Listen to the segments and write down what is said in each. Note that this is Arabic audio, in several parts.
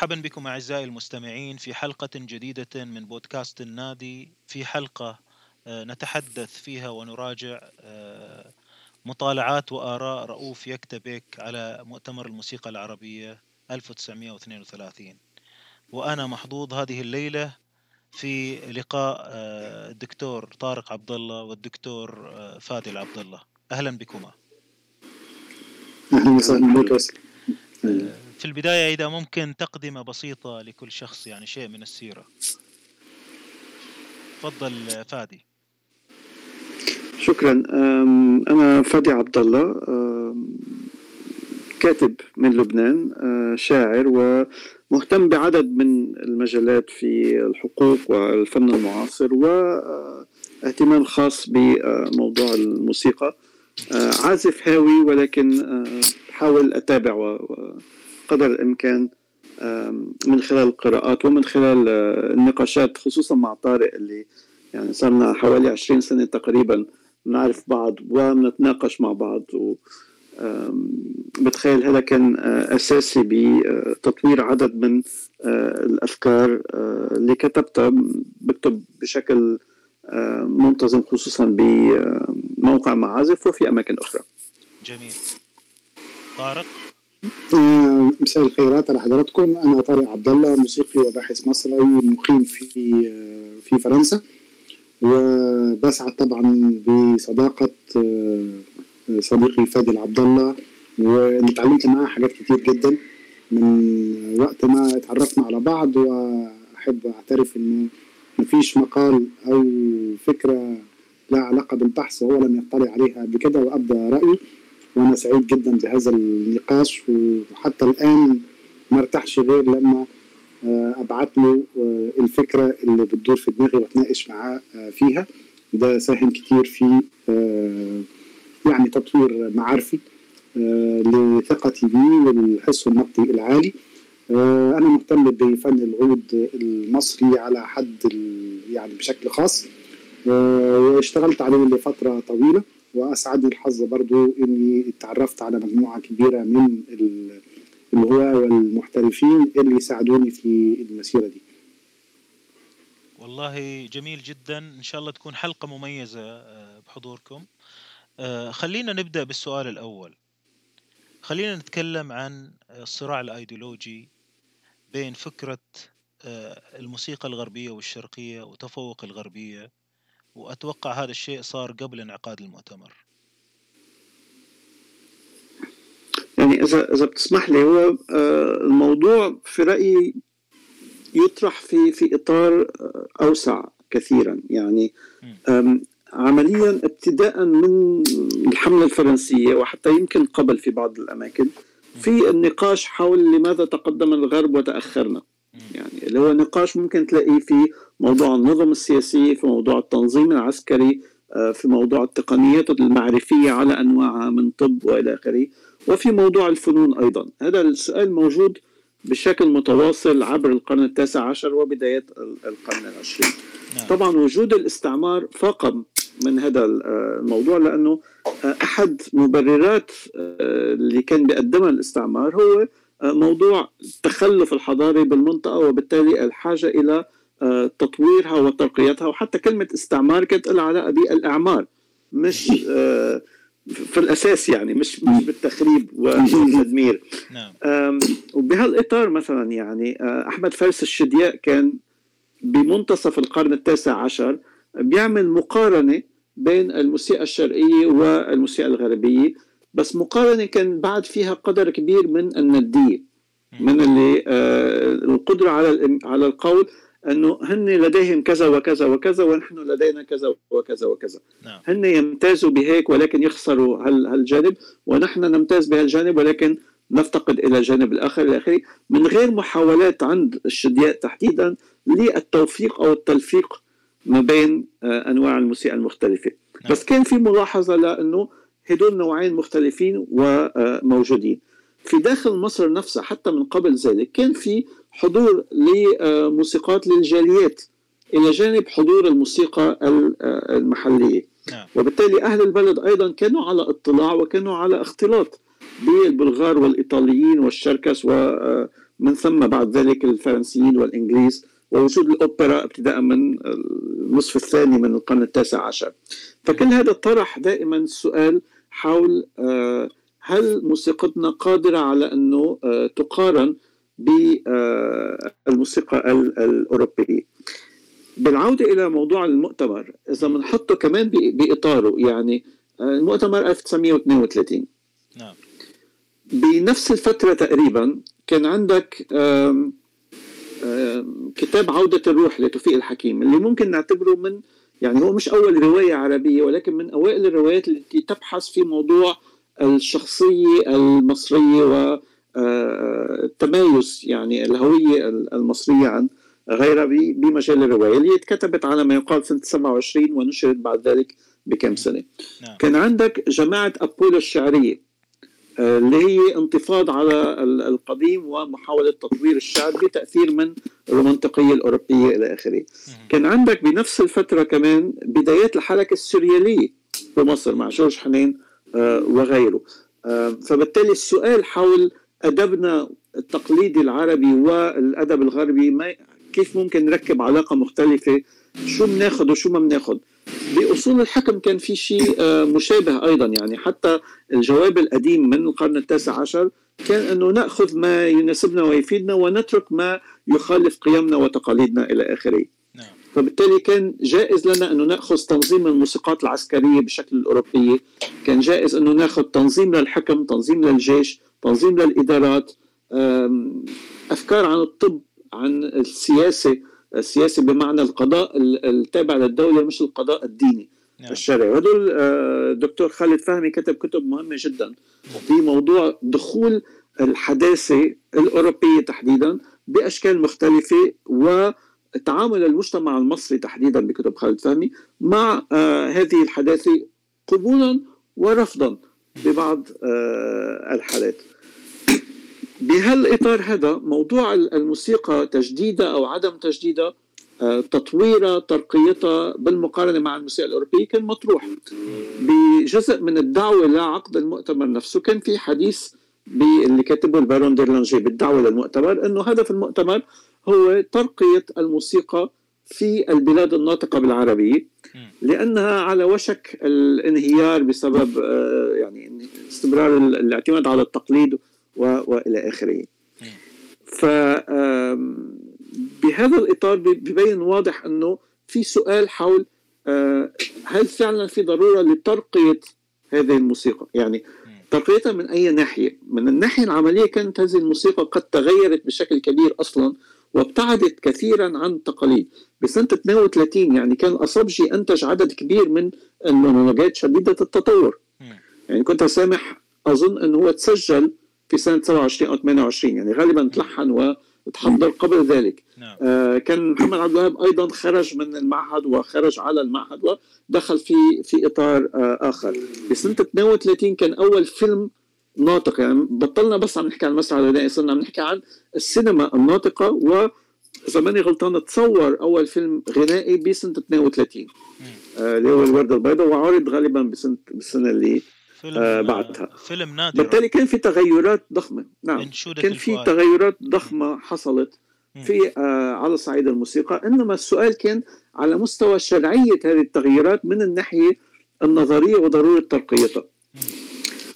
مرحبا بكم أعزائي المستمعين في حلقة جديدة من بودكاست النادي. في حلقة آه، نتحدث فيها ونراجع آه، مطالعات وآراء رؤوف يكتبك على مؤتمر الموسيقى العربية 1932 وأنا محظوظ هذه الليلة في لقاء آه، الدكتور طارق عبد الله والدكتور فادي عبد الله أهلا بكما. أهلا وسهلا بك في البداية إذا ممكن تقدمة بسيطة لكل شخص يعني شيء من السيرة. تفضل فادي. شكرا. أنا فادي عبد الله كاتب من لبنان شاعر ومهتم بعدد من المجالات في الحقوق والفن المعاصر واهتمام خاص بموضوع الموسيقى. عازف هاوي ولكن بحاول أتابع قدر الإمكان من خلال القراءات ومن خلال آه، النقاشات خصوصا مع طارق اللي يعني صرنا حوالي 20 سنة تقريبا نعرف بعض ونتناقش مع بعض و بتخيل هذا كان آه، أساسي بتطوير عدد من آه، الأفكار اللي كتبتها بكتب بشكل منتظم خصوصا بموقع معازف وفي أماكن أخرى. جميل. طارق؟ آه، مساء الخيرات على حضراتكم. أنا طارق عبد الله موسيقي وباحث مصري مقيم في آه، في فرنسا. وبسعد طبعا بصداقة آه، صديقي فادي عبد الله. واللي اتعلمت معاه حاجات كتير جدا من وقت ما اتعرفنا على بعض. وأحب أعترف إنه مفيش مقال أو فكرة لها علاقه بالبحث وهو لم يطلع عليها كده وابدى رأيي. وأنا سعيد جدا بهذا النقاش وحتى الآن ما ارتاحش غير لما آه، ابعت له آه، الفكرة اللي بتدور في دماغي وأتناقش معاه آه، فيها. ده ساهم كتير في يعني تطوير معارفي لثقتي بيه والحس النقدي العالي. أنا مهتم بفن العود المصري على حد يعني بشكل خاص. واشتغلت عليه لفترة طويلة وأسعدني الحظ برضو إني تعرفت على مجموعة كبيرة من الهواة والمحترفين اللي يساعدوني في المسيرة دي. والله جميل جدا. إن شاء الله تكون حلقة مميزة آه، بحضوركم. آه، خلينا نبدأ بالسؤال الأول. خلينا نتكلم عن الصراع الأيديولوجي بين فكرة آه، الموسيقى الغربية والشرقية وتفوق الغربية. وأتوقع هذا الشيء صار قبل انعقاد المؤتمر. يعني إذا إذا بتسمح لي هو آه، الموضوع في رأيي يطرح في في إطار آه، أوسع كثيرا. يعني عمليا ابتداء من الحملة الفرنسية وحتى يمكن قبل في بعض الأماكن في النقاش حول لماذا تقدم الغرب وتأخرنا. يعني اللي هو نقاش ممكن تلاقيه في موضوع النظم السياسي في موضوع التنظيم العسكري آه، في موضوع التقنيات المعرفية على أنواعها من طب وإلى آخره وفي موضوع الفنون أيضا. هذا السؤال موجود بشكل متواصل عبر القرن التاسع عشر وبدايات القرن العشرين. نعم. طبعا وجود الاستعمار فاقم من هذا آه، الموضوع لأنه آه، أحد مبررات اللي كان بيقدمها الاستعمار هو موضوع التخلف الحضاري بالمنطقة وبالتالي الحاجة إلى آه، تطويرها وترقيتها وحتى كلمة استعمار كانت لها علاقة بالإعمار مش آه، في الأساس يعني مش مش بالتخريب والتدمير نعم. وبهالإطار مثلا يعني آه، أحمد فارس الشدياء كان بمنتصف القرن التاسع عشر بيعمل مقارنة بين الموسيقى الشرقية والموسيقى الغربية. بس مقارنة كان بعد فيها قدر كبير من الندية من اللي آه القدرة على على القول إنه هن لديهم كذا وكذا وكذا ونحن لدينا كذا وكذا وكذا نعم. هن يمتازوا بهيك ولكن يخسروا هالجانب ونحن نمتاز بهالجانب ولكن نفتقد إلى الجانب الآخر إلى آخره من غير محاولات عند الشدياء تحديدا للتوفيق أو التلفيق ما بين آه أنواع الموسيقى المختلفة نعم. بس كان في ملاحظة لإنه هدول نوعين مختلفين وموجودين. في داخل مصر نفسها حتى من قبل ذلك كان في حضور لموسيقات للجاليات إلى جانب حضور الموسيقى المحلية. نعم. وبالتالي أهل البلد أيضا كانوا على اطلاع وكانوا على اختلاط بالبلغار والإيطاليين والشركس من ثم بعد ذلك الفرنسيين والإنجليز ووجود الأوبرا ابتداء من النصف الثاني من القرن التاسع عشر. فكل هذا طرح دائما السؤال حول آه، هل موسيقتنا قادرة على أنه آه، تقارن بالموسيقى الأوروبية؟ بالعودة إلى موضوع المؤتمر إذا بنحطه كمان بإطاره يعني المؤتمر 1932 نعم. بنفس الفترة تقريبا كان عندك آم آم كتاب عودة الروح لتوفيق الحكيم اللي ممكن نعتبره من يعني هو مش أول رواية عربية ولكن من أوائل الروايات التي تبحث في موضوع الشخصية المصرية والتمايز آه، يعني الهوية المصرية عن غيرها بمجال الرواية اللي اتكتبت على ما يقال سنة 27 ونشرت بعد ذلك بكم سنة نعم. كان عندك جماعة أبولو الشعرية اللي هي انتفاض على القديم ومحاولة تطوير الشعر بتأثير من المنطقية الأوروبية إلى آخره. كان عندك بنفس الفترة كمان بدايات الحركة السوريالية في مصر مع جورج حنين آه، وغيره. آه، فبالتالي السؤال حول أدبنا التقليدي العربي والأدب الغربي ما كيف ممكن نركب علاقة مختلفة؟ شو بناخذ وشو ما بناخذ بأصول الحكم كان في شيء آه، مشابه أيضا يعني حتى الجواب القديم من القرن التاسع عشر كان أنه نأخذ ما يناسبنا ويفيدنا ونترك ما يخالف قيمنا وتقاليدنا إلى آخره. نعم. فبالتالي كان جائز لنا أنه نأخذ تنظيم الموسيقات العسكرية بشكل الاوروبي، كان جائز أنه نأخذ تنظيم للحكم، تنظيم للجيش، تنظيم للإدارات، أفكار عن الطب، عن السياسة، السياسي بمعنى القضاء التابع للدولة مش القضاء الديني نعم. الشرعي. وهدول الدكتور آه، خالد فهمي كتب كتب مهمة جدا. في موضوع دخول الحداثة الأوروبية تحديدا بأشكال مختلفة وتعامل المجتمع المصري تحديدا بكتب خالد فهمي مع آه هذه الحداثة قبولا ورفضا ببعض آه الحالات. بهالإطار هذا موضوع الموسيقى تجديدها أو عدم تجديدها آه، تطويرها ترقيتها بالمقارنة مع الموسيقى الأوروبية كان مطروح. بجزء من الدعوة لعقد المؤتمر نفسه كان في حديث اللي كاتبه البارون ديرلانجي بالدعوة للمؤتمر أنه هدف المؤتمر هو ترقية الموسيقى في البلاد الناطقة بالعربية لأنها على وشك الانهيار بسبب آه، يعني استمرار الاعتماد على التقليد وإلى آخره. ف بهذا الإطار ببين واضح أنه في سؤال حول آه، هل فعلا في ضرورة لترقية هذه الموسيقى؟ يعني ترقيتها من أي ناحية؟ من الناحية العملية كانت هذه الموسيقى قد تغيرت بشكل كبير أصلا وابتعدت كثيرا عن التقاليد بسنة 32 يعني كان الأصبجي أنتج عدد كبير من المونولوجات شديدة التطور يعني كنت سامح أظن أنه هو تسجل في سنة 27 أو 28 يعني غالبا تلحن وتحضر قبل ذلك. نعم. آه كان محمد عبد الوهاب أيضا خرج من المعهد وخرج على المعهد ودخل في في إطار آه آخر. بسنة 32 كان أول فيلم ناطق يعني بطلنا بس عم نحكي عن المسرح الغنائي صرنا عم نحكي عن السينما الناطقة و إذا ماني غلطان تصور أول فيلم غنائي بسنة 32 آه، اللي هو الوردة البيضاء وعرض غالبا بسنة بالسنة اللي فيلم آه بعدها. فيلم نادر. بالتالي كان في تغيرات ضخمة. نعم. كان في تغيرات ضخمة حصلت في آه على صعيد الموسيقى. إنما السؤال كان على مستوى شرعية هذه التغييرات من الناحية النظرية وضرورة ترقيتها.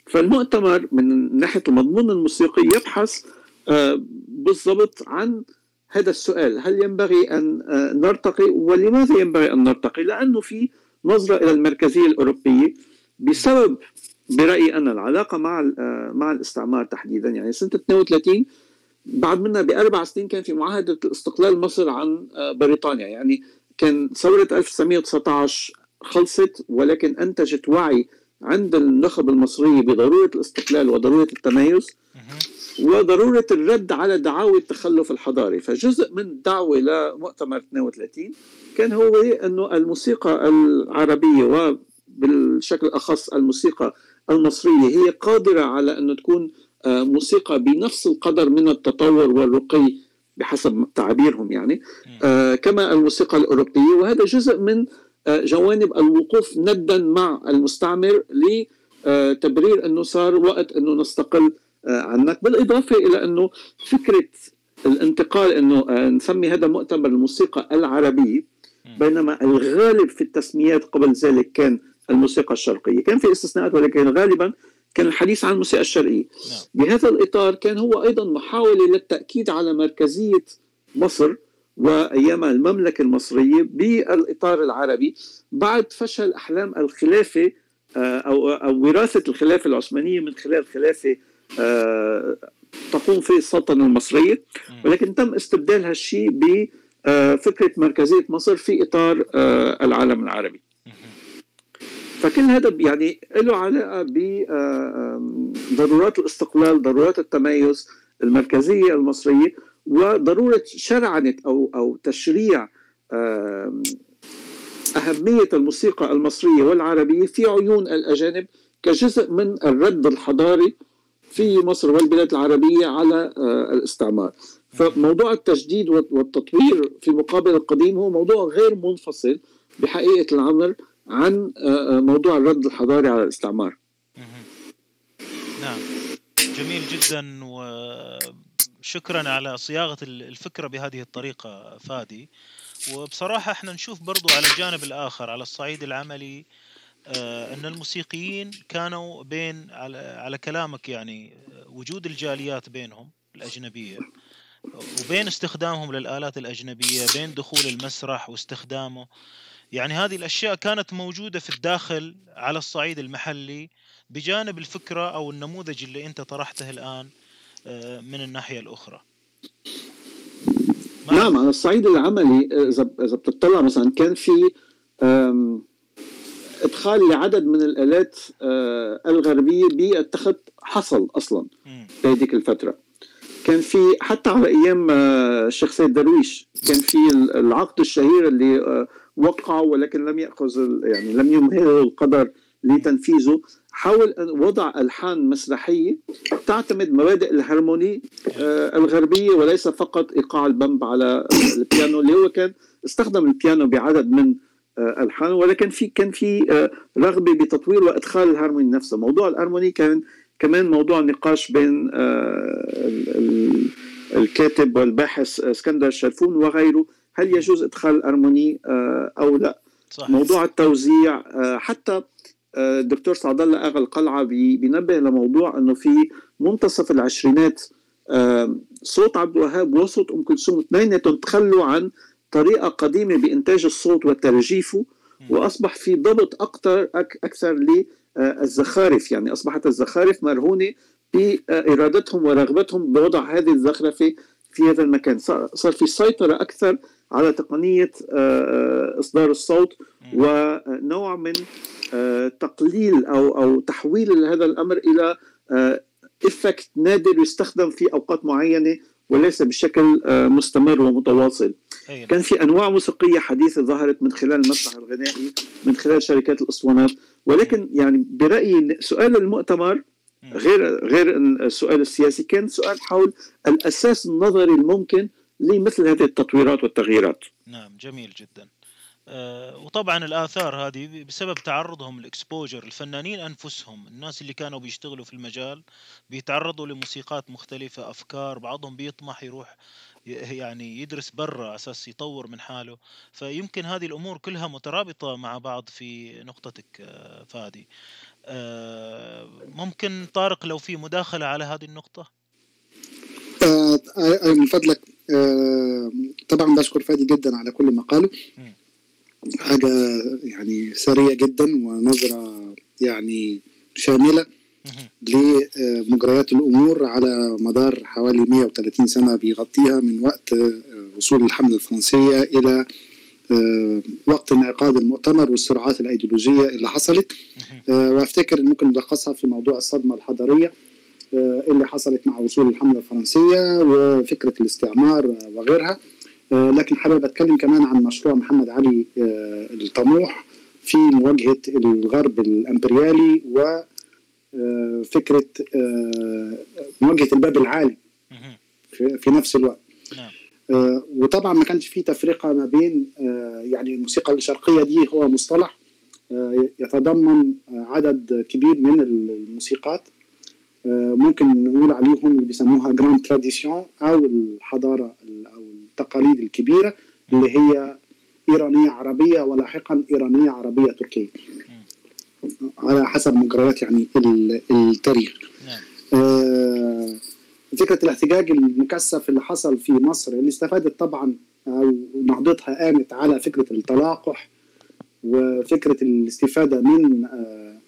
فالمؤتمر من ناحية المضمون الموسيقي يبحث آه بالضبط عن هذا السؤال. هل ينبغي أن آه نرتقي؟ ولماذا ينبغي أن نرتقي؟ لأنه في نظرة إلى المركزية الأوروبية بسبب برأيي أنا العلاقة مع آه، مع الاستعمار تحديدا يعني سنة 32 بعد منها بأربع سنين كان في معاهدة الاستقلال مصر عن آه، بريطانيا. يعني كان ثورة 1919 خلصت ولكن أنتجت وعي عند النخب المصرية بضرورة الاستقلال وضرورة التميز وضرورة الرد على دعاوى التخلف الحضاري. فجزء من الدعوه لمؤتمر 32 كان هو إنه الموسيقى العربية وبالشكل الأخص الموسيقى المصرية هي قادرة على أن تكون آه، موسيقى بنفس القدر من التطور والرقي بحسب تعابيرهم يعني آه، كما الموسيقى الأوروبية. وهذا جزء من آه، جوانب الوقوف ندا مع المستعمر لتبرير أنه صار وقت أنه نستقل عنك بالإضافة إلى أنه فكرة الانتقال أنه نسمي هذا مؤتمر الموسيقى العربية بينما الغالب في التسميات قبل ذلك كان الموسيقى الشرقية، كان في استثناءات ولكن غالبا كان الحديث عن الموسيقى الشرقية. نعم. بهذا الإطار كان هو أيضا محاولة للتأكيد على مركزية مصر وأيام المملكة المصرية بالإطار العربي بعد فشل أحلام الخلافة آه، أو أو وراثة الخلافة العثمانية من خلال خلافة آه، تقوم في السلطنة المصرية ولكن تم استبدال هالشيء بفكره مركزية مصر في إطار آه، العالم العربي. فكل هذا يعني له علاقة بضرورات الاستقلال، ضرورات التميز، المركزية المصرية وضرورة شرعنة أو أو تشريع أهمية الموسيقى المصرية والعربية في عيون الأجانب كجزء من الرد الحضاري في مصر والبلاد العربية على آه، الاستعمار. فموضوع التجديد والتطوير في مقابل القديم هو موضوع غير منفصل بحقيقة الامر عن آه، آه، موضوع الرد الحضاري على الاستعمار. نعم. جميل جدا وشكرا على صياغة الفكرة بهذه الطريقة فادي. وبصراحة إحنا نشوف برضو على الجانب الآخر على الصعيد العملي آه، أن الموسيقيين كانوا بين على, على كلامك يعني وجود الجاليات بينهم الأجنبية وبين استخدامهم للآلات الأجنبية بين دخول المسرح واستخدامه. يعني هذه الأشياء كانت موجودة في الداخل على الصعيد المحلي بجانب الفكرة أو النموذج اللي أنت طرحته الآن آه، من الناحية الأخرى. نعم على الصعيد العملي إذا إذا بتطلع مثلا كان في إدخال لعدد من الآلات آه، الغربية بالتخت حصل أصلا في هذيك الفترة. كان في حتى على أيام آه، الشيخ سيد درويش. كان في العقد الشهير اللي آه، وقعه ولكن لم يأخذ يعني لم يمهله القدر لتنفيذه. حاول أن وضع ألحان مسرحية تعتمد مبادئ الهارموني الغربية وليس فقط إيقاع البمب على البيانو اللي هو كان استخدم البيانو بعدد من آه، الحان ولكن في كان في آه، رغبة بتطوير وإدخال الهارموني نفسه. موضوع الهارموني كان كمان موضوع نقاش بين آه، الكاتب والباحث اسكندر شلفون وغيره هل يجوز إدخال الهارموني أو لا صحيح. موضوع التوزيع حتى الدكتور سعد الله أغا القلعة بينبه لموضوع إنه في منتصف العشرينات صوت عبد الوهاب وصوت أم كلثوم اثنيناتهم تخلوا عن طريقة قديمة بإنتاج الصوت وترجيفه وأصبح في ضبط أكثر أكثر للزخارف يعني أصبحت الزخارف مرهونة بإرادتهم ورغبتهم بوضع هذه الزخرفة في هذا المكان. صار في سيطرة أكثر على تقنية آه، إصدار الصوت ونوع من آه، تقليل أو أو تحويل هذا الأمر إلى افكت آه، نادر يستخدم في أوقات معينة وليس بشكل مستمر ومتواصل. كان في أنواع موسيقية حديثة ظهرت من خلال المسرح الغنائي من خلال شركات الأسطوانات. ولكن يعني برأيي سؤال المؤتمر غير غير السؤال السياسي كان سؤال حول الأساس النظري الممكن لمثل هذه التطويرات والتغييرات. نعم جميل جدا. وطبعا الآثار هذه بسبب تعرضهم الاكسبوجر الفنانين أنفسهم الناس اللي كانوا بيشتغلوا في المجال بيتعرضوا لموسيقات مختلفة أفكار بعضهم بيطمح يروح يعني يدرس برا أساس يطور من حاله. فيمكن هذه الأمور كلها مترابطة مع بعض في نقطتك آه، فادي. آه، ممكن طارق لو في مداخلة على هذه النقطة؟ آه من فضلك آه طبعا بشكر فادي جدا على كل ما قاله حاجة يعني سريع جدا ونظرة يعني شاملة لمجريات الأمور على مدار حوالي 130 سنة بيغطيها من وقت آه، وصول الحملة الفرنسية إلى آه، وقت انعقاد المؤتمر والصراعات الأيديولوجية اللي حصلت. آه، وأفتكر ممكن نلخصها في موضوع الصدمة الحضارية اللي حصلت مع وصول الحملة الفرنسية وفكرة الاستعمار وغيرها. لكن حابب أتكلم كمان عن مشروع محمد علي الطموح في مواجهة الغرب الأمبريالي و فكرة آه، مواجهة الباب العالي في نفس الوقت. نعم. آه، وطبعا ما كانش في تفرقة ما بين آه، يعني الموسيقى الشرقية دي هو مصطلح يتضمن عدد كبير من الموسيقات ممكن نقول عليهم اللي بيسموها grandes traditions أو الحضارة أو التقاليد الكبيرة اللي هي إيرانية عربية ولاحقا إيرانية عربية تركية. على حسب مجريات يعني التاريخ. نعم. آه فكرة الاحتجاج المكثف اللي حصل في مصر اللي استفادت طبعا أو نهضتها قامت على فكرة التلاقح وفكرة الاستفادة من آه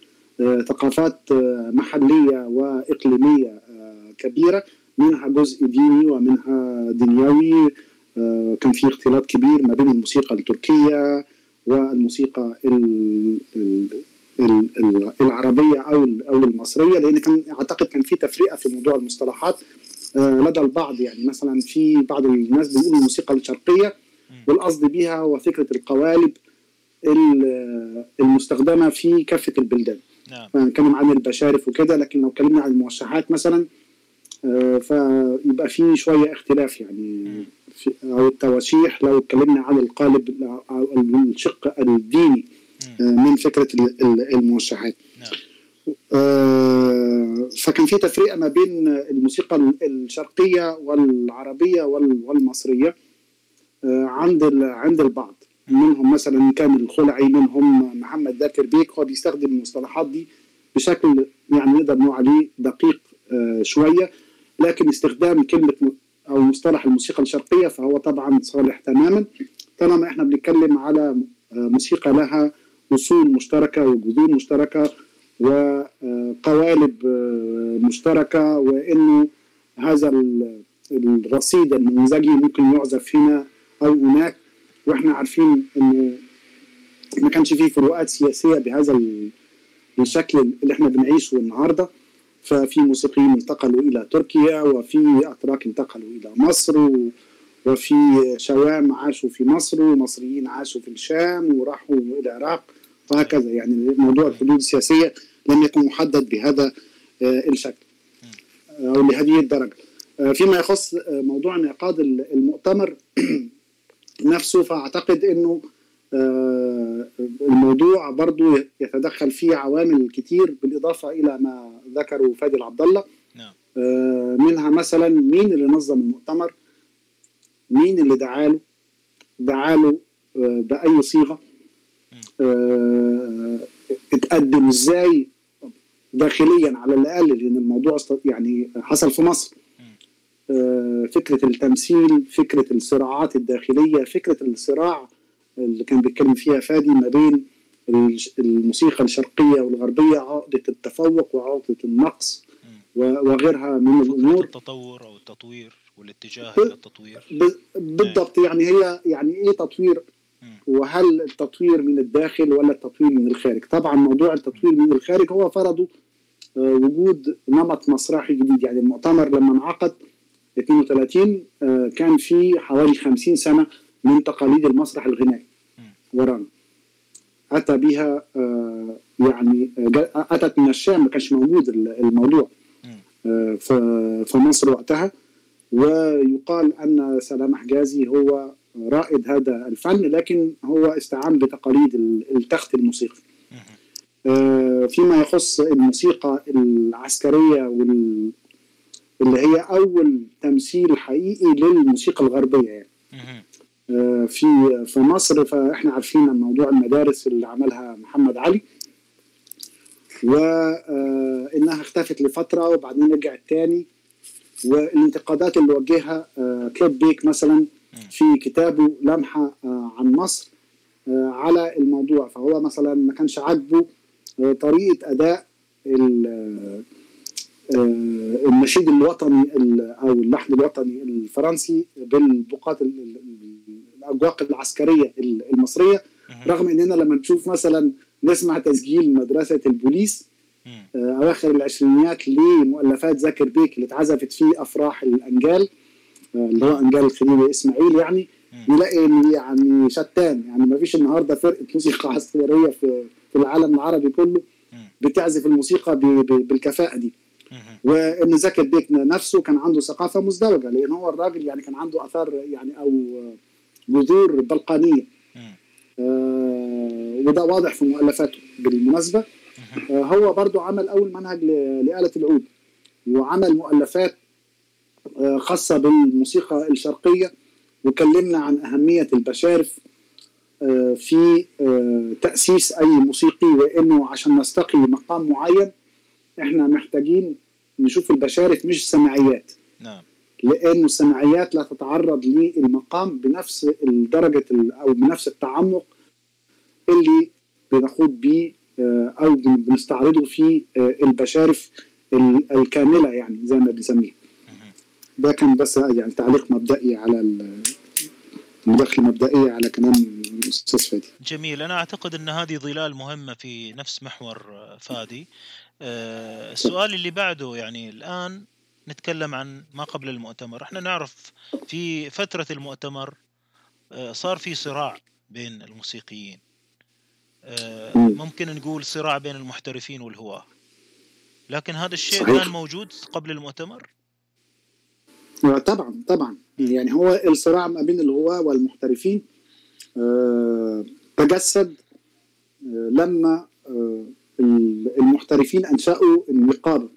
آه ثقافات آه، محلية وإقليمية كبيرة منها جزء ديني ومنها دنيوي كان في اختلاط كبير ما بين الموسيقى التركية والموسيقى العربية أو أو المصرية لأن كان أعتقد كان في تفرقة في موضوع المصطلحات آه، لدى البعض يعني. مثلا في بعض الناس بيقولوا الموسيقى الشرقية والقصد بها هو فكرة القوالب المستخدمة في كافة البلدان. نعم. كانوا معانا البشارف وكده لكن لو اتكلمنا عن الموشحات مثلا آه، فيبقى في شوية اختلاف يعني. أو التواشيح لو اتكلمنا عن القالب أو الشق الديني آه، من فكرة الموشحات نعم. آه، فكان في تفرقه ما بين الموسيقى الشرقية والعربية والمصرية عند عند البعض. منهم مثلا كان الخلعي منهم محمد ذاكر بيك هو بيستخدم المصطلحات دي بشكل يعني نقدر نقول عليه دقيق شوية لكن استخدام كلمة أو مصطلح الموسيقى الشرقية فهو طبعا صالح تماما. طالما إحنا بنتكلم على موسيقى لها أصول مشتركة وجذور مشتركة وقوالب مشتركة وإنه هذا الرصيد النموذجي ممكن يعزف هنا أو هناك. وإحنا عارفين إنه ما كانش فيه فروقات سياسية بهذا الشكل اللي إحنا بنعيشه النهارده. ففي موسيقيين انتقلوا إلى تركيا وفي أتراك انتقلوا إلى مصر وفي شوام عاشوا في مصر ومصريين عاشوا في الشام وراحوا إلى العراق وهكذا. يعني موضوع الحدود السياسية لم يكن محدد بهذا آه، الشكل أو لهذه الدرجة. آه، فيما يخص آه، موضوع انعقاد المؤتمر نفسه فأعتقد أنه آه، الموضوع برضو يتدخل فيه عوامل كتير بالإضافة إلى ما ذكره فادي عبد الله نعم. آه، منها مثلا مين اللي نظم المؤتمر؟ مين اللي دعاله دعاله آه، بأي صيغة؟ اتقدم إزاي داخليا على الأقل؟ لأن الموضوع يعني حصل في مصر. فكرة التمثيل فكرة الصراعات الداخلية فكرة الصراع اللي كان بيتكلم فيها فادي ما بين الموسيقى الشرقية والغربية عقدة التفوق وعقدة النقص وغيرها من الأمور. التطور أو التطوير والاتجاه إلى التطوير. بالضبط. يعني هي يعني إيه تطوير؟ وهل التطوير من الداخل ولا التطوير من الخارج؟ طبعا موضوع التطوير من الخارج هو فرضه آه، وجود نمط مسرحي جديد. يعني المؤتمر لما انعقد 32 آه، كان في حوالي 50 سنة من تقاليد المسرح الغنائي. ورانا أتى بها آه، يعني أتت من الشام ما كانش موجود الموضوع. آه، في مصر وقتها. ويقال أن سلام حجازي هو رائد هذا الفن لكن هو استعان بتقاليد التخت الموسيقي. آه، فيما يخص الموسيقى العسكرية وال اللي هي أول تمثيل حقيقي للموسيقى الغربية يعني. آه، في في مصر فإحنا عارفين موضوع المدارس اللي عملها محمد علي وانها آه، اختفت لفترة وبعدين رجعت تاني والانتقادات اللي وجهها آه، كليب بيك مثلا في كتابه لمحة عن مصر على الموضوع. فهو مثلا ما كانش عاجبه طريقة أداء النشيد الوطني أو اللحن الوطني الفرنسي بالبقات الأجواق العسكرية المصرية رغم إننا لما نشوف مثلا نسمع تسجيل مدرسة البوليس آه، أواخر العشرينيات لمؤلفات زكر بيك اللي اتعزفت في أفراح الأنجال آه، اللي هو أنجال الخليل إسماعيل يعني نلاقي يعني شتان يعني ما فيش النهارده فرقة موسيقى عسكرية في في العالم العربي كله بتعزف الموسيقى بالكفاءة دي. وإن زكي بيك نفسه كان عنده ثقافة مزدوجة لأن هو الراجل يعني كان عنده آثار يعني أو جذور بلقانيه آه وده واضح في مؤلفاته بالمناسبة. آه هو برضو عمل أول منهج لآلة العود وعمل مؤلفات آه، خاصة بالموسيقى الشرقية وكلمنا عن أهمية البشارف آه، في آه، تأسيس أي موسيقي وإنه عشان نستقي مقام معين إحنا محتاجين نشوف البشارف مش السماعيات. نعم. لأن السماعيات لا تتعرض للمقام بنفس الدرجة أو بنفس التعمق اللي بنخوض بيه أو بنستعرضه في البشارف الكاملة يعني زي ما بنسميها. ده كان بس يعني تعليق مبدئي على مداخلة مبدئية على كلام الأستاذ فادي. جميل. أنا أعتقد أن هذه ظلال مهمة في نفس محور فادي. آه، السؤال اللي بعده يعني الآن نتكلم عن ما قبل المؤتمر. إحنا نعرف في فترة المؤتمر آه، صار في صراع بين الموسيقيين. آه، ممكن نقول صراع بين المحترفين والهواة. لكن هذا الشيء صحيح. كان موجود قبل المؤتمر؟ طبعا طبعا. يعني هو الصراع ما بين الهواة والمحترفين آه، تجسد آه، لما آه، المحترفين أنشأوا النقابة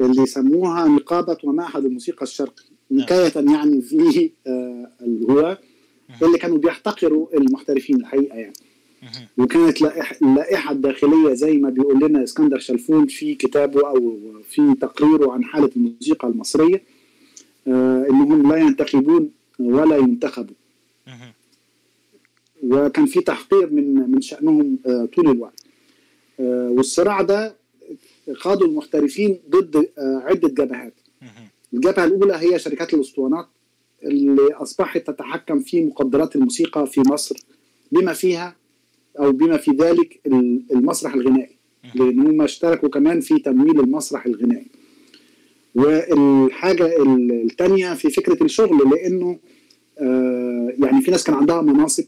اللي سموها نقابة ومعهد الموسيقى الشرقي. نعم. نكاية يعني في الهواة اللي كانوا بيحتقروا المحترفين الحقيقة يعني. وكانت اللائحة الداخلية زي ما بيقول لنا اسكندر شلفون في كتابه أو في تقريره عن حالة الموسيقى المصرية آه، إنهم لا ينتخبون ولا ينتخبوا. وكان في تحقير من من شأنهم آه، طول الوقت. آه، والصراع ده خاضوا المحترفين ضد عدة جبهات. الجبهة الأولى هي شركات الأسطوانات اللي أصبحت تتحكم في مقدرات الموسيقى في مصر بما فيها أو بما في ذلك المسرح الغنائي. لأن هم اشتركوا كمان في تمويل المسرح الغنائي. والحاجة الثانية في فكرة الشغل لأنه آه، يعني في ناس كان عندها مناصب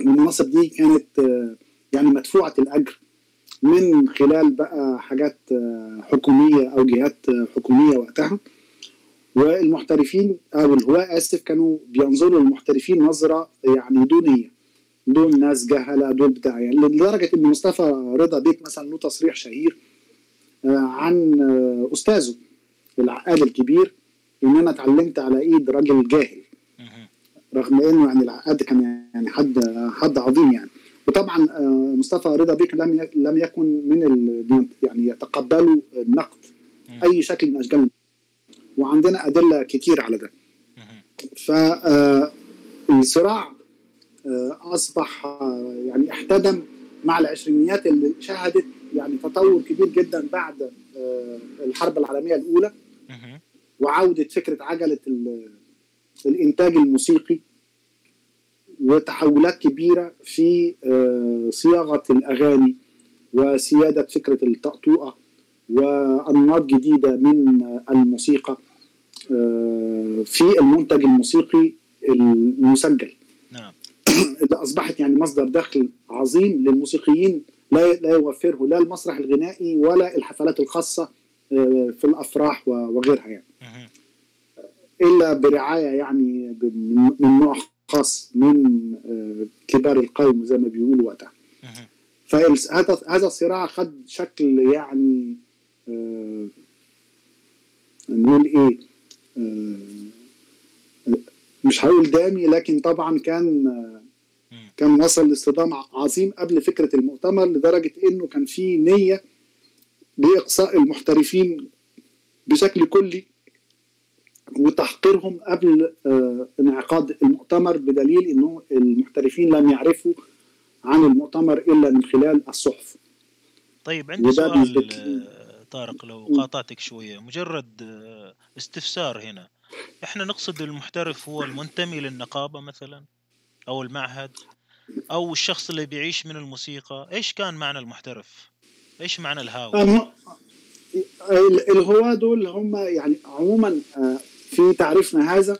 المناصب دي كانت آه، يعني مدفوعة الأجر. من خلال بقى حاجات آه، حكومية أو جهات حكومية وقتها. والمحترفين أو الهواة آسف كانوا بينظروا للمحترفين نظرة يعني دونية. دول ناس جهلة دول بتاع يعني لدرجة إن مصطفى رضا بيك مثلا له تصريح شهير عن أستاذه العقاد الكبير إن أنا اتعلمت على إيد راجل جاهل. رغم إنه يعني العقاد كان يعني حد حد عظيم يعني. وطبعا آه، مصطفى رضا بيك لم لم يكن من يعني يتقبلوا النقد أي شكل من اشكال وعندنا أدلة كتير على ده. فالصراع آه، آه، أصبح يعني احتدم مع العشرينيات اللي شهدت يعني تطور كبير جدا بعد الحرب العالمية الأولى. وعودة فكرة عجلة الإنتاج الموسيقي. وتحولات كبيرة في آه، صياغة الأغاني وسيادة فكرة التأطوئة وأنماط جديدة من الموسيقى آه، في المنتج الموسيقي المسجل. نعم. اللي أصبحت يعني مصدر دخل عظيم للموسيقيين لا لا يوفره لا المسرح الغنائي ولا الحفلات الخاصة آه، في الأفراح وغيرها يعني. إلا برعاية يعني من نوع خاص من آه، كبار القوم زي ما بيقولوا وقتها. فهذا هذا الصراع خد شكل يعني آه، نقول إيه مش هقول دامي لكن طبعا كان كان وصل لاصطدام عظيم قبل فكرة المؤتمر لدرجة إنه كان في نية باقصاء المحترفين بشكل كلي. وتحقيرهم قبل آه، انعقاد المؤتمر بدليل إنه المحترفين لم يعرفوا عن المؤتمر إلا من خلال الصحف. طيب عندي سؤال آه، طارق لو قاطعتك شوية. مجرد آه، استفسار هنا. إحنا نقصد المحترف هو المنتمي للنقابة مثلا أو المعهد أو الشخص اللي بيعيش من الموسيقى. إيش كان معنى المحترف؟ إيش معنى الهاوي؟ الهواة دول هم يعني عموما في تعريفنا هذا؟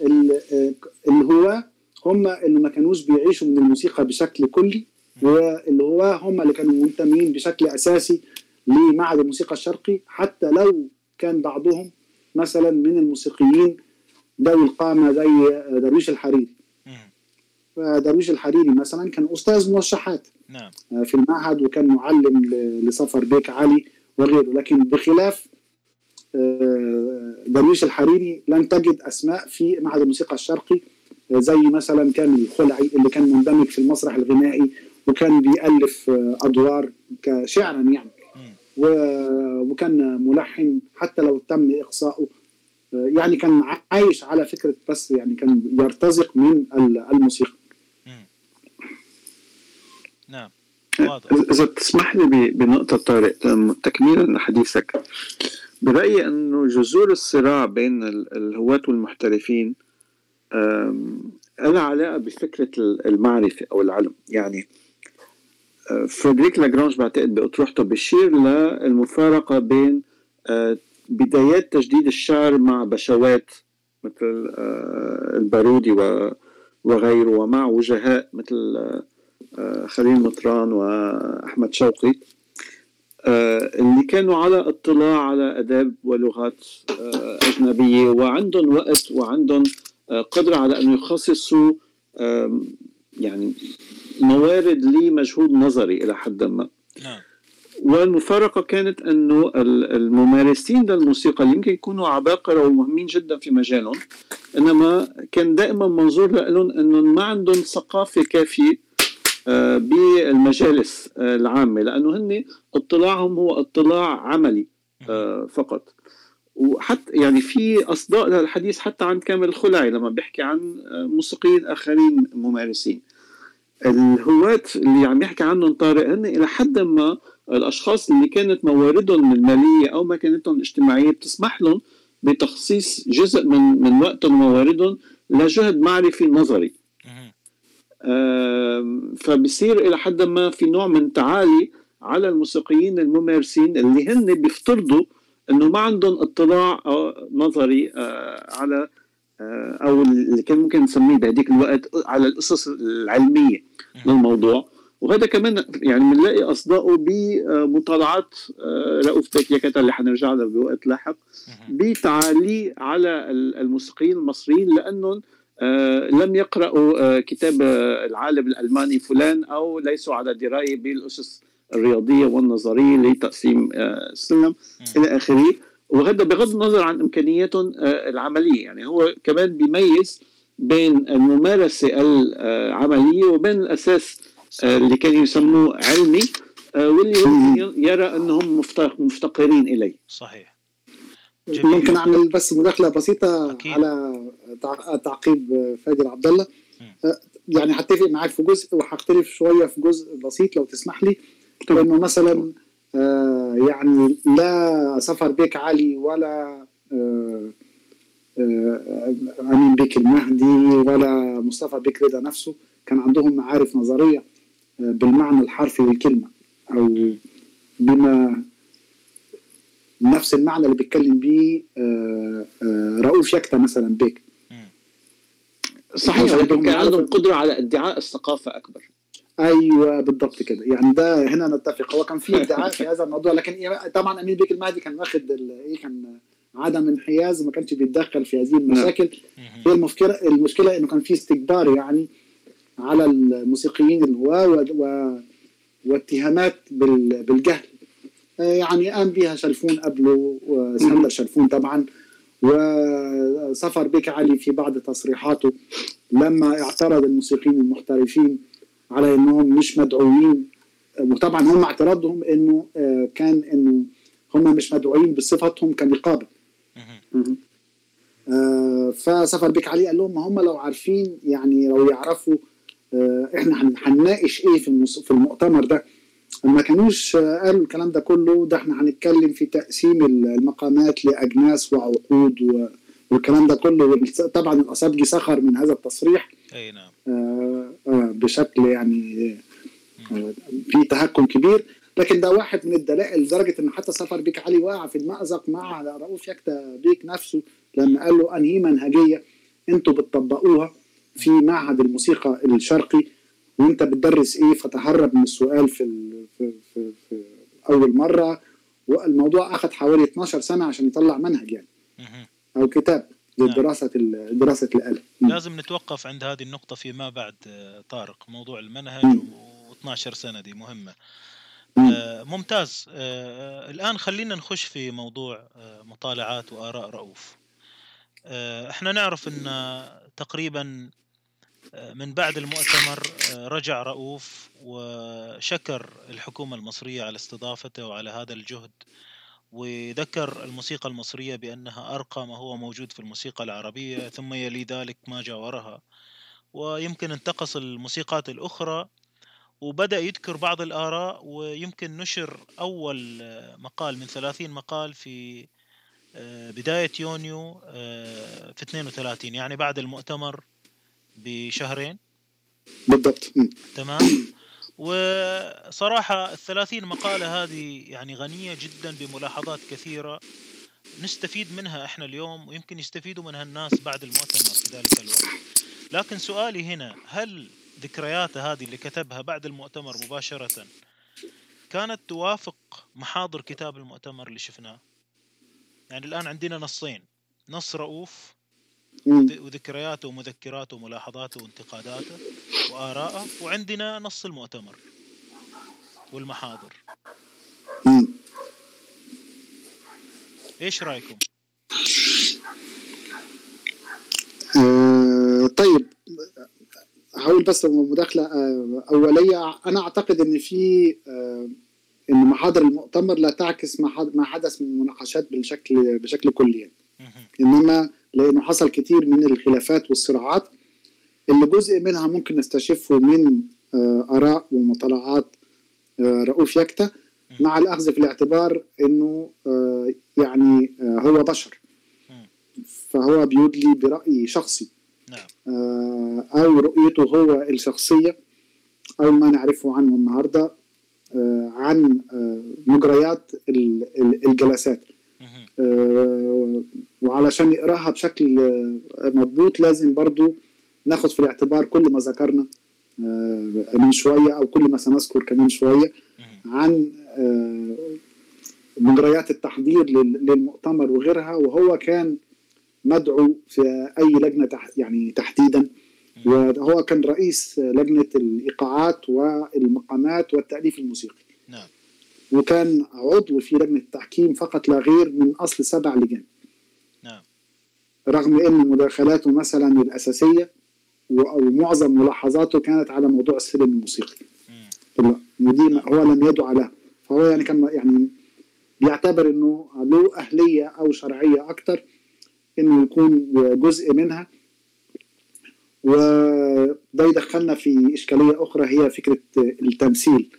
آه، الهواة هم اللي ما كانوش بيعيشوا من الموسيقى بشكل كلي والهواة هم اللي كانوا منتمين بشكل أساسي لمعهد الموسيقى الشرقي حتى لو كان بعضهم مثلا من الموسيقيين ذوي القامة زي درويش الحريري. درويش الحريري مثلا كان أستاذ موشحات نعم. آه، في المعهد وكان معلم لصفر بيك علي وغيره. لكن بخلاف درويش الحريري لن تجد أسماء في معهد الموسيقى الشرقي زي مثلا كامل الخلعي اللي كان مندمج في المسرح الغنائي وكان بيألف أدوار كشعرا يعني. وكان ملحن حتى لو تم إقصائه يعني كان عايش على فكرة بس يعني كان يرتزق من الموسيقى. نعم إذا تسمح لي بنقطة طارق تكميلا لحديثك. برأيي أنه جذور الصراع بين الهواة والمحترفين لها علاقة بفكرة المعرفة أو العلم. يعني فريدريك لاجرانج بعتقد بأطروحته بشير للمفارقة بين بدايات تجديد الشعر مع بشوات مثل البارودي وغيره ومع وجهاء مثل خليل مطران وأحمد شوقي. اللي كانوا على اطلاع على أداب ولغات أجنبية وعندهم وقت وعندهم قدرة على ان يخصصوا يعني موارد لمجهود نظري إلى حد ما. نعم. والمفارقة كانت أنه الممارسين للموسيقى اللي يمكن يكونوا عباقرة ومهمين جدا في مجالهم إنما كان دائما منظور لهم أنهم ما عندهم ثقافة كافية بالمجالس العامة لأنه هن اطلاعهم هو اطلاع عملي فقط. وحتى يعني في أصداء للحديث حتى عن كامل الخلعي لما بيحكي عن موسيقيين آخرين ممارسين. الهواة اللي عم يحكي عنهم طارق هن إلى حد ما الأشخاص اللي كانت مواردهم الماليه أو مكانتهم الاجتماعيه بتسمح لهم بتخصيص جزء من من وقتهم ومواردهم لجهد معرفي نظري. فبصير إلى حد ما في نوع من تعالي على الموسيقيين الممارسين اللي هن بيفترضوا إنه ما عندهم اطلاع نظري على أو اللي كان ممكن نسميه بهديك الوقت على القصص العلمية للموضوع وهذا كمان يعني بنلاقي اصداؤه بمطالعات رؤوف تكيكتا اللي حنرجع لها بوقت لاحق بتعالي على الموسيقيين المصريين لأنهم لم يقرأوا كتاب العالم الألماني فلان أو ليسوا على دراية بالأسس الرياضية والنظرية لتقسيم السلم إلى آخره. وهذا بغض النظر عن إمكانياتهم العملية يعني هو كمان بيميز بين الممارسة العملية وبين الأساس اللي كانوا يسموه علمي واللي يرى أنهم مفتقرين إليه. صحيح. جميل. ممكن أعمل بس مداخلة بسيطة أكيد. على تعقيب فادي عبد الله يعني هتفق معاك في جزء وهختلف شوية في جزء بسيط لو تسمح لي. لأنه مثلا يعني لا سفر بيك علي ولا أمين بيك المهدي ولا مصطفى بيك رضا نفسه. كان عندهم معارف نظرية بالمعنى الحرفي للكلمة أو بما نفس المعنى اللي بيتكلم بيه رؤوف يكتا مثلا بيك. صحيح كان عندهم قدرة على ادعاء الثقافة أكبر. أيوه بالضبط كده. يعني ده هنا نتفق. هو كان في ادعاء في هذا الموضوع لكن طبعا أمين بيك المهدي كان واخد إيه كان عدم انحياز وما كانش بيتدخل في هذه المشاكل. هي المشكلة المشكلة إنه كان في استكبار يعني على الموسيقيين الهواة و... واتهامات بال... بالجهل. يعني قام بها شلفون قبله واسكندر شلفون طبعا وسفر بك علي في بعض تصريحاته لما اعترض الموسيقيين المحترفين على إنهم مش مدعوين. وطبعا هم اعتراضهم إنه كان إنه هم مش مدعوين بصفتهم كنقابة. فسفر بك علي قال لهم ما هم لو عارفين يعني لو يعرفوا إحنا هنناقش إيه في في المؤتمر ده. ما كانوش قالوا الكلام ده كله ده إحنا هنتكلم في تقسيم المقامات لأجناس وعقود والكلام ده كله. طبعا الاصابجي سخر من هذا التصريح. أي نعم. آه آه بشكل يعني آه في تهكم كبير. لكن ده واحد من الدلائل لدرجة إن حتى سفر بيك علي وقع في المأزق مع رؤوف يكتا بيك نفسه لما قال له أنهي منهجية أنتوا بتطبقوها في معهد الموسيقى الشرقي. وانت بتدرس إيه فتهرب من السؤال في, في, في, في اول مرة والموضوع اخذ حوالي 12 سنة عشان يطلع منهج يعني. أو كتاب لدراسة دراسة الاله لازم نتوقف عند هذه النقطة فيما بعد طارق. موضوع المنهج و12 سنة دي مهمة. آه ممتاز. آه الآن خلينا نخش في موضوع آه مطالعات وآراء رؤوف. آه إحنا نعرف أن تقريبا آه، من بعد المؤتمر آه، رجع رؤوف وشكر الحكومة المصرية على استضافته وعلى هذا الجهد وذكر الموسيقى المصرية بأنها أرقى ما هو موجود في الموسيقى العربية ثم يلي ذلك ما جاورها ويمكن انتقص الموسيقات الأخرى وبدأ يذكر بعض الآراء ويمكن نشر أول مقال من ثلاثين مقال في آه، بداية يونيو آه، في 32 يعني بعد المؤتمر بشهرين؟ بالضبط. تمام. وصراحة الثلاثين مقالة هذه يعني غنية جدا بملاحظات كثيرة. نستفيد منها إحنا اليوم ويمكن يستفيدوا منها الناس بعد المؤتمر في ذلك الوقت. لكن سؤالي هنا هل ذكرياته هذه اللي كتبها بعد المؤتمر مباشرة كانت توافق محاضر كتاب المؤتمر اللي شفناه؟ يعني الآن عندنا نصين. نص رؤوف وذكرياته ومذكراته وملاحظاته وانتقاداته وآراءه وعندنا نص المؤتمر والمحاضر. إيش رأيكم؟ آه طيب. هقول بس مداخلة. آه أولية أنا أعتقد إن في آه إن محاضر المؤتمر لا تعكس ما حدث من مناقشات بشكل بشكل كلي إنما لأنه حصل كتير من الخلافات والصراعات اللي جزء منها ممكن نستشفه من آه، آراء ومطالعات آه، رؤوف يكتا مع الأخذ في الاعتبار إنه آه، يعني هو بشر. فهو بيدلي براي شخصي. نعم. أو رؤيته هو الشخصية أو ما نعرفه عنه النهارده عن مجريات الجلسات. وعلشان نقراها بشكل آه، مضبوط لازم برضو ناخد في الاعتبار كل ما ذكرنا آه، من شوية أو كل ما سنذكر كمان شوية عن مجريات التحضير للمؤتمر وغيرها وهو كان مدعو في أي لجنة يعني تحديدا. وهو كان رئيس لجنة الإيقاعات والمقامات والتأليف الموسيقي. وكان عضو في لجنة التحكيم فقط لا غير من أصل سبع لجان. نعم رغم أن مداخلاته مثلا الأساسية ومعظم ملاحظاته كانت على موضوع السلم الموسيقي. ودي هو لم يدع له فهو يعني كان يعني بيعتبر إنه له أهلية أو شرعية أكثر إنه يكون جزء منها. وده يدخلنا في إشكالية أخرى هي فكرة التمثيل.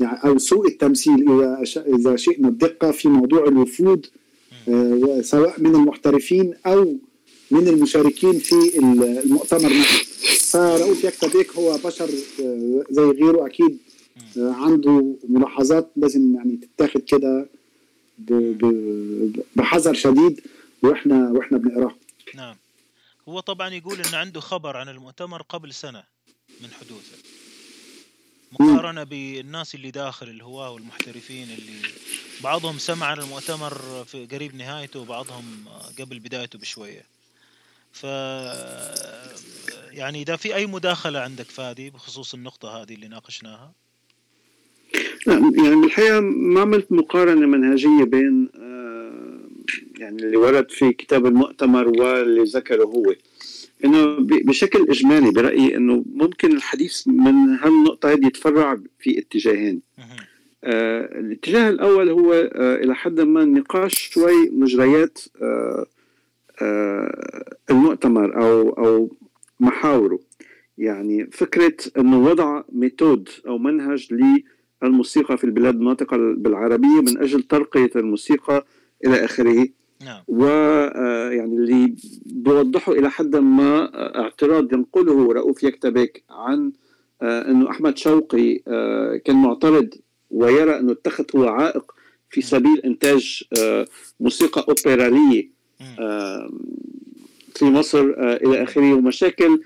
يعني أو سوء التمثيل إذا إذا شئنا الدقة في موضوع الوفود آه، سواء من المحترفين أو من المشاركين في المؤتمر نفسه. فرؤوف يكتبيك هو بشر آه، زي غيره أكيد آه، عنده ملاحظات لازم يعني تتاخد كده بحذر شديد وإحنا وإحنا بنقراها نعم. هو طبعا يقول ان عنده خبر عن المؤتمر قبل سنة من حدوثه. مقارنة بالناس اللي داخل الهواة والمحترفين اللي بعضهم سمع عن المؤتمر في قريب نهايته وبعضهم قبل بدايته بشوية. ف يعني إذا في أي مداخلة عندك فادي بخصوص النقطة هذه اللي ناقشناها؟ يعني بالحقيقة ما عملت مقارنة منهجية بين آه، يعني اللي ورد في كتاب المؤتمر واللي ذكره هو. إنه بشكل إجمالي برأيي إنه ممكن الحديث من هالنقطة هذه يتفرع في اتجاهين. آه الاتجاه الأول هو آه إلى حد ما النقاش شوي مجريات آه المؤتمر أو أو محاوره. يعني فكرة انه وضع ميثود أو منهج للموسيقى في البلاد الناطقه بالعربية من أجل ترقية الموسيقى إلى آخره. نعم. ويعني آه، اللي بيوضحوا إلى حد ما آه، اعتراض ينقله رؤوف يكتبك عن آه، إنه أحمد شوقي كان معترض ويرى إنه اتخذ هو عائق في سبيل إنتاج موسيقى أوبرالية. في مصر إلى آخره. ومشاكل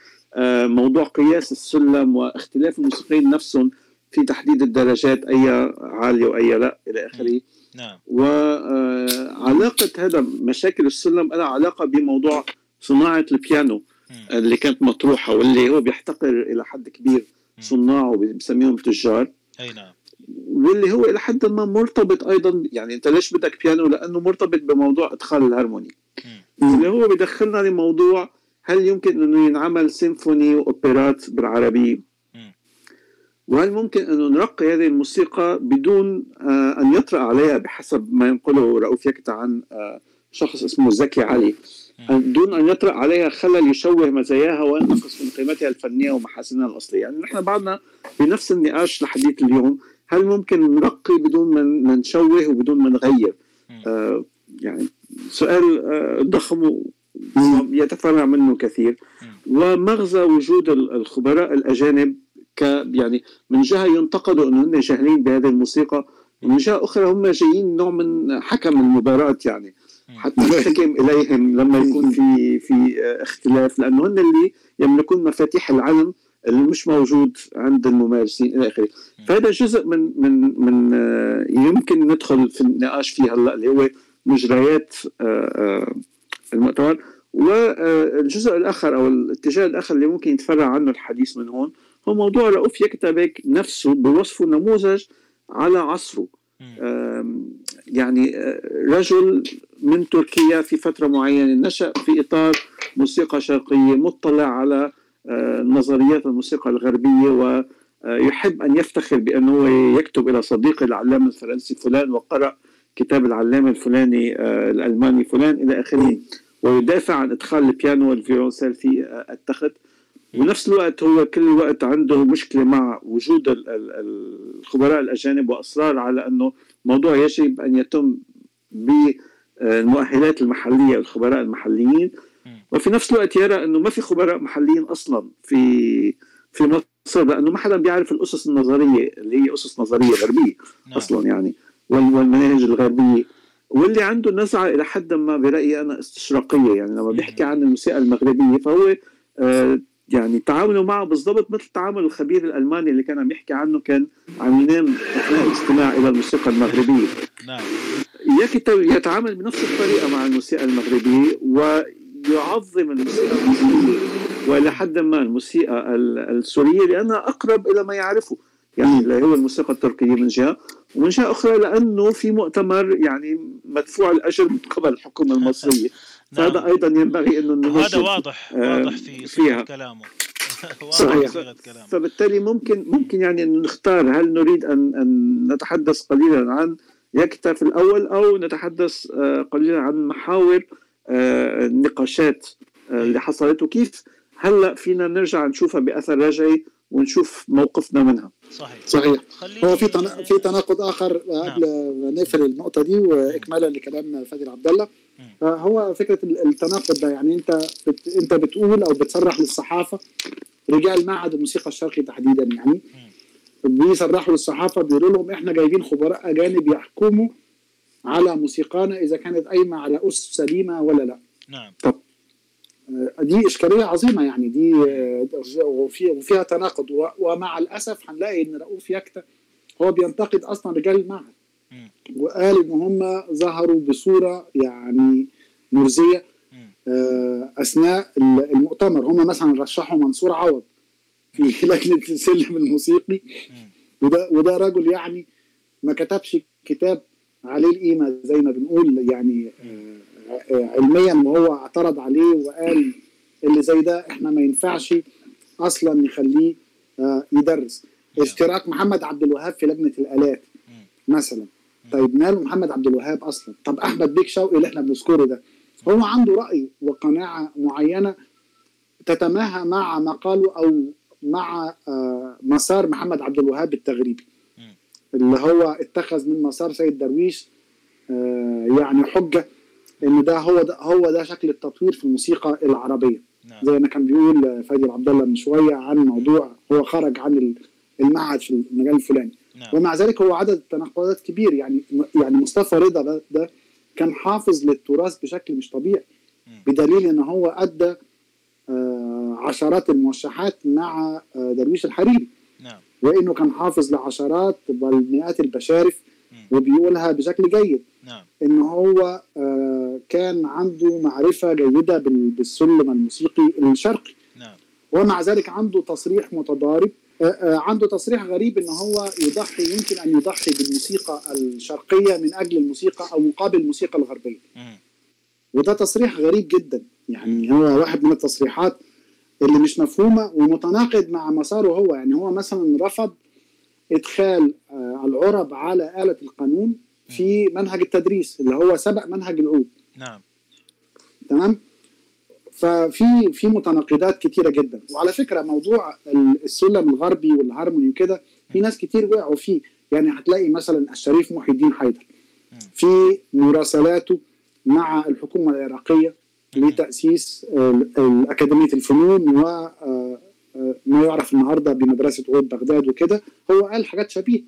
موضوع قياس السلم واختلاف الموسيقيين نفسهم في تحديد الدرجات أي عالية وأي لا إلى آخره. نعم. وعلاقة هذا مشاكل السلم لها علاقة بموضوع صناعة البيانو اللي كانت مطروحة واللي هو بيحتقر إلى حد كبير صناعه بسميهم تجار. أي نعم. واللي هو إلى حد ما مرتبط أيضا يعني أنت ليش بدك بيانو؟ لأنه مرتبط بموضوع إدخال الهارموني. اللي هو بدخلنا لموضوع هل يمكن إنه ينعمل سيمفوني واوبرات بالعربيه وهل ممكن إنه نرقي هذه الموسيقى بدون آه أن يطرأ عليها بحسب ما ينقله رؤوف يكتا عن آه شخص اسمه زكي علي. دون أن يطرأ عليها خلل يشوه مزاياها وينقص من قيمتها الفنية ومحاسنها الأصلية، يعني نحن بعدنا بنفس النقاش لحديث اليوم، هل ممكن نرقي بدون ما نشوه وبدون ما نغير؟ آه يعني سؤال آه ضخم يتفرع منه كثير. ومغزى وجود الخبراء الأجانب ك يعني من جهة ينتقدوا انه هم جاهلين بهذه الموسيقى ومن جهة أخرى هم جايين نوع من حكم المباراة يعني. حتى نحكم إليهم لما يكون في في اختلاف لأنه هن اللي يملكون مفاتيح العلم اللي مش موجود عند الممارسين إلى آخره. فهذا جزء من من من يمكن ندخل في النقاش فيه هلأ اللي هو مجريات المؤتمر. والجزء الآخر أو الاتجاه الآخر اللي ممكن يتفرع عنه الحديث من هون هو موضوع رؤوف يكتبك نفسه بوصفه نموذج على عصره. يعني رجل من تركيا في فترة معينة نشأ في إطار موسيقى شرقية مطلع على نظريات الموسيقى الغربية ويحب أن يفتخر بأنه يكتب إلى صديقه العلامة الفرنسي فلان وقرأ كتاب العلامة الفلاني الألماني فلان إلى آخره ويدافع عن إدخال البيانو والفيولونسيل في التخت. ونفس الوقت هو كل الوقت عنده مشكلة مع وجود الخبراء الأجانب وأصرار على أنه موضوع يجب أن يتم بالمؤهلات المحلية الخبراء المحليين. وفي نفس الوقت يرى إنه ما في خبراء محليين أصلا في في مصر لأنه ما حدا بيعرف الأسس النظرية اللي هي أسس نظرية غربية نعم. أصلا يعني والمناهج الغربية. واللي عنده نزعة إلى حد ما برأيي أنا استشراقية يعني لما بيحكي عن الموسيقى المغربية فهو آه يعني تعاملوا معه بالضبط مثل تعامل الخبير الألماني اللي كان عم يحكي عنه كان عم ينام أثناء الاستماع إلى الموسيقى المغربية. نعم. يتعامل بنفس الطريقة مع الموسيقى المغربية ويعظم الموسيقى وإلى حد ما الموسيقى السورية لأنها أقرب إلى ما يعرفه. يعني اللي هو الموسيقى التركية من جهة ومن جهة أخرى لأنه في مؤتمر يعني مدفوع الأجر من قبل الحكومة المصرية. نعم. فهذا أيضا ينبغي انه هذا واضح واضح في فيها. كلامه. صحيح. فبالتالي ممكن ممكن يعني أن نختار هل نريد ان أن نتحدث قليلا عن يكتا في الأول أو نتحدث قليلا عن محاور النقاشات اللي حصلت. وكيف هلأ فينا نرجع نشوفها بأثر رجعي ونشوف موقفنا منها. صحيح. صحيح. هو في في تناقض آخر قبل نعم. نقفل النقطة دي واكمالا لكلام فادي عبد الله. هو فكرة التناقض ده يعني أنت بت أنت بتقول أو بتصرح للصحافة رجال معهد الموسيقى الشرقي تحديدا يعني. بيصرحوا للصحافة بيقولوا لهم إحنا جايبين خبراء أجانب يحكموا على موسيقانا إذا كانت قايمة على اسس سليمة ولا لا. نعم. طب دي إشكالية عظيمة يعني دي وفيها تناقض ومع الأسف هنلاقي إن رؤوف يكتا هو بينتقد أصلا رجال المعهد. وقال إن هم ظهروا بصورة يعني مرزية أثناء المؤتمر. هم مثلا رشحوا منصور عوض في لجنة السلم الموسيقي. وده وده رجل يعني ما كتبش كتاب عليه القيمة زي ما بنقول يعني علميا وهو اعترض عليه وقال اللي زي ده إحنا ما ينفعش أصلا نخليه يدرس. اشتراك محمد عبد الوهاب في لجنة الآلات مثلا. طيب ماله محمد عبد الوهاب أصلا؟ طب أحمد بيك شوقي اللي إحنا بنذكره ده هو عنده رأي وقناعة معينة تتماهى مع مقاله أو مع مسار محمد عبد الوهاب التغريبي. اللي هو اتخذ من مسار سيد درويش يعني حجة إن ده هو ده هو ده شكل التطوير في الموسيقى العربية نعم. زي ما كان بيقول فادي عبد الله من شوية عن موضوع هو خرج عن المعهد في المجال الفلاني نعم. ومع ذلك هو عدد التناقضات كبير يعني يعني مصطفى رضا ده, ده كان حافظ للتراث بشكل مش طبيعي بدليل إن هو أدى عشرات الموشحات مع درويش الحريري. وإنه كان حافظ لعشرات بل مئات البشارف وبيقولها بشكل جيد نعم. ان هو كان عنده معرفة جيدة بالسلم الموسيقي الشرقي نعم. ومع ذلك عنده تصريح متضارب عنده تصريح غريب ان هو يضحي يمكن أن يضحي بالموسيقى الشرقية من أجل الموسيقى أو مقابل الموسيقى الغربية. وده تصريح غريب جدا يعني هو واحد من التصريحات اللي مش مفهومة ومتناقض مع مساره هو. يعني هو مثلا رفض إدخال العرب على آلة القانون في منهج التدريس اللي هو سبق منهج العود. نعم. تمام؟ ففي في متناقضات كتيرة جدا. وعلى فكرة موضوع السلم الغربي والهارموني وكده في ناس كتير وقعوا فيه. يعني هتلاقي مثلا الشريف محي الدين حيدر. في مراسلاته مع الحكومة العراقية. لتأسيس أكاديمية الفنون و ما يعرف النهارده بمدرسة عود بغداد وكده. هو قال حاجات شبيهه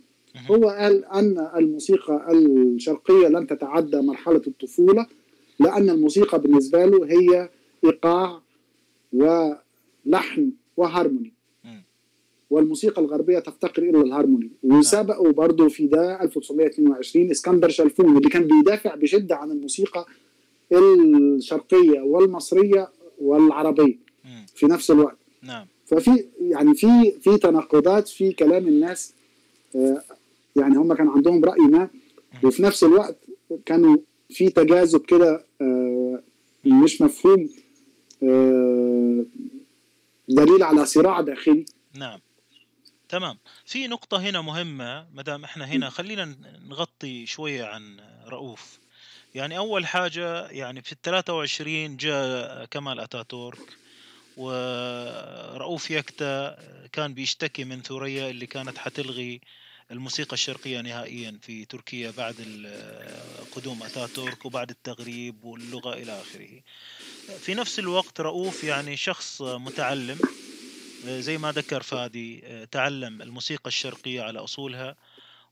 هو قال أن الموسيقى الشرقية لن تتعدى مرحلة الطفولة لأن الموسيقى بالنسبة له هي إيقاع ولحن وهارموني. والموسيقى الغربية تفتقر إلى الهارموني. وسبقوا برضه في ده 1922 إسكندر شلفون اللي كان بيدافع بشدة عن الموسيقى الشرقية والمصرية والعربية في نفس الوقت. نعم. ففي يعني في في تناقضات في كلام الناس يعني هم كان عندهم راي ما وفي نفس الوقت كانوا في تجاذب كده مش مفهوم دليل على صراع داخلي. نعم. تمام. في نقطة هنا مهمة مدام إحنا هنا خلينا نغطي شوية عن رؤوف. يعني أول حاجة يعني في الثلاثة وعشرين جاء كمال أتاتورك ورؤوف يكتا كان بيشتكي من ثوريا اللي كانت حتلغي الموسيقى الشرقية نهائيا في تركيا بعد قدوم أتاتورك وبعد التغريب واللغة إلى آخره. في نفس الوقت رؤوف يعني شخص متعلم زي ما ذكر فادي تعلم الموسيقى الشرقية على أصولها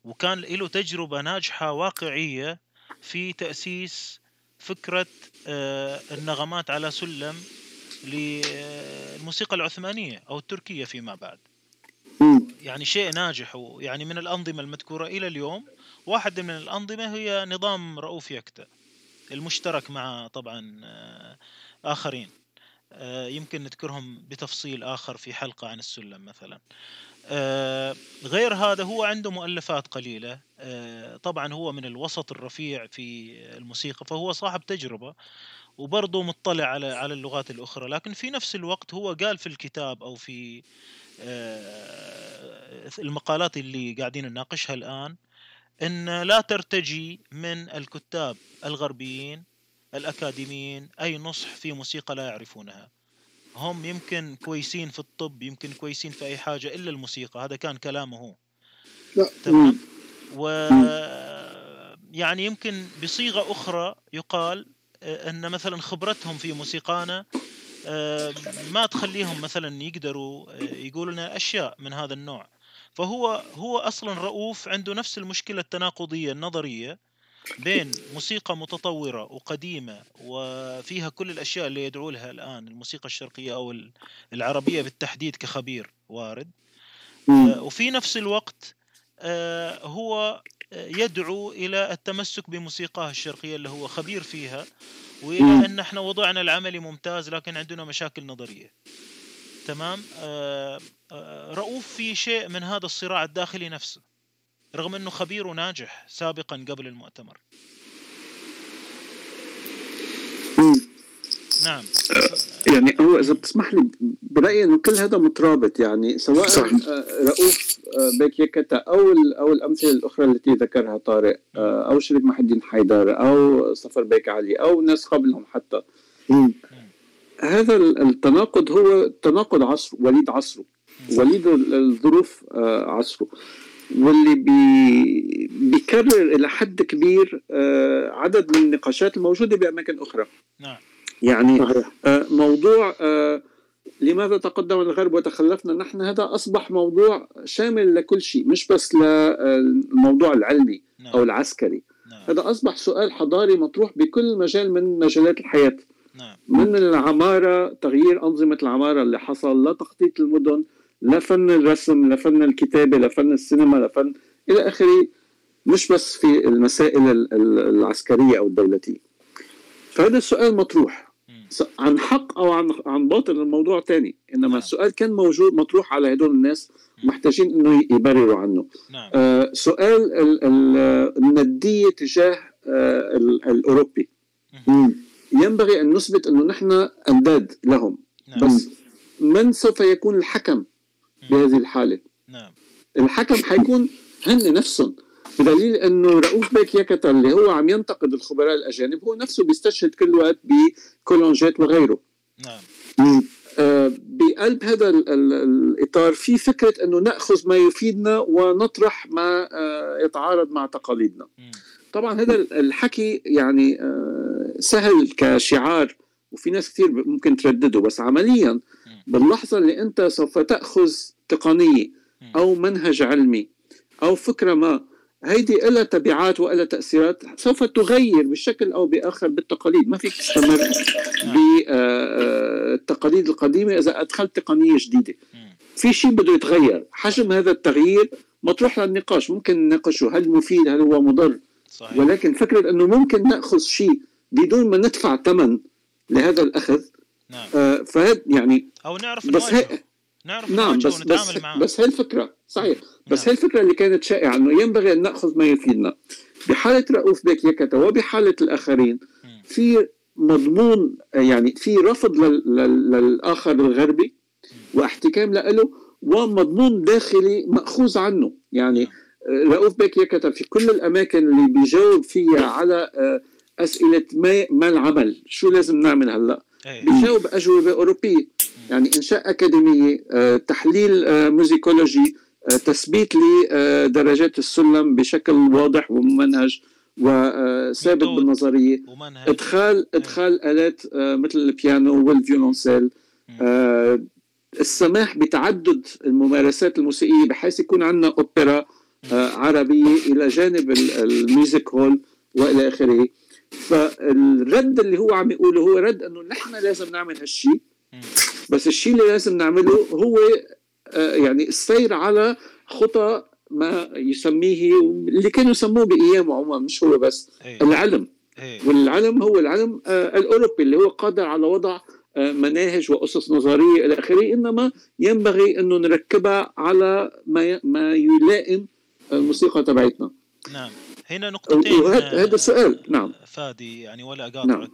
وكان له تجربة ناجحة واقعية في تأسيس فكرة النغمات على سلم للموسيقى العثمانية أو التركية فيما بعد. يعني شيء ناجح يعني من الأنظمة المذكورة إلى اليوم واحد من الأنظمة هي نظام رؤوف يكتا المشترك مع طبعا آخرين. يمكن نذكرهم بتفصيل آخر في حلقة عن السلم مثلا. غير هذا هو عنده مؤلفات قليلة. طبعا هو من الوسط الرفيع في الموسيقى فهو صاحب تجربة وبرضه مطلع على على اللغات الأخرى. لكن في نفس الوقت هو قال في الكتاب أو في المقالات اللي قاعدين نناقشها الآن أن لا ترتجي من الكتاب الغربيين الأكاديميين أي نصح في موسيقى لا يعرفونها. هم يمكن كويسين في الطب يمكن كويسين في أي حاجة إلا الموسيقى هذا كان كلامه هو. تمام؟ و يعني يمكن بصيغة أخرى يقال أن مثلا خبرتهم في موسيقانا ما تخليهم مثلا يقدروا يقولوا لنا أشياء من هذا النوع. فهو هو أصلا رؤوف عنده نفس المشكلة التناقضية النظرية بين موسيقى متطورة وقديمة وفيها كل الأشياء اللي يدعو لها الآن الموسيقى الشرقية أو العربية بالتحديد كخبير وارد. وفي نفس الوقت هو يدعو إلى التمسك بموسيقاه الشرقية اللي هو خبير فيها وإلى أن إحنا وضعنا العملي ممتاز لكن عندنا مشاكل نظرية. تمام؟ رؤوف في شيء من هذا الصراع الداخلي نفسه. رغم إنه خبير وناجح سابقا قبل المؤتمر. نعم. يعني هو إذا بتسمح لي برأيي انه كل هذا مترابط يعني سواء صح. رؤوف بيك يكتا أو أو الأمثلة الأخرى التي ذكرها طارق أو شريف محي الدين حيدر أو صفر بيك علي أو ناس قبلهم حتى. هذا التناقض هو تناقض عصر وليد عصره. وليد الظروف عصره. واللي بي بيكرر إلى حد كبير عدد من النقاشات الموجودة بأماكن أخرى نعم يعني موضوع لماذا تقدم الغرب وتخلفنا نحن هذا أصبح موضوع شامل لكل شيء مش بس للموضوع العلمي نعم. أو العسكري نعم. هذا أصبح سؤال حضاري مطروح بكل مجال من مجالات الحياة نعم. من العمارة تغيير أنظمة العمارة اللي حصل لا تخطيط المدن لا فن الرسم لا فن الكتابة لا فن السينما لا فن إلى آخره مش بس في المسائل العسكرية أو الدولتية. فهذا السؤال مطروح. عن حق أو عن عن باطل الموضوع تاني. إنما نعم. السؤال كان موجود مطروح على هدول الناس محتاجين إنه يبرروا عنه. نعم. آه سؤال الندية تجاه آه الأوروبي. ينبغي أن نثبت أنه نحن أنداد لهم. نعم. بس من سوف يكون الحكم؟ بهذه الحالة. نعم. الحكم حيكون هن نفسهم بدليل إنه رؤوف بيك يكتا اللي هو عم ينتقد الخبراء الأجانب هو نفسه بيستشهد كل وقت بكولونجيت وغيره. نعم. آه بقلب هذا الإطار في فكرة إنه نأخذ ما يفيدنا ونطرح ما آه يتعارض مع تقاليدنا. طبعا هذا الحكي يعني آه سهل كشعار وفي ناس كثير ممكن تردده بس عمليا باللحظة اللي أنت سوف تأخذ تقنية أو منهج علمي أو فكرة ما هيدي لها تبعات ولها تأثيرات سوف تغير بشكل أو بآخر بالتقاليد. ما فيك تستمر بالتقاليد آه، القديمة إذا أدخلت تقنية جديدة. في شيء بده يتغير. حجم هذا التغيير مطروح للنقاش. ممكن نناقشه. هل مفيد؟ هل هو مضر؟ صحيح. ولكن فكرة إنه ممكن نأخذ شيء بدون ما ندفع ثمن لهذا الأخذ نعم. آه فهد يعني أو نعرف بس هي نعرف نعم بس بس. بس هي الفكرة صحيح بس نعم. هي الفكرة اللي كانت شائعة إنه ينبغي أن نأخذ ما يفيدنا بحالة رؤوف بيك يكتا وبحالة الآخرين في مضمون يعني في رفض للآخر الغربي واحتكام له ومضمون داخلي مأخوذ عنه يعني نعم. رؤوف بيك يكتا في كل الأماكن اللي بيجاوب فيها على آه، أسئلة ما ما العمل شو لازم نعمل هلأ. بيجاوب أجوبة أوروبية. يعني إنشاء أكاديمية آه، تحليل آه، musicologie آه، تثبيت لدرجات السلم بشكل واضح وممنهج وثابت بالنظرية. ومنهج. إدخال إيه. إدخال آلات مثل البيانو والفيولونسيل. السماح بتعدد الممارسات الموسيقية بحيث يكون عندنا أوبرا عربية إلى جانب الميوزك هول وإلى آخره. فالرد اللي هو عم يقوله هو رد إنه نحن لازم نعمل هالشيء بس الشيء اللي لازم نعمله هو آه، يعني السير على خطى ما يسميه اللي كانوا يسموه بايامه عموما مش هو بس أيه. العلم. أيه. والعلم هو العلم آه، الأوروبي اللي هو قادر على وضع آه، مناهج واسس نظرية إلى آخره إنما ينبغي إنه نركبها على ما ما يلائم الموسيقى تبعتنا نعم. هنا نقطتين هذا السؤال. نعم. فادي يعني ولا أقاطعك. نعم.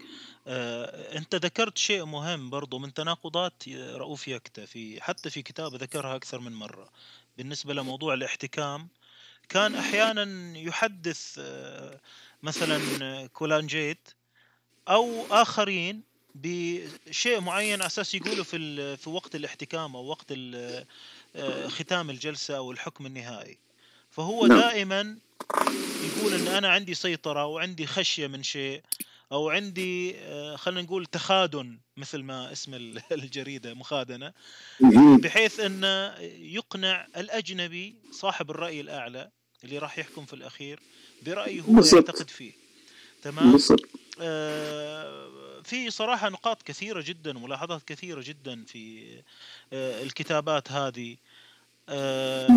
آه، أنت ذكرت شيء مهم برضو من تناقضات رؤوف يكتا في حتى في كتاب ذكرها أكثر من مرة. بالنسبة لموضوع الاحتكام كان أحيانا يحدث آه، مثلا كولانجيت أو آخرين بشيء معين على أساس يقولوا في في وقت الاحتكام أو وقت آه، ختام الجلسة أو الحكم النهائي. فهو نعم. دائما يقول إن أنا عندي سيطرة وعندي خشية من شيء أو عندي آه، خلينا نقول تخادن مثل ما اسم الجريدة مخادنة بحيث انه يقنع الأجنبي صاحب الرأي الأعلى اللي راح يحكم في الأخير برأيه هو يعتقد فيه. تمام؟ آه في صراحة نقاط كثيرة جدا ملاحظات كثيرة جدا في آه الكتابات هذه. آه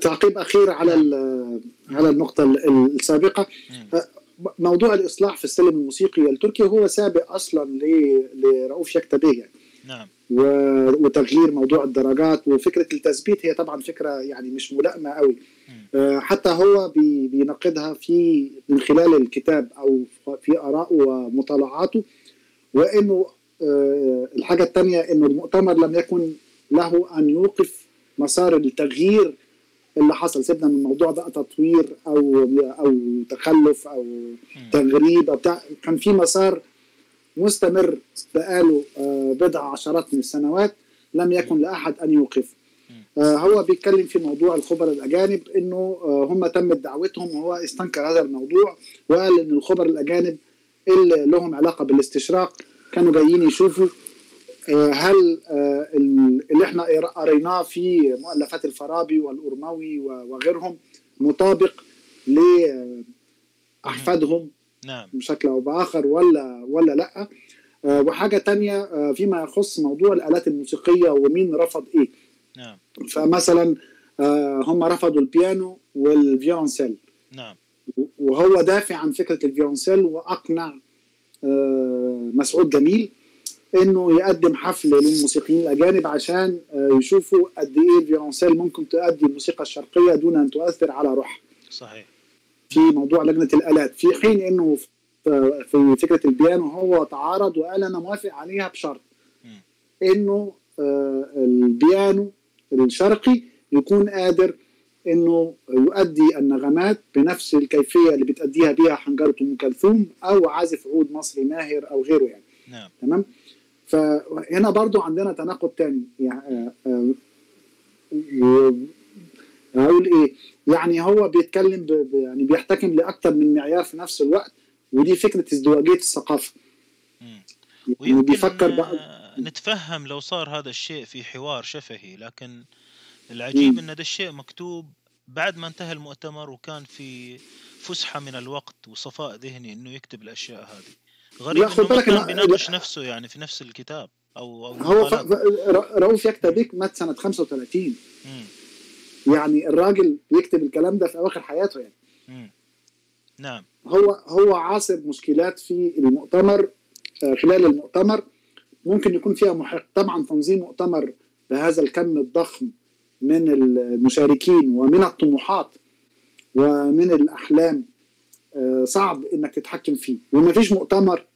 تعقيب أخير على. على النقطة السابقة. موضوع الإصلاح في السلم الموسيقي التركي هو سابق أصلا لرؤوف يكتبيه يعني نعم. وتغيير موضوع الدرجات وفكرة التثبيت هي طبعا فكرة يعني مش ملائمة قوي. آه، حتى هو بينقدها في من خلال الكتاب أو في ارائه ومطالعاته وإنه آه، الحاجة الثانية إنه المؤتمر لم يكن له أن يوقف مسار التغيير اللي حصل؟ سيبنا من الموضوع ده تطوير أو أو تخلف أو تغريب أو بتاع. كان في مسار مستمر بقاله آه، بضع عشرات من السنوات لم يكن لأحد أن يوقف آه، هو بيتكلم في موضوع الخبراء الأجانب إنه آه، هم تمت دعوتهم وهو استنكر هذا الموضوع وقال إن الخبراء الأجانب اللي لهم علاقة بالاستشراق كانوا جايين يشوفوا هل آه، اللي إحنا قريناه في مؤلفات الفارابي والأرموي وغيرهم مطابق لأحفادهم نعم. بشكل أو بآخر ولا ولا لأ؟ آه، وحاجة تانية فيما يخص موضوع الآلات الموسيقية ومين رفض إيه. نعم. فمثلا هم رفضوا البيانو والفيولونسيل. نعم. وهو دافع عن فكرة الفيولونسيل وأقنع مسعود جميل. إنه يقدم حفلة للموسيقيين الأجانب عشان آه، يشوفوا قد إيه الفيولونسيل ممكن تؤدي الموسيقى الشرقية دون أن تؤثر على روحها. صحيح. في موضوع لجنة الآلات. في حين إنه في فكرة البيانو هو تعارض وقال أنا موافق عليها بشرط. إنه آه، البيانو الشرقي يكون قادر إنه يؤدي النغمات بنفس الكيفية اللي بتأديها بها حنجرة أم كلثوم أو عازف عود مصري ماهر أو غيره يعني. نعم. تمام؟ فهنا برضو عندنا تناقض تاني. يعني أقول إيه؟ يعني هو بيتكلم ب يعني بيحتكم لاكثر من معيار في نفس الوقت ودي فكرة ازدواجية الثقافة. يعني بيفكر بقى نتفهم لو صار هذا الشيء في حوار شفهي لكن العجيب إن هذا الشيء مكتوب بعد ما انتهى المؤتمر وكان في فسحة من الوقت وصفاء ذهني إنه يكتب الأشياء هذه. غريب إنه ما كان بيناقش نفسه يعني في نفس الكتاب أو أو هو رؤوف يكتبك مات سنة 35 مم. يعني الراجل بيكتب الكلام ده في أواخر حياته يعني. مم. نعم. هو هو عاصر مشكلات في المؤتمر آه، خلال المؤتمر. ممكن يكون فيها محق. طبعا تنظيم مؤتمر بهذا الكم الضخم من المشاركين ومن الطموحات ومن الأحلام آه، صعب إنك تتحكم فيه. وما فيش مؤتمر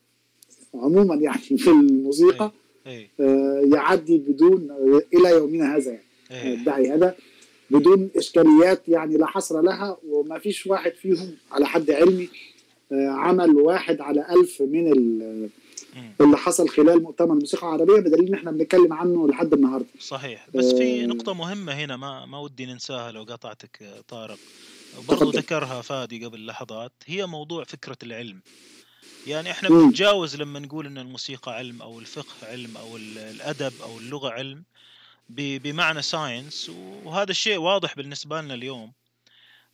عموما يعني في الموسيقى آه، يعدي بدون إلى يومنا هذا يعني. الدعي هذا بدون إشكاليات يعني لا حصر لها وما فيش واحد فيهم على حد علمي آه، عمل واحد على ألف من اللي حصل خلال مؤتمر الموسيقى العربية بدليل إن إحنا بنتكلم عنه لحد النهارده. صحيح. بس في نقطة مهمة هنا ما ما ودي ننساها لو قطعتك طارق. برضو ذكرها فادي قبل لحظات هي موضوع فكرة العلم. يعني إحنا بنتجاوز لما نقول إن الموسيقى علم أو الفقه علم أو الأدب أو اللغة علم بمعنى ساينس وهذا الشيء واضح بالنسبة لنا اليوم.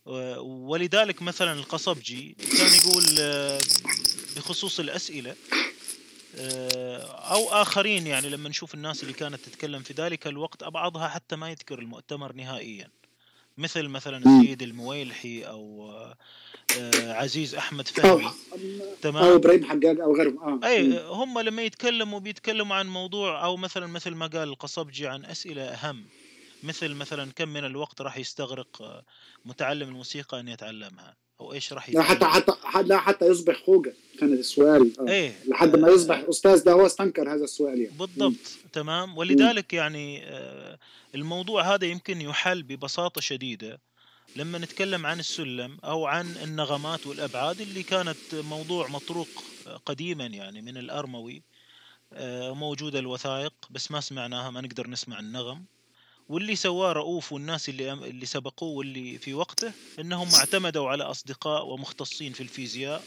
ولذلك مثلا القصبجي كان يقول آه، بخصوص الأسئلة آه، أو آخرين يعني لما نشوف الناس اللي كانت تتكلم في ذلك الوقت بعضها حتى ما يذكر المؤتمر نهائيا. مثل مثلا السيد المويلحي أو آه، عزيز أحمد فهمي. تمام؟ أو إبراهيم حجاج أو غيرهم. آه. أي هم لما يتكلموا بيتكلموا عن موضوع أو مثلا مثل ما قال القصبجي عن أسئلة أهم. مثل مثلا كم من الوقت راح يستغرق آه، متعلم الموسيقى أن يتعلمها. أو إيش راح لا حتى حتى لا حتى يصبح خوجة. كان السؤال. آه. إيه. لحد ما يصبح أستاذ ده هو استنكر هذا السؤال يعني. بالضبط. م. تمام. ولذلك يعني الموضوع هذا يمكن يحل ببساطة شديدة. لما نتكلم عن السلم أو عن النغمات والأبعاد اللي كانت موضوع مطروق قديما يعني من الأرموي آه، موجودة الوثائق بس ما سمعناها ما نقدر نسمع النغم. واللي سواه رؤوف والناس اللي اللي سبقوه واللي في وقته إنهم اعتمدوا على أصدقاء ومختصين في الفيزياء.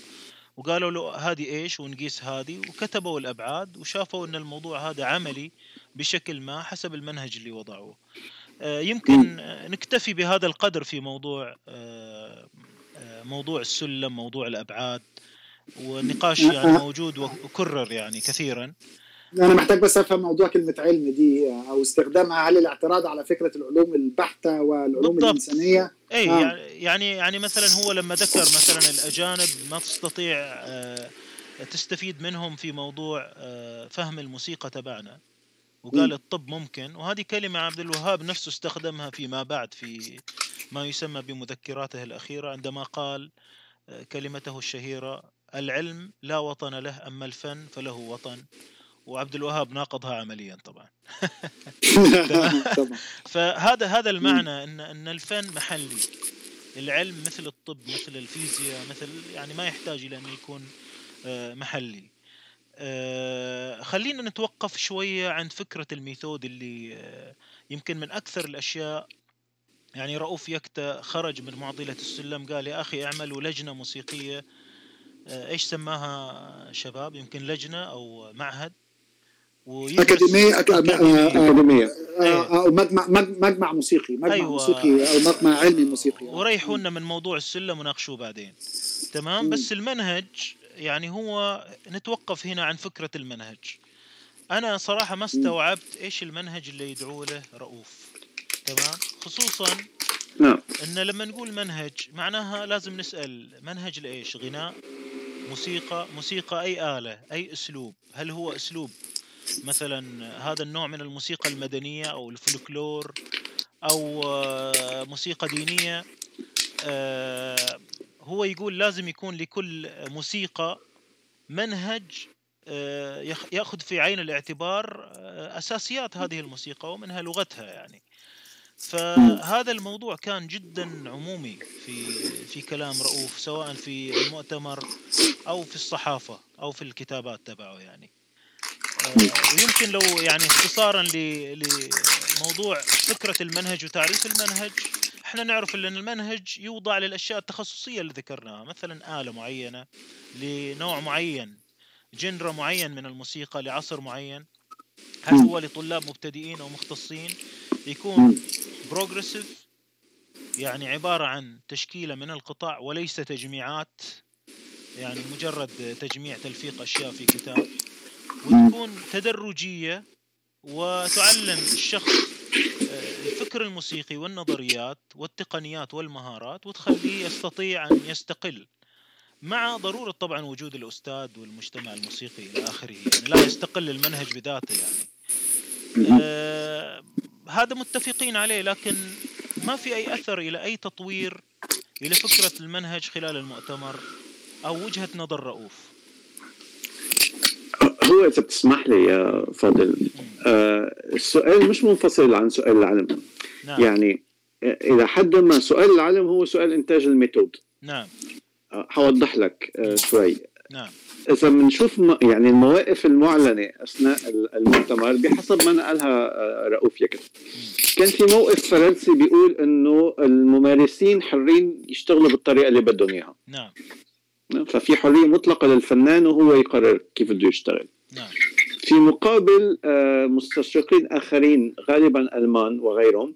وقالوا له هذه إيش ونقيس هذه؟ وكتبوا الأبعاد وشافوا إن الموضوع هذا عملي بشكل ما حسب المنهج اللي وضعوه. آه، يمكن نكتفي بهذا القدر في موضوع آه، آه، موضوع السلم موضوع الأبعاد. والنقاش يعني موجود وكرر يعني كثيرا. أنا محتاج بس أفهم موضوع كلمة علم دي أو استخدامها. هل الاعتراض على فكرة العلوم البحتة والعلوم بالضبط. الإنسانية؟ اي آه. يعني يعني مثلا هو لما ذكر مثلا الأجانب ما تستطيع تستفيد منهم في موضوع فهم الموسيقى تبعنا. وقال الطب ممكن. وهذه كلمة عبد الوهاب نفسه استخدمها فيما بعد في ما يسمى بمذكراته الأخيرة عندما قال آه، كلمته الشهيرة العلم لا وطن له أما الفن فله وطن. وعبد الوهاب ناقضها عمليا طبعا. فهذا هذا المعنى ان إن الفن محلي. العلم مثل الطب مثل الفيزياء مثل يعني ما يحتاج إلى أن يكون آه، محلي. آه، خلينا نتوقف شوية عند فكرة الميثود اللي آه، يمكن من أكثر الأشياء. يعني رؤوف يكتا خرج من معضلة السلم قال يا أخي اعملوا لجنة موسيقية. آه، إيش سماها شباب؟ يمكن لجنة أو معهد. أكاديمية أكاديمية أو مجمع مجمع موسيقي مجمع أيوة. موسيقي أو مجمع علمي موسيقي. وريحونا من موضوع السلم وناقشوه بعدين. تمام؟ بس المنهج يعني هو نتوقف هنا عن فكرة المنهج. أنا صراحة ما استوعبت إيش المنهج اللي يدعو له رؤوف. تمام؟ خصوصا نعم. إن لما نقول منهج معناها لازم نسأل منهج لإيش؟ غناء موسيقى موسيقى أي آلة أي أسلوب؟ هل هو أسلوب مثلا هذا النوع من الموسيقى المدنية أو الفلكلور أو آه، موسيقى دينية آه، هو يقول لازم يكون لكل موسيقى منهج آه، يأخذ في عين الاعتبار أساسيات هذه الموسيقى ومنها لغتها يعني. فهذا الموضوع كان جدا عمومي في في كلام رؤوف سواء في المؤتمر أو في الصحافة أو في الكتابات تبعه يعني. ويمكن لو يعني اختصارا لموضوع فكرة المنهج وتعريف المنهج إحنا نعرف إن المنهج يوضع للأشياء التخصصية اللي ذكرناها مثلا آلة معينة لنوع معين جنرا معين من الموسيقى لعصر معين. هل هو لطلاب مبتدئين أو مختصين؟ يكون بروجريسيف يعني عبارة عن تشكيلة من القطع وليس تجميعات يعني مجرد تجميع تلفيق أشياء في كتاب. وتكون تدرجية وتعلم الشخص آه، الفكر الموسيقي والنظريات والتقنيات والمهارات وتخليه يستطيع أن يستقل. مع ضرورة طبعا وجود الأستاذ والمجتمع الموسيقي إلى آخره يعني لا يستقل المنهج بذاته يعني. آه هذا متفقين عليه لكن ما في أي أثر إلى أي تطوير إلى فكرة المنهج خلال المؤتمر أو وجهة نظر رؤوف؟ هو إذا بتسمح لي يا فاضل آه السؤال مش منفصل عن سؤال العلم نعم. يعني إلى حد ما سؤال العلم هو سؤال إنتاج الميثود. نعم. حوضح لك آه، شوي. نعم. إذا بنشوف يعني المواقف المعلنة أثناء المؤتمر بحسب ما نقلها آه، رؤوف يكت كان في موقف فرنسي بيقول إنه الممارسين حرين يشتغلوا بالطريقة اللي بدهم إياها. نعم. ففي حرية مطلقة للفنان وهو يقرر كيف بده يشتغل. نعم. في مقابل آه، مستشرقين آخرين غالبا ألمان وغيرهم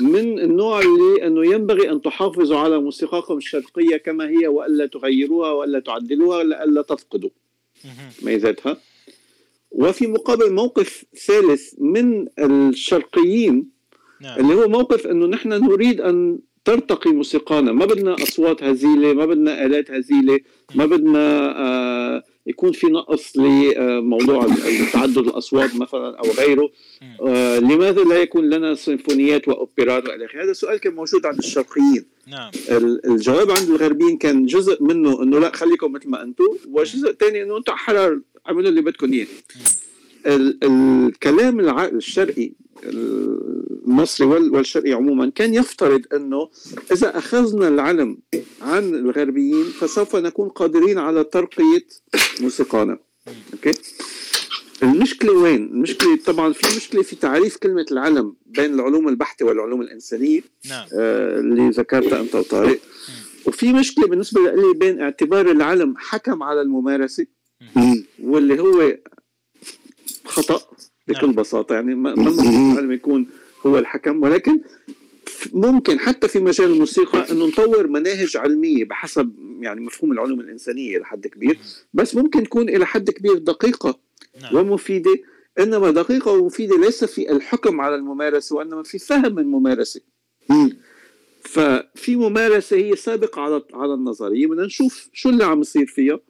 من النوع اللي أنه ينبغي أن تحافظوا على موسيقاكم الشرقية كما هي وألا تغيروها وألا تعدلوها والا تفقدوا. ميزاتها وفي مقابل موقف ثالث من الشرقيين نعم. اللي هو موقف أنه نحن نريد أن ترتقي موسيقانا. ما بدنا أصوات هزيلة ما بدنا آلات هزيلة ما بدنا آه يكون في نقص لموضوع تعدد الأصوات مثلا أو غيره. آه لماذا لا يكون لنا سيمفونيات وأوبرات وإلى آخره؟ هذا السؤال كان موجود عند الشرقيين. نعم. الجواب عند الغربيين كان جزء منه إنه لا خليكم مثل ما أنتم وجزء ثاني إنه أنتم حرر اعملوا اللي بدكم إياه. الكلام الشرقي المصري والشرقي عموما كان يفترض أنه إذا أخذنا العلم عن الغربيين فسوف نكون قادرين على ترقية موسيقانا. أوكي؟ المشكلة وين؟ المشكلة طبعا في مشكلة في تعريف كلمة العلم بين العلوم البحتة والعلوم الإنسانية نعم. آه اللي ذكرتها أنت وطارق. وفي مشكلة بالنسبة لي بين اعتبار العلم حكم على الممارسة واللي هو خطأ. بكل نعم. بساطة يعني ما العلم يكون هو الحكم ولكن ممكن حتى في مجال الموسيقى انه نطور مناهج علمية بحسب يعني مفهوم العلوم الإنسانية لحد كبير بس ممكن تكون إلى حد كبير دقيقة نعم. ومفيدة. إنما دقيقة ومفيدة ليس في الحكم على الممارسة وإنما في فهم الممارسة. ففي ممارسة هي سابقة على على النظرية بدنا نشوف شو اللي عم يصير فيها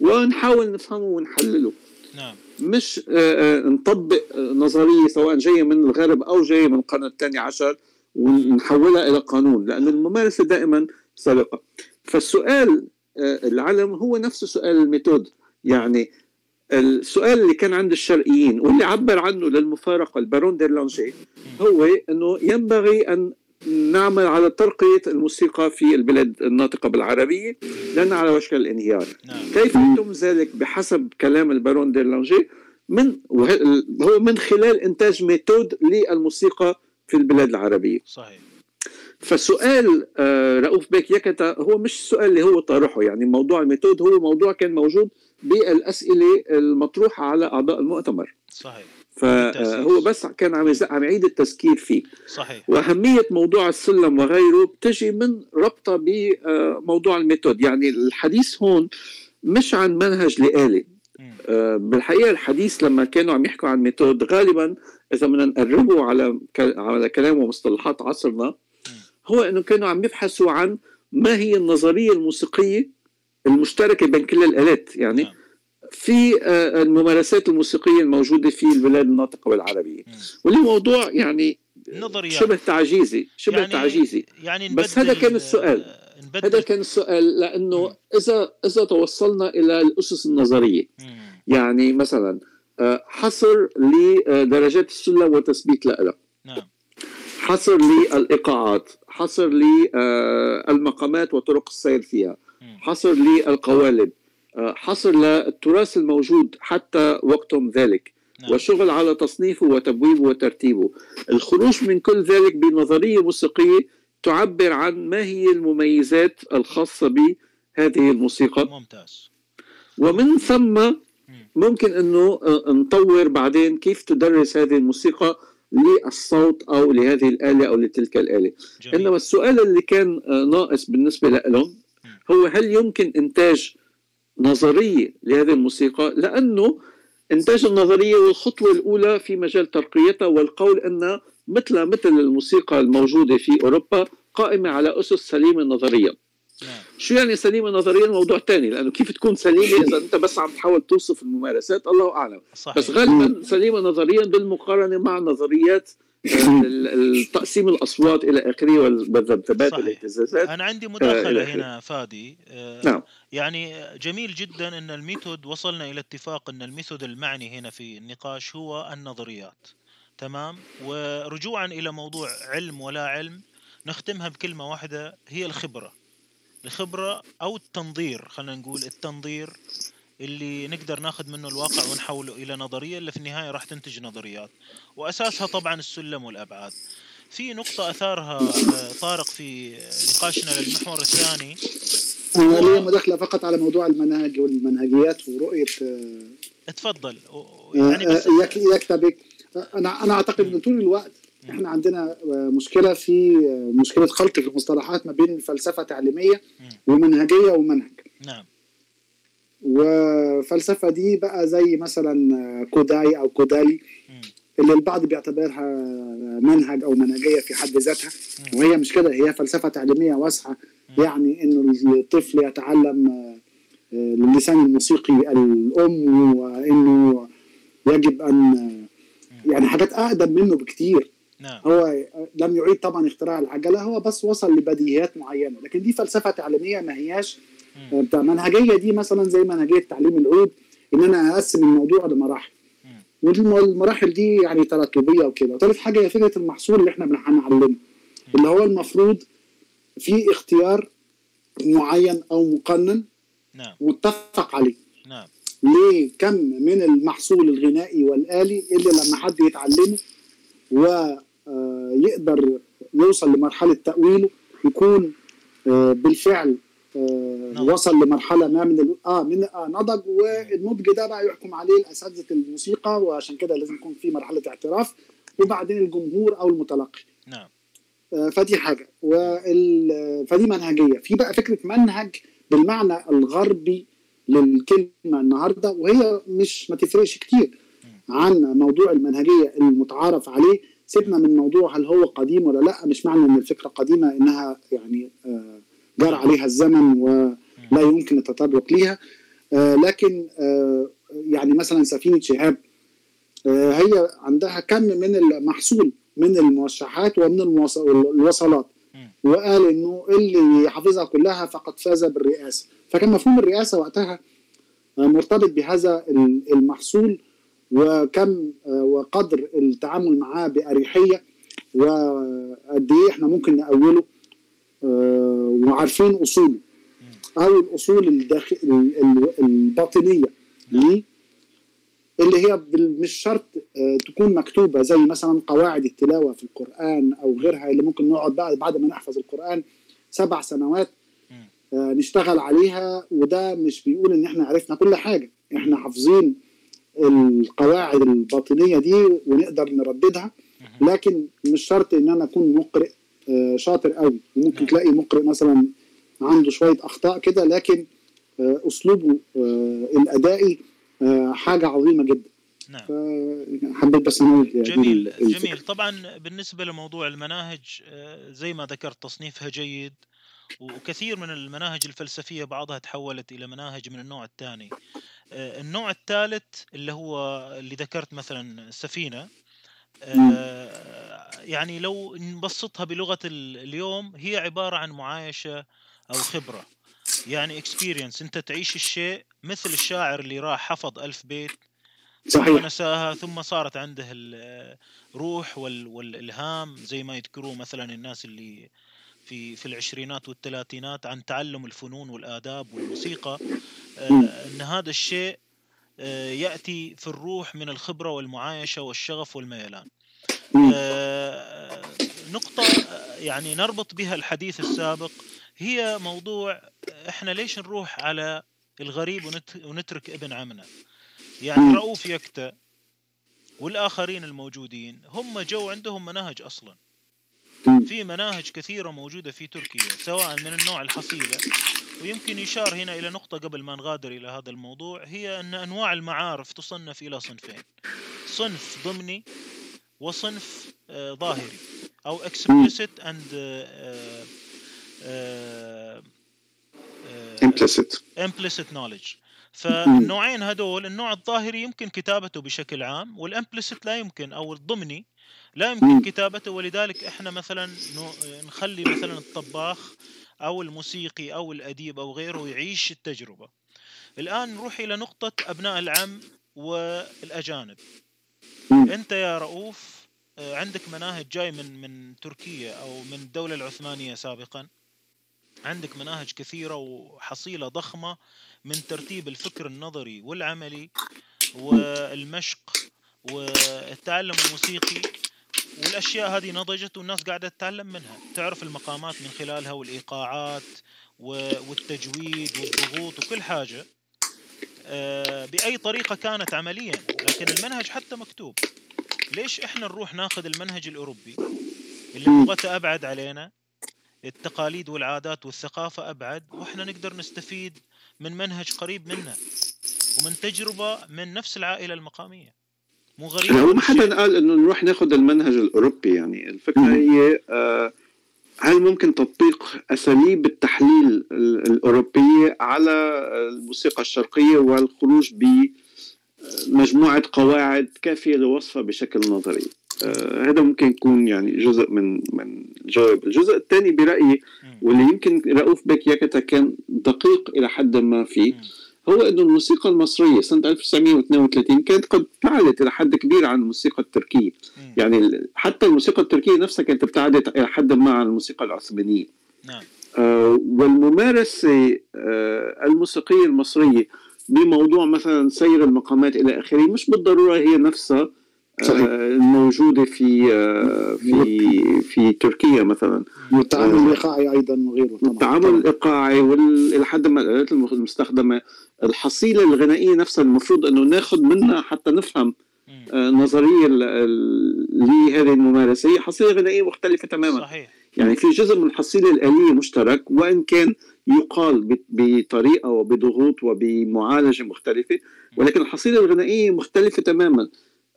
ونحاول نفهمه ونحلله. نعم. مش آه، آه، نطبق نظرية سواء جاية من الغرب أو جاية من القرن الثاني عشر ونحولها إلى قانون لأن الممارسة دائما سابقة. فالسؤال آه، العلم هو نفس سؤال ال method. يعني السؤال اللي كان عند الشرقيين واللي عبر عنه للمفارقة البارون ديرلانجي هو إنه ينبغي أن نعمل على ترقية الموسيقى في البلاد الناطقة بالعربية لأنها على وشك الانهيار. نعم. كيف يتم ذلك؟ بحسب كلام البارون ديرلانجي من هو من خلال إنتاج method للموسيقى في البلاد العربية. صحيح. فسؤال آه، رؤوف بيك يكتا هو مش السؤال اللي هو طرحه يعني موضوع ال method هو موضوع كان موجود بالأسئلة المطروحة على أعضاء المؤتمر. صحيح. فهو بس كان عم عم يعيد التذكير فيه. صحيح. وأهمية موضوع السلم وغيره بتجي من ربطة بموضوع ال method. يعني الحديث هون مش عن منهج لآلي آه، بالحقيقة الحديث لما كانوا عم يحكوا عن ميثود غالبا إذا بدنا نقربه على على كلام ومصطلحات عصرنا هو إنه كانوا عم يبحثوا عن ما هي النظرية الموسيقية المشتركة بين كل الآلات. يعني نعم. في الممارسات الموسيقية الموجودة في البلاد الناطقة بالعربيه واللي موضوع يعني نظريات. شبه تعجيزي شبه يعني تعجيزي. يعني بس هذا كان السؤال. هذا كان السؤال لأنه إذا إذا توصلنا إلى الأسس النظرية يعني مثلا حصر لدرجات السلم وتثبيت لها نعم. حصر للإيقاعات حصر للمقامات وطرق السير فيها. حصر للقوالب. حصر للتراث الموجود حتى وقتهم ذلك نعم. وشغل على تصنيفه وتبويبه وترتيبه. الخروج من كل ذلك بنظرية موسيقية تعبر عن ما هي المميزات الخاصة بهذه الموسيقى. ممتاز. ومن ثم ممكن إنه نطور بعدين كيف تدرس هذه الموسيقى للصوت أو لهذه الآلة أو لتلك الآلة. جميل. إنما السؤال اللي كان ناقص بالنسبة لهم هو هل يمكن إنتاج نظرية لهذه الموسيقى لأنه إنتاج النظرية والخطوه الأولى في مجال ترقيتها والقول أن مثل مثل الموسيقى الموجودة في أوروبا قائمة على أسس سليمة نظريا نعم. شو يعني سليمة نظريا موضوع ثاني لأنه كيف تكون سليمة إذا أنت بس عم تحاول توصف الممارسات الله أعلم صحيح. بس غالبا سليمة نظريا بالمقارنة مع نظريات تقسيم الأصوات إلى آخره والذبذبات والاهتزازات أنا عندي مداخلة آه هنا فادي. آه نعم. يعني جميل جدا أن ال method وصلنا إلى اتفاق أن ال method المعني هنا في النقاش هو النظريات. تمام؟ ورجوعا إلى موضوع علم ولا علم نختمها بكلمة واحدة هي الخبرة. الخبرة أو التنظير خلينا نقول التنظير اللي نقدر ناخذ منه الواقع ونحوله إلى نظرية اللي في النهاية راح تنتج نظريات. وأساسها طبعا السلم والأبعاد. في نقطة أثارها آه، طارق في نقاشنا للمحور الثاني. لي مداخلة فقط على موضوع المناهج والمنهجيات ورؤية آه، تفضل يعني بس يكتبك أنا أنا أعتقد إن طول الوقت إحنا عندنا مشكلة في مشكلة خلط المصطلحات ما بين فلسفه تعليميه ومنهجيه ومنهج نعم. وفلسفة دي بقى زي مثلا كوداي أو كودالي اللي البعض بيعتبرها منهج أو منهجية في حد ذاتها. وهي مش كده هي فلسفة تعليمية واسعة يعني إنه الطفل يتعلم اللسان الموسيقي الأم وإنه يجب أن يعني حاجات أقدم منه بكتير. نعم. هو لم يعيد طبعا اختراع العجلة هو بس وصل لبديهيات معينة. لكن دي فلسفة تعليمية ما هياش بتاع منهجية دي مثلا زي منهجية تعليم العود إن أنا أقسم الموضوع لمراحل. والمراحل دي يعني تراتبية وكده. وثالث حاجة هي فكرة المحصول اللي إحنا هنعلمه اللي هو المفروض في اختيار معين أو مقنن نعم. متفق عليه. نعم. لكم من المحصول الغنائي والآلي اللي لما حد يتعلمه ويقدر يوصل لمرحلة تأويله يكون بالفعل آه وصل لمرحلة ما من آه من آه نضج والنضج ده بقى يحكم عليه الاساتذه الموسيقى وعشان كده لازم يكون في مرحلة اعتراف وبعدين الجمهور أو المتلقي. نعم. آه فدي حاجة. وال فدي منهجية. في بقى فكرة منهج بالمعنى الغربي للكلمة النهارده وهي مش ما تفرقش كتير عن موضوع المنهجية المتعارف عليه. سيبنا من موضوع هل هو قديم ولا لأ مش معنى إن الفكرة قديمة إنها يعني آه جار عليها الزمن ولا يمكن التطرق ليها. آه لكن آه يعني مثلا سفينة شهاب آه هي عندها كم من المحصول من الموشحات ومن الوصلات. وقال إنه اللي حافظها كلها فقد فاز بالرئاسة. فكان مفهوم الرئاسة وقتها مرتبط بهذا المحصول وكم وقدر التعامل معاه بأريحية وقد إيه إحنا ممكن نأوله وعارفين أصوله. أو الأصول الداخل الباطنية ليه اللي هي مش شرط تكون مكتوبة زي مثلا قواعد التلاوة في القرآن أو غيرها اللي ممكن نقعد بعد بعد ما نحفظ القرآن سبع سنوات نشتغل عليها وده مش بيقول إن إحنا عرفنا كل حاجة. إحنا حافظين القواعد الباطنية دي ونقدر نرددها لكن مش شرط إن أنا أكون مقرئ شاطر قوي. ممكن تلاقي مقرئ مثلا عنده شوية أخطاء كده لكن أسلوبه الأدائي حاجة عظيمة جدا. نعم. حبيت بس انوه جميل جميل. طبعا بالنسبة لموضوع المناهج زي ما ذكرت تصنيفها جيد وكثير من المناهج الفلسفية بعضها تحولت إلى مناهج من النوع الثاني. آه، النوع الثالث اللي هو اللي ذكرت مثلا سفينة آه، يعني لو نبسطها بلغة اليوم هي عبارة عن معايشة أو خبرة. يعني اكسبيرينس أنت تعيش الشيء مثل الشاعر اللي راح حفظ ألف بيت صحيح. نساها ثم صارت عنده الروح والإلهام زي ما يذكروه مثلا الناس اللي في في العشرينات والثلاثينات عن تعلم الفنون والآداب والموسيقى. آه، أن هذا الشيء آه، يأتي في الروح من الخبرة والمعايشة والشغف والميلان. آه، نقطة يعني نربط بها الحديث السابق. هي موضوع إحنا ليش نروح على الغريب ونترك ابن عمنا؟ يعني رؤوف يكتا والآخرين الموجودين هم جو عندهم مناهج أصلا. في مناهج كثيرة موجودة في تركيا سواء من النوع الحصيلة ويمكن يشار هنا إلى نقطة قبل ما نغادر إلى هذا الموضوع هي أن أنواع المعارف تصنف إلى صنفين صنف ضمني وصنف آه ظاهري أو explicit and آه آه implicit. implicit knowledge. فالنوعين هدول النوع الظاهري يمكن كتابته بشكل عام والامبلسيت لا يمكن أو الضمني لا يمكن كتابته. ولذلك إحنا مثلا نخلي مثلا الطباخ أو الموسيقي أو الأديب أو غيره يعيش التجربة. الآن نروح إلى نقطة أبناء العم والأجانب. أنت يا رؤوف آه، عندك مناهج جاي من من تركيا أو من الدولة العثمانية سابقا. عندك مناهج كثيرة وحصيلة ضخمة من ترتيب الفكر النظري والعملي والمشق والتعلم الموسيقي والأشياء هذه نضجت والناس قاعدة تتعلم منها. تعرف المقامات من خلالها والإيقاعات والتجويد والضغوط وكل حاجة. آه، بأي طريقة كانت عمليا. لكن المنهج حتى مكتوب. ليش إحنا نروح ناخذ المنهج الأوروبي؟ اللي لغته أبعد علينا. التقاليد والعادات والثقافة أبعد. وإحنا نقدر نستفيد من منهج قريب منا. ومن تجربة من نفس العائلة المقامية. مو غريب. هو ما حدا قال إنه نروح ناخذ المنهج الأوروبي يعني. الفكرة هي آه هل ممكن تطبيق أساليب التحليل الأوروبية على الموسيقى الشرقية والخروج بمجموعه قواعد كافية لوصفها بشكل نظري؟ آه هذا ممكن يكون يعني جزء من من الجواب الجزء الثاني برأيي واللي يمكن رؤوف بك يكتا كان دقيق إلى حد ما فيه هو إنه الموسيقى المصرية سنة 1932 كانت قد ابتعدت إلى حد كبير عن الموسيقى التركية. يعني حتى الموسيقى التركية نفسها كانت ابتعدت إلى حد ما عن الموسيقى العثمانية. نعم. آه والممارسة آه الموسيقية المصرية بموضوع مثلا سير المقامات إلى آخره مش بالضرورة هي نفسها صحيح. آه، الموجودة في آه، في في تركيا مثلا. والتعامل آه، الإيقاعي أيضا وغيره التعامل الإيقاعي وإلى حد ما الآلات المستخدمة الحصيلة الغنائية نفسها المفروض أنه ناخذ منها حتى نفهم نظرية لهذه الممارسة. هي حصيلة غنائية مختلفة تماما. صحيح. يعني في جزء من الحصيلة الآلية مشترك وإن كان يقال بطريقة وبضغوط وبمعالجة مختلفة ولكن الحصيلة الغنائية مختلفة تماما.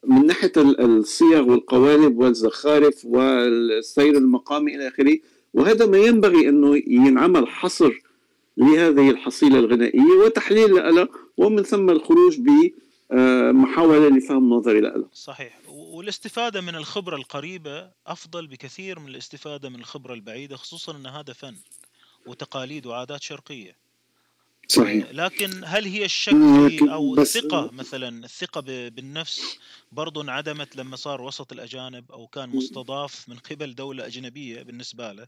من ناحية الصيغ والقوالب والزخارف والسير المقامي إلى آخره وهذا ما ينبغي أنه ينعمل حصر لهذه الحصيلة الغنائية وتحليل لها ومن ثم الخروج بمحاوله لفهم نظري لها. صحيح. والاستفادة من الخبرة القريبة أفضل بكثير من الاستفادة من الخبرة البعيدة خصوصا إن هذا فن وتقاليد وعادات شرقية. صحيح. لكن هل هي الشك أو الثقة؟ مثلا الثقة بالنفس برضو انعدمت لما صار وسط الأجانب أو كان مستضاف من قبل دولة أجنبية بالنسبة له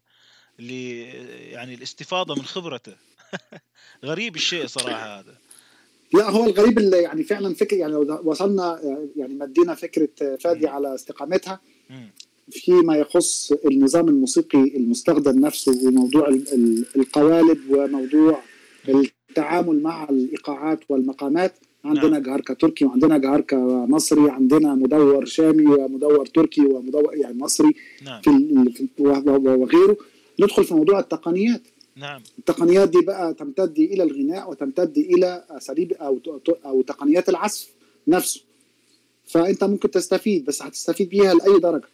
يعني الاستفاضة من خبرته. غريب الشيء صراحة هذا لا هو الغريب اللي يعني فعلا فكر يعني لو وصلنا يعني مدينا فكرة فادي م. على استقامتها فيما يخص النظام الموسيقي المستخدم نفسه وموضوع القوالب وموضوع التعامل مع الإيقاعات والمقامات عندنا نعم. جهركة تركي وعندنا جهركة مصري عندنا مدور شامي ومدور تركي ومدور يعني مصري نعم. في وغيره ندخل في موضوع التقنيات نعم. التقنيات دي بقى تمتد إلى الغناء وتمتد إلى اساليب أو أو تقنيات العزف نفسه. فأنت ممكن تستفيد بس هتستفيد بيها لأي درجة.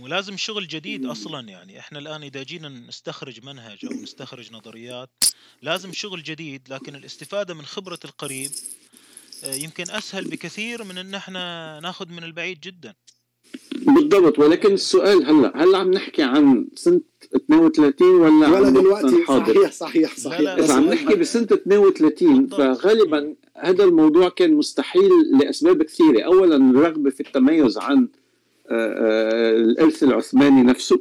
ولازم شغل جديد أصلا يعني. إحنا الآن إذا جينا نستخرج منهج أو نستخرج نظريات لازم شغل جديد لكن الاستفادة من خبرة القريب يمكن أسهل بكثير من إن إحنا ناخذ من البعيد جدا. بالضبط ولكن السؤال هلا هل عم نحكي عن سنة 32 ولا ولا دلوقتي؟ صحيح صحيح صحيح. لا لا إذا عم نحكي بسنة 32 فغالبا هذا الموضوع كان مستحيل لأسباب كثيرة. اولا الرغبه في التميز عن آه، آه، الإرث العثماني نفسه.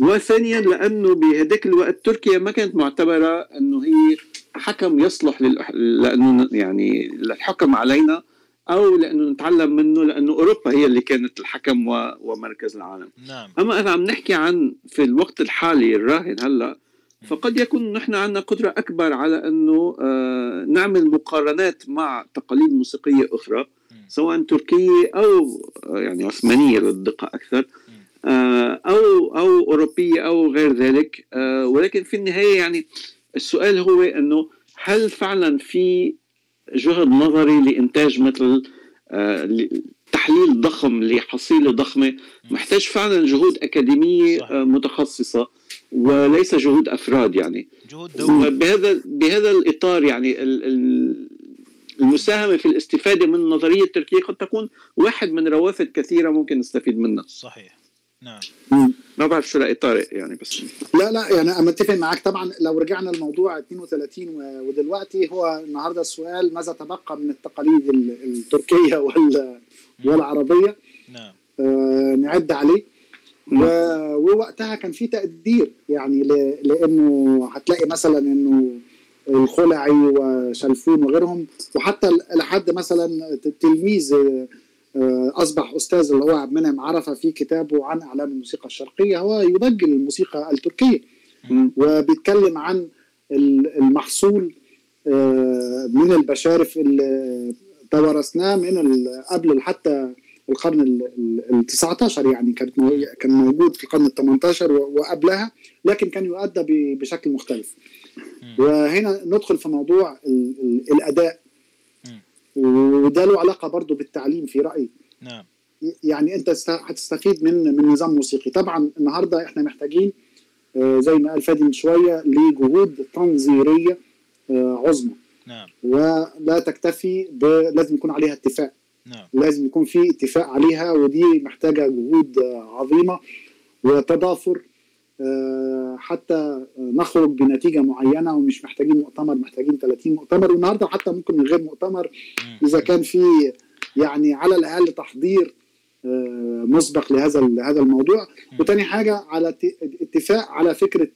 وثانيا لأنه بهذاك الوقت تركيا ما كانت معتبرة أنه هي حكم يصلح لأنه يعني للحكم علينا أو لأنه نتعلم منه لأنه أوروبا هي اللي كانت الحكم ومركز العالم. نعم. أما إذا عم نحكي عن في الوقت الحالي الراهن هلأ فقد يكون نحن عندنا قدرة أكبر على أنه آه، نعمل مقارنات مع تقاليد موسيقية أخرى سواء تركية أو آه، يعني عثمانية للدقة أكثر آه، أو أو أوروبية أو غير ذلك ولكن في النهاية يعني السؤال هو أنه هل فعلا في جهد نظري لإنتاج مثل تحليل ضخم لحصيلة ضخمة. محتاج فعلا جهود أكاديمية صحيح. متخصصة وليس جهود أفراد يعني. جهود دولة. بهذا بهذا الإطار يعني المساهمة في الاستفادة من النظريه التركيه قد تكون واحد من روافد كثيرة ممكن نستفيد منها. صحيح. نعم. ما بعرف شو رأي طارق يعني بس لا لا يعني أنا متفق معك طبعا لو رجعنا لموضوع 32 ودلوقتي هو النهارده السؤال ماذا تبقى من التقاليد التركية والعربية؟ نعم. آه نعد عليه. ووقتها كان في تقدير يعني لأنه هتلاقي مثلا إنه الخلعي وشلفون وغيرهم وحتى لحد مثلا تلميذ آه، أصبح أستاذ اللي هو عبد المنعم عرفه في كتابه عن اعلام الموسيقى الشرقية هو يبجل الموسيقى التركية. وبيتكلم عن المحصول آه، من البشارف اللي توارثناه من قبل حتى القرن ال 19 يعني كانت كان موجود في القرن ال 18 وقبلها لكن كان يؤدى بشكل مختلف. وهنا ندخل في موضوع الأداء. وده له علاقة برضه بالتعليم في رأيي. نعم. يعني أنت هتستفيد من من نظام موسيقي. طبعا النهارده إحنا محتاجين آه، زي ما قال فادي من شوية لجهود تنظيرية آه، عظمى. نعم. ولا تكتفي لازم يكون عليها اتفاق. نعم. لازم يكون في اتفاق عليها ودي محتاجة جهود عظيمة وتضافر آه، حتى نخرج بنتيجة معينة ومش محتاجين مؤتمر محتاجين 30 مؤتمر. والنهاردة حتى ممكن من غير مؤتمر إذا كان في يعني على الأقل تحضير آه، مسبق لهذا لهذا الموضوع. وتاني حاجة على اتفاق على فكرة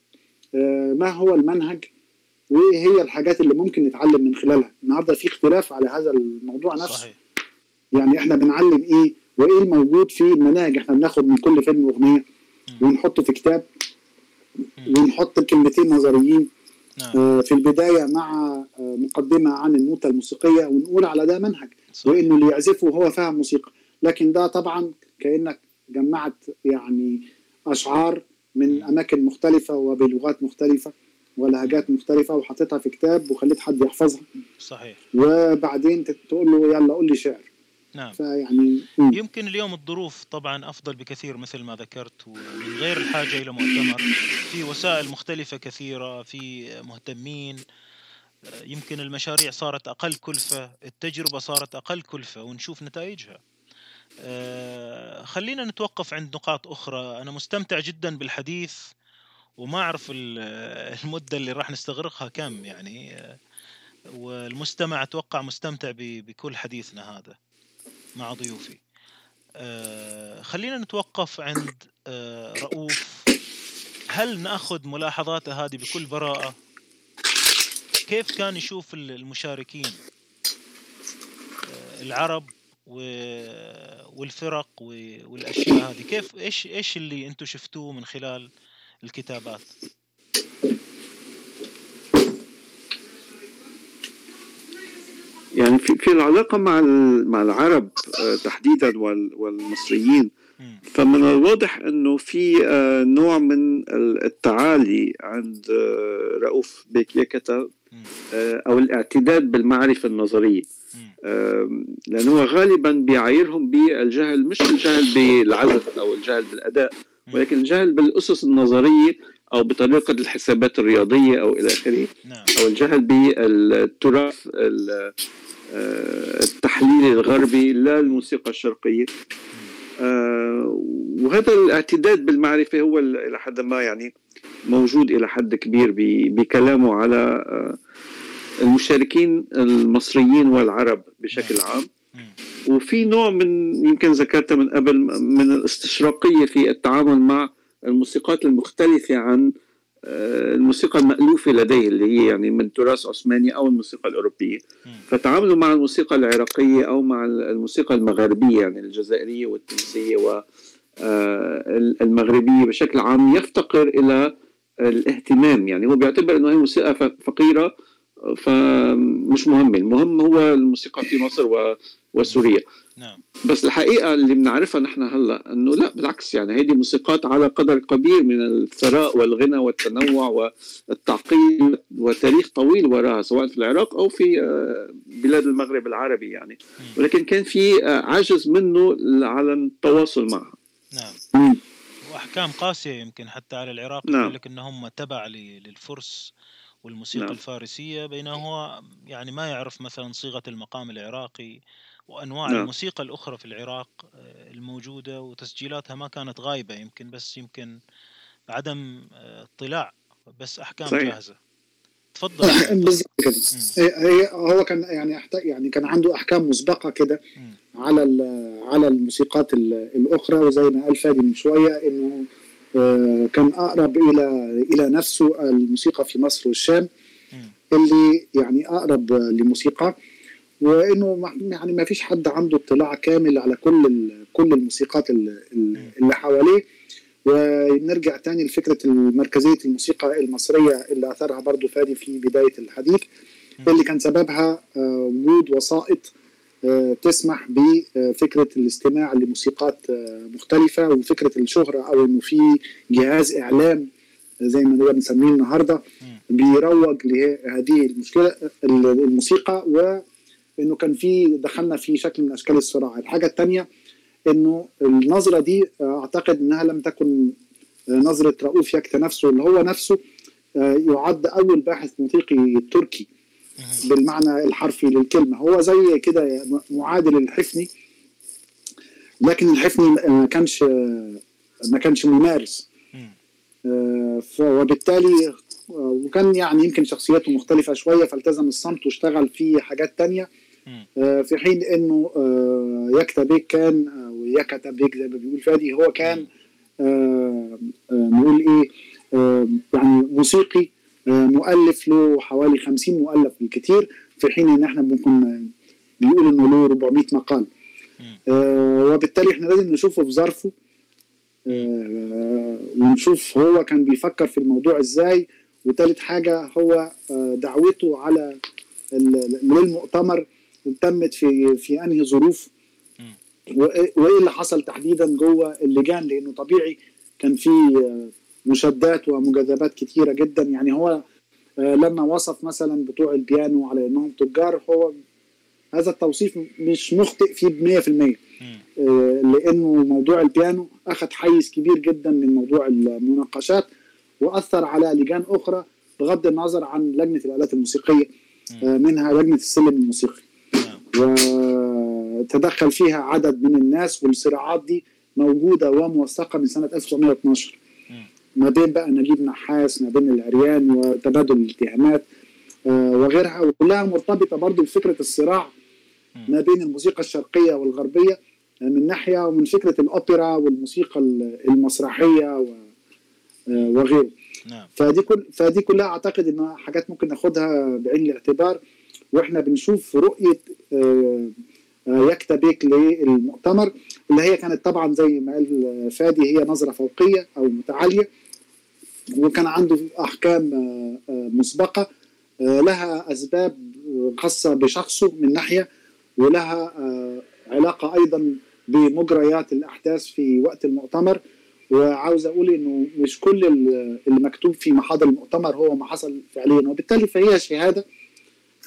آه، ما هو المنهج وإيه هي الحاجات اللي ممكن نتعلم من خلالها. النهارده في اختلاف على هذا الموضوع نفسه. صحيح. يعني إحنا بنعلم إيه وإيه الموجود في المناهج. إحنا بناخد من كل فيلم أغنية ونحطه في كتاب. ونحط كلمتين نظريين نعم. آه في البداية مع آه مقدمة عن النوتة الموسيقية ونقول على ده منهج وإنه اللي يعزفه هو فاهم موسيقى. لكن ده طبعا كأنك جمعت يعني أشعار من أماكن مختلفة وبلغات مختلفة ولهجات مختلفة وحطيتها في كتاب وخليت حد يحفظها. صحيح. وبعدين تقول له يلا قول لي شعر. نعم. فيعني يمكن اليوم الظروف طبعا أفضل بكثير مثل ما ذكرت ومن غير الحاجة إلى مؤتمر. في وسائل مختلفة كثيرة في مهتمين. يمكن المشاريع صارت أقل كلفة التجربة صارت أقل كلفة ونشوف نتائجها. آه، خلينا نتوقف عند نقاط أخرى. أنا مستمتع جدا بالحديث وما أعرف المدة اللي راح نستغرقها كم يعني. والمستمع أتوقع مستمتع بكل حديثنا هذا. مع ضيوفي. آه خلينا نتوقف عند آه رؤوف. هل نأخذ ملاحظاته هذه بكل براءة؟ كيف كان يشوف المشاركين؟ آه العرب والفرق والأشياء هذه. كيف إيش إيش اللي أنتم شفتوه من خلال الكتابات؟ يعني في في العلاقة مع مع العرب آه، تحديدا والمصريين. فمن الواضح إنه في آه، نوع من التعالي عند آه، رؤوف بيك يكتا أو الاعتداد بالمعرفة النظرية. لأنه غالبا بيعايرهم بالجهل مش الجهل بالعزف أو الجهل بالأداء ولكن الجهل بالأسس النظرية أو بطريقة الحسابات الرياضية أو إلى آخره نعم. أو الجهل بالتراث التحليل الغربي لا الموسيقى الشرقية. وهذا الاعتداد بالمعرفة هو إلى حد ما يعني موجود إلى حد كبير بكلامه على المشاركين المصريين والعرب بشكل عام. وفي نوع من يمكن ذكرتها من قبل من الاستشراقية في التعامل مع الموسيقات المختلفة عن آه، الموسيقى المألوفة لديه اللي هي يعني من تراث عثماني أو الموسيقى الأوروبية. فتعامله مع الموسيقى العراقية أو مع الموسيقى المغربية يعني الجزائرية والتونسية والمغربية آه، بشكل عام يفتقر إلى الاهتمام. يعني هو بيعتبر أنه هي موسيقى فقيرة فمش مهم المهم هو الموسيقى في مصر وسوريا. نعم. بس الحقيقة اللي بنعرفها نحن هلا إنه لا بالعكس يعني هذه موسيقات على قدر كبير من الثراء والغنى والتنوع والتعقيد وتاريخ طويل وراها سواء في العراق أو في آه، بلاد المغرب العربي يعني ولكن كان في آه، عجز منه على التواصل معها نعم وأحكام قاسية يمكن حتى على العراق نعم. يقول لك انهم تبع للفرس والموسيقى نعم. الفارسية بينما هو يعني ما يعرف مثلا صيغة المقام العراقي وأنواع نعم. الموسيقى الأخرى في العراق آه، الموجودة وتسجيلاتها ما كانت غايبة يمكن بس يمكن عدم آه، اطلاع بس أحكام صحيح. جاهزة. تفضل. هي هو كان يعني يعني كان عنده أحكام مسبقة كده على على الموسيقات الأخرى وزي ما قال فادي من شوية إنه آه، كان أقرب إلى إلى نفسه الموسيقى في مصر والشام اللي يعني أقرب لموسيقى. وإنه يعني ما فيش حد عنده اطلاع كامل على كل كل الموسيقات اللي حواليه. ونرجع تاني لفكرة مركزيه الموسيقى المصرية اللي أثرها برضو فادي في بداية الحديث اللي كان سببها آه، وجود وسائط آه، تسمح بفكرة الاستماع لموسيقات آه، مختلفة وفكرة الشهرة أو إنه في جهاز إعلام زي ما نقدر بنسميه النهارده بيروج لهذه المشكلة الموسيقى وانه كان في دخلنا في شكل من أشكال الصراع. الحاجة الثانية إنه النظرة دي آه، أعتقد إنها لم تكن نظرة رؤوف يكت نفسه اللي هو نفسه يعد أول باحث موسيقي تركي بالمعنى الحرفي للكلمة. هو زي كده معادل الحفني لكن الحفني ما كانش ما كانش ممارس. آه، وبالتالي وكان يعني يمكن شخصيته مختلفة شوية فالتزم الصمت واشتغل في حاجات تانية. آه، في حين إنه آه، يكتبيك كان ويكتبيك زي ما بيقول فادي هو كان نقول إيه يعني موسيقي مؤلف له حوالي 50 مؤلف بالكثير في حين إن إحنا ممكن بيقول إنه له 400 مقال. آه وبالتالي إحنا لازم نشوفه في ظرفه آه ونشوف هو كان بيفكر في الموضوع إزاي. وثالث حاجة هو آه دعوته على للمؤتمر. تمت في في أنهي ظروف. وإيه اللي حصل تحديدا جوه اللجان لأنه طبيعي كان في مشادات ومجاذبات كثيره جدا. يعني هو آه، لما وصف مثلا بتوع البيانو على إنهم تجار هو هذا التوصيف مش مخطئ فيه ب 100% آه، لأنه موضوع البيانو أخذ حيز كبير جدا من موضوع المناقشات وأثر على لجان أخرى بغض النظر عن لجنة الآلات الموسيقية. آه، منها لجنة السلم الموسيقي. وتدخل فيها عدد من الناس والصراعات دي موجودة وموثقة من سنة 1912 ما بين بقى نجيب نحاس ما بين العريان وتبادل الاتهامات آه، وغيرها وكلها مرتبطة برضو بفكرة الصراع ما بين الموسيقى الشرقية والغربية من ناحية ومن فكرة الأوبرا والموسيقى المسرحية آه، وغيره. نعم. فدي كل فدي كلها أعتقد إنها حاجات ممكن ناخدها بعين الاعتبار. وإحنا بنشوف رؤية آه، يكتبك للمؤتمر اللي هي كانت طبعا زي ما قال فادي هي نظرة فوقية أو متعالية وكان عنده أحكام آه، آه، مسبقة آه، لها أسباب خاصة بشخصه من ناحية ولها علاقة أيضا بمجريات الأحداث في وقت المؤتمر. وعاوز أقول إنه مش كل اللي مكتوب في محاضر المؤتمر هو ما حصل فعليا وبالتالي فهي شهادة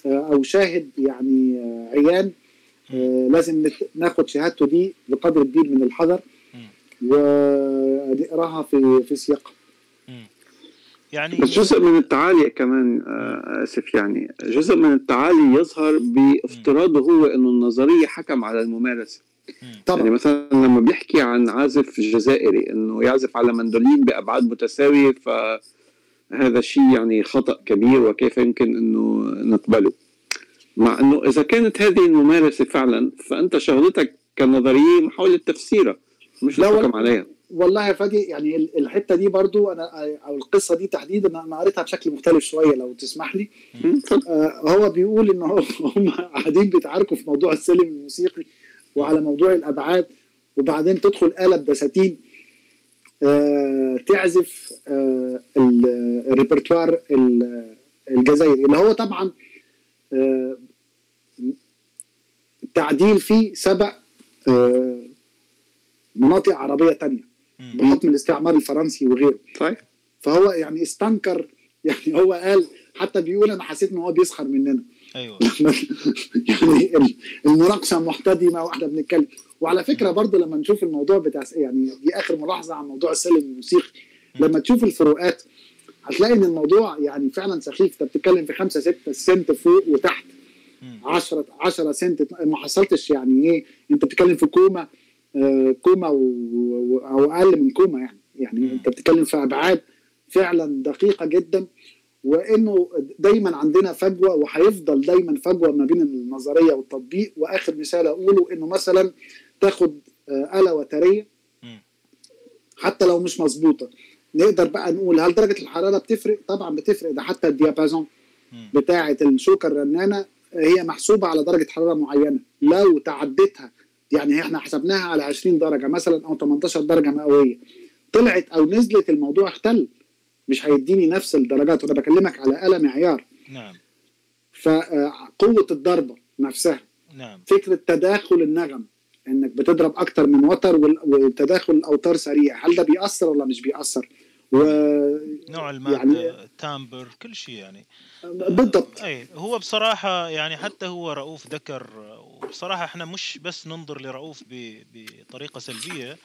أو شاهد يعني عيان لازم ناخد شهادته دي بقدر كبير من الحذر ونقراها في في سياقها يعني بس جزء من التعالي كمان آه، آسف يعني جزء من التعالي يظهر بافتراضه هو إنه النظرية حكم على الممارسة. طبعا. يعني مثلا لما بيحكي عن عازف جزائري إنه يعزف على مندولين بأبعاد متساوية فهذا شيء يعني خطأ كبير وكيف يمكن أنه نقبله. مع أنه إذا كانت هذه الممارسة فعلا فأنت شغلتك كنظرية محاولة تفسيرها مش الحكم عليها. والله يا فادي يعني الحتة دي برضو أنا أو القصة دي تحديدا أنا قريتها بشكل مختلف شوية لو تسمح لي. آه هو بيقول إن هم قاعدين بيتعاركوا في موضوع السلم الموسيقي وعلى موضوع الأبعاد وبعدين تدخل آلة بساتين تعزف آه الريpertoire الجزائري. اللي هو طبعا آه تعديل فيه سبق آه مناطق عربية تانية بحكم الاستعمار الفرنسي وغيره. طيب. فهو يعني استنكر يعني هو قال حتى بيقول أنا حسيت إن هو بيسخر مننا. أيوه. يعني المناقشة محتدمة وإحنا بنتكلم. وعلى فكرة برضو لما نشوف الموضوع بتاع يعني دي آخر ملاحظة عن موضوع السلم الموسيقي لما تشوف الفروقات هتلاقي إن الموضوع يعني فعلا سخيف. أنت بتتكلم في 5 6 سنت فوق وتحت. 10 10 سنت. ما حصلتش يعني إيه؟ أنت بتتكلم في كوما آه كوما. أو أقل من كوما يعني. يعني أنت بتتكلم في أبعاد فعلا دقيقة جدا. وإنه دايما عندنا فجوة وهيفضل دايما فجوة ما بين النظرية والتطبيق. وآخر مثال أقوله إنه مثلا تاخد آه آلة وترية. حتى لو مش مظبوطة. نقدر بقى نقول هل درجة الحرارة بتفرق؟ طبعا بتفرق. ده حتى الديابازون بتاعة الشوكه الرنانة هي محسوبة على درجة حرارة معينة. لو تعدتها يعني إحنا حسبناها على 20 درجة مثلا أو 18 درجة مئوية. طلعت أو نزلت الموضوع اختل مش هيديني نفس الدرجات. وأنا بكلمك على آلة معيار. نعم. فقوة الضربة نفسها. نعم. فكرة تداخل النغم. إنك بتضرب أكتر من وتر وتداخل الأوتار سريع. هل ده بيأثر ولا مش بيأثر؟ و نوع المادة يعني تامبر كل شيء يعني. بالضبط. أي هو بصراحة يعني حتى هو رؤوف ذكر وبصراحة إحنا مش بس ننظر لرؤوف بطريقة سلبية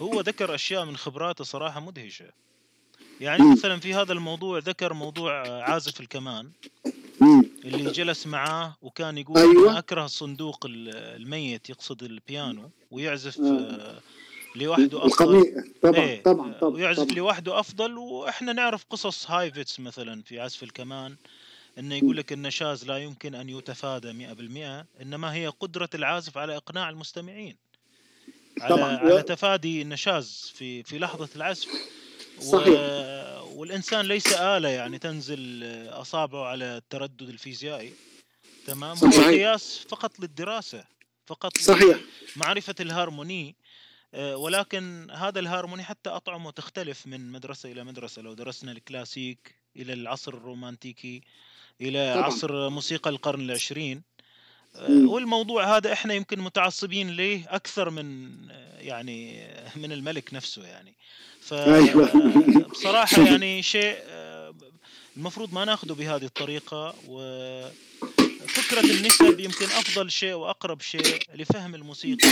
هو ذكر أشياء من خبراته صراحة مدهشة. يعني مثلا في هذا الموضوع ذكر موضوع عازف الكمان. اللي جلس معاه وكان يقول أيوة. أنا أكره الصندوق الميت يقصد البيانو ويعزف آه. لوحده أفضل طبعا إيه طبعا طبعا ويعزف طبعا. لوحده أفضل وإحنا نعرف قصص هايفيتس مثلا في عزف الكمان إنه يقول لك النشاز لا يمكن أن يتفادى 100% إنما هي قدرة العازف على إقناع المستمعين على طبعا. على تفادي النشاز في في لحظة العزف صحيح. و... والإنسان ليس آلة يعني تنزل أصابعه على التردد الفيزيائي تمام؟ هو قياس فقط للدراسة فقط صحيح. معرفة الهارموني ولكن هذا الهارموني حتى أطعمه تختلف من مدرسة إلى مدرسة. لو درسنا الكلاسيك إلى العصر الرومانتيكي إلى طبعا. عصر موسيقى القرن العشرين والموضوع هذا إحنا يمكن متعصبين ليه أكثر من يعني من الملك نفسه يعني. فبصراحة يعني شيء المفروض ما نأخذه بهذه الطريقة وفكرة النسب يمكن أفضل شيء وأقرب شيء لفهم الموسيقى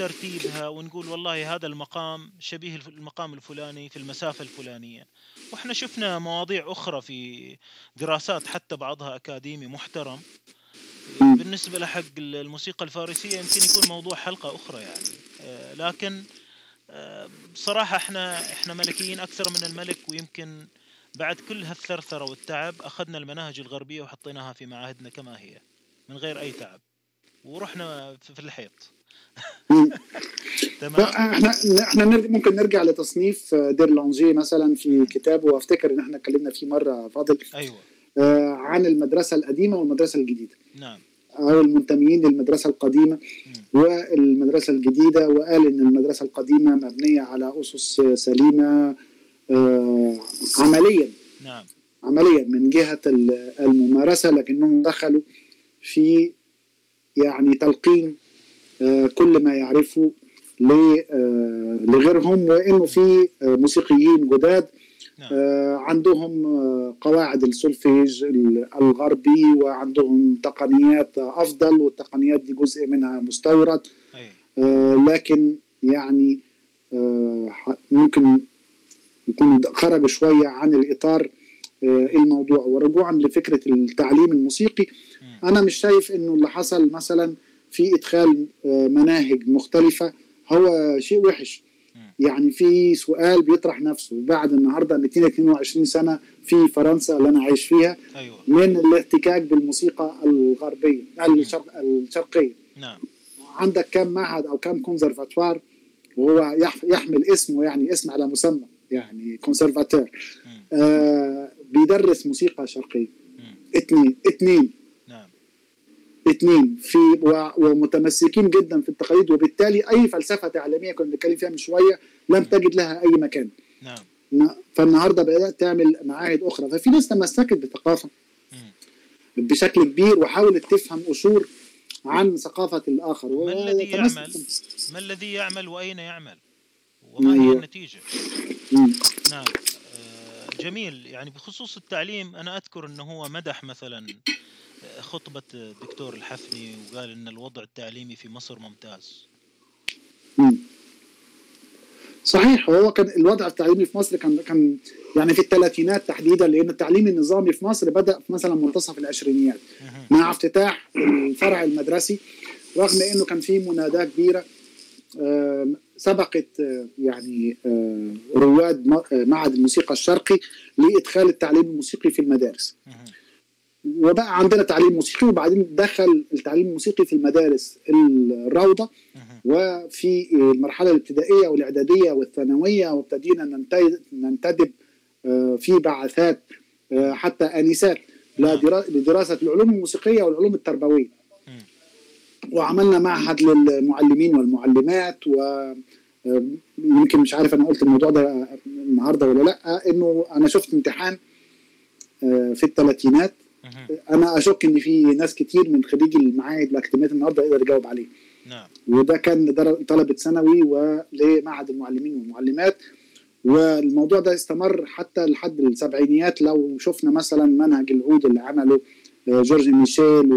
وترتيبها ونقول والله هذا المقام شبيه المقام الفلاني في المسافة الفلانية. وإحنا شفنا مواضيع أخرى في دراسات حتى بعضها أكاديمي محترم. بالنسبة لحق الموسيقى الفارسية يمكن يكون موضوع حلقة أخرى يعني. لكن بصراحة إحنا إحنا ملكيين أكثر من الملك ويمكن بعد كل هالثرثرة والتعب أخذنا المناهج الغربية وحطيناها في معاهدنا كما هي من غير أي تعب. ورحنا في الحيط. تمام؟ إحنا إحنا ممكن نرجع لتصنيف دير لونجي مثلا في كتابه وأفتكر إن إحنا اتكلمنا فيه مرة فاضل. أيوه. آه عن المدرسة القديمة والمدرسة الجديدة. نعم. أو المنتميين للمدرسة القديمة والمدرسة الجديدة وقال إن المدرسة القديمة مبنية على أسس سليمة آه عمليا. نعم. عمليا من جهة الممارسة لكنهم دخلوا في يعني تلقين آه كل ما يعرفوا لغيرهم وإنه في موسيقيين جداد نعم. عندهم قواعد السولفيج الغربي وعندهم تقنيات أفضل والتقنيات دي جزء منها مستورد أي. لكن يعني ممكن يكونوا خرجوا شوية عن الإطار الموضوع ورجوعا لفكرة التعليم الموسيقي أنا مش شايف إنه اللي حصل مثلا في إدخال مناهج مختلفة هو شيء وحش يعني في سؤال بيطرح نفسه بعد النهارده 222 سنة في فرنسا اللي أنا عايش فيها أيوة. من الاحتكاك بالموسيقى الغربية الشرق الشرقية. نعم. عندك كم معهد أو كم كونسرفاتوار وهو يحمل اسمه يعني اسم على مسمى يعني كونسرفاتور. آه بيدرس موسيقى شرقية. اثنين اثنين. اثنين في ومتمسكين جدا في التقاليد وبالتالي أي فلسفة تعليمية كنا بنتكلم فيها من شوية لم تجد لها أي مكان. نعم. فالنهاردة بدأت تعمل معاهد أخرى. ففي ناس تمسكت بثقافة بشكل كبير وحاولت تفهم اصول عن ثقافة الآخر. ما الذي يعمل؟ ما الذي يعمل وأين يعمل؟ وما هي النتيجة؟ نعم. جميل. يعني بخصوص التعليم أنا أذكر إنه هو مدح مثلا. خطبة الدكتور الحفني وقال إن الوضع التعليمي في مصر ممتاز. مم. صحيح هو كان الوضع التعليمي في مصر كان كان يعني في الثلاثينات تحديدا لأن التعليم النظامي في مصر بدأ في مثلا منتصف العشرينيات مع افتتاح الفرع المدرسي رغم إنه كان في مناداة كبيرة سبقت يعني رواد معهد الموسيقى الشرقي لإدخال التعليم الموسيقي في المدارس وبقى عندنا تعليم موسيقي وبعدين دخل التعليم الموسيقي في المدارس الروضة. وفي المرحلة الابتدائية والإعدادية والثانوية وابتدينا ننتدب في بعثات حتى انسات لدراسة العلوم الموسيقية والعلوم التربوية. وعملنا معهد للمعلمين والمعلمات و يمكن مش عارف أنا قلت الموضوع ده النهارده ولا لأ إنه أنا شفت امتحان في الثلاثينات. أنا أشك إن في ناس كتير من خريجي المعاهد والاكاديميات النهارده يقدر يجاوب عليه. نعم. وده كان طلبه ثانوي ولمعهد المعلمين والمعلمات. والموضوع ده استمر حتى لحد السبعينيات. لو شفنا مثلا منهج العود اللي عمله جورج ميشيل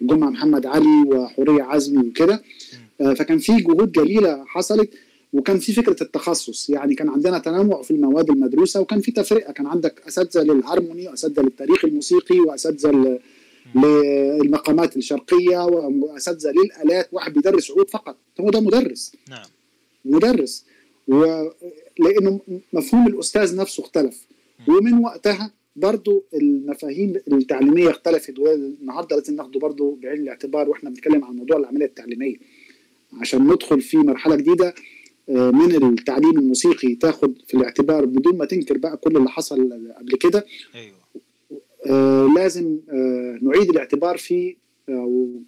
وجمعة محمد علي وحورية عزمي وكده. فكان في جهود جليلة حصلت. وكان في فكرة التخصص. يعني كان عندنا تنوع في المواد المدروسه وكان في تفرقة. كان عندك أساتذة للهارموني وأساتذة للتاريخ الموسيقي وأساتذة للمقامات الشرقية وأساتذة للآلات. واحد بيدرس عود فقط. هو ده مدرس. نعم. مدرس. ولأنه مفهوم الأستاذ نفسه اختلف. ومن وقتها برضو المفاهيم التعليمية اختلفت. والنهاردة لازم ناخده برضو بعين الاعتبار وإحنا بنتكلم عن موضوع العملية التعليمية. عشان ندخل في مرحلة جديدة من التعليم الموسيقي تاخد في الاعتبار بدون ما تنكر بقى كل اللي حصل قبل كده. أيوه. آه لازم آه نعيد الاعتبار في أو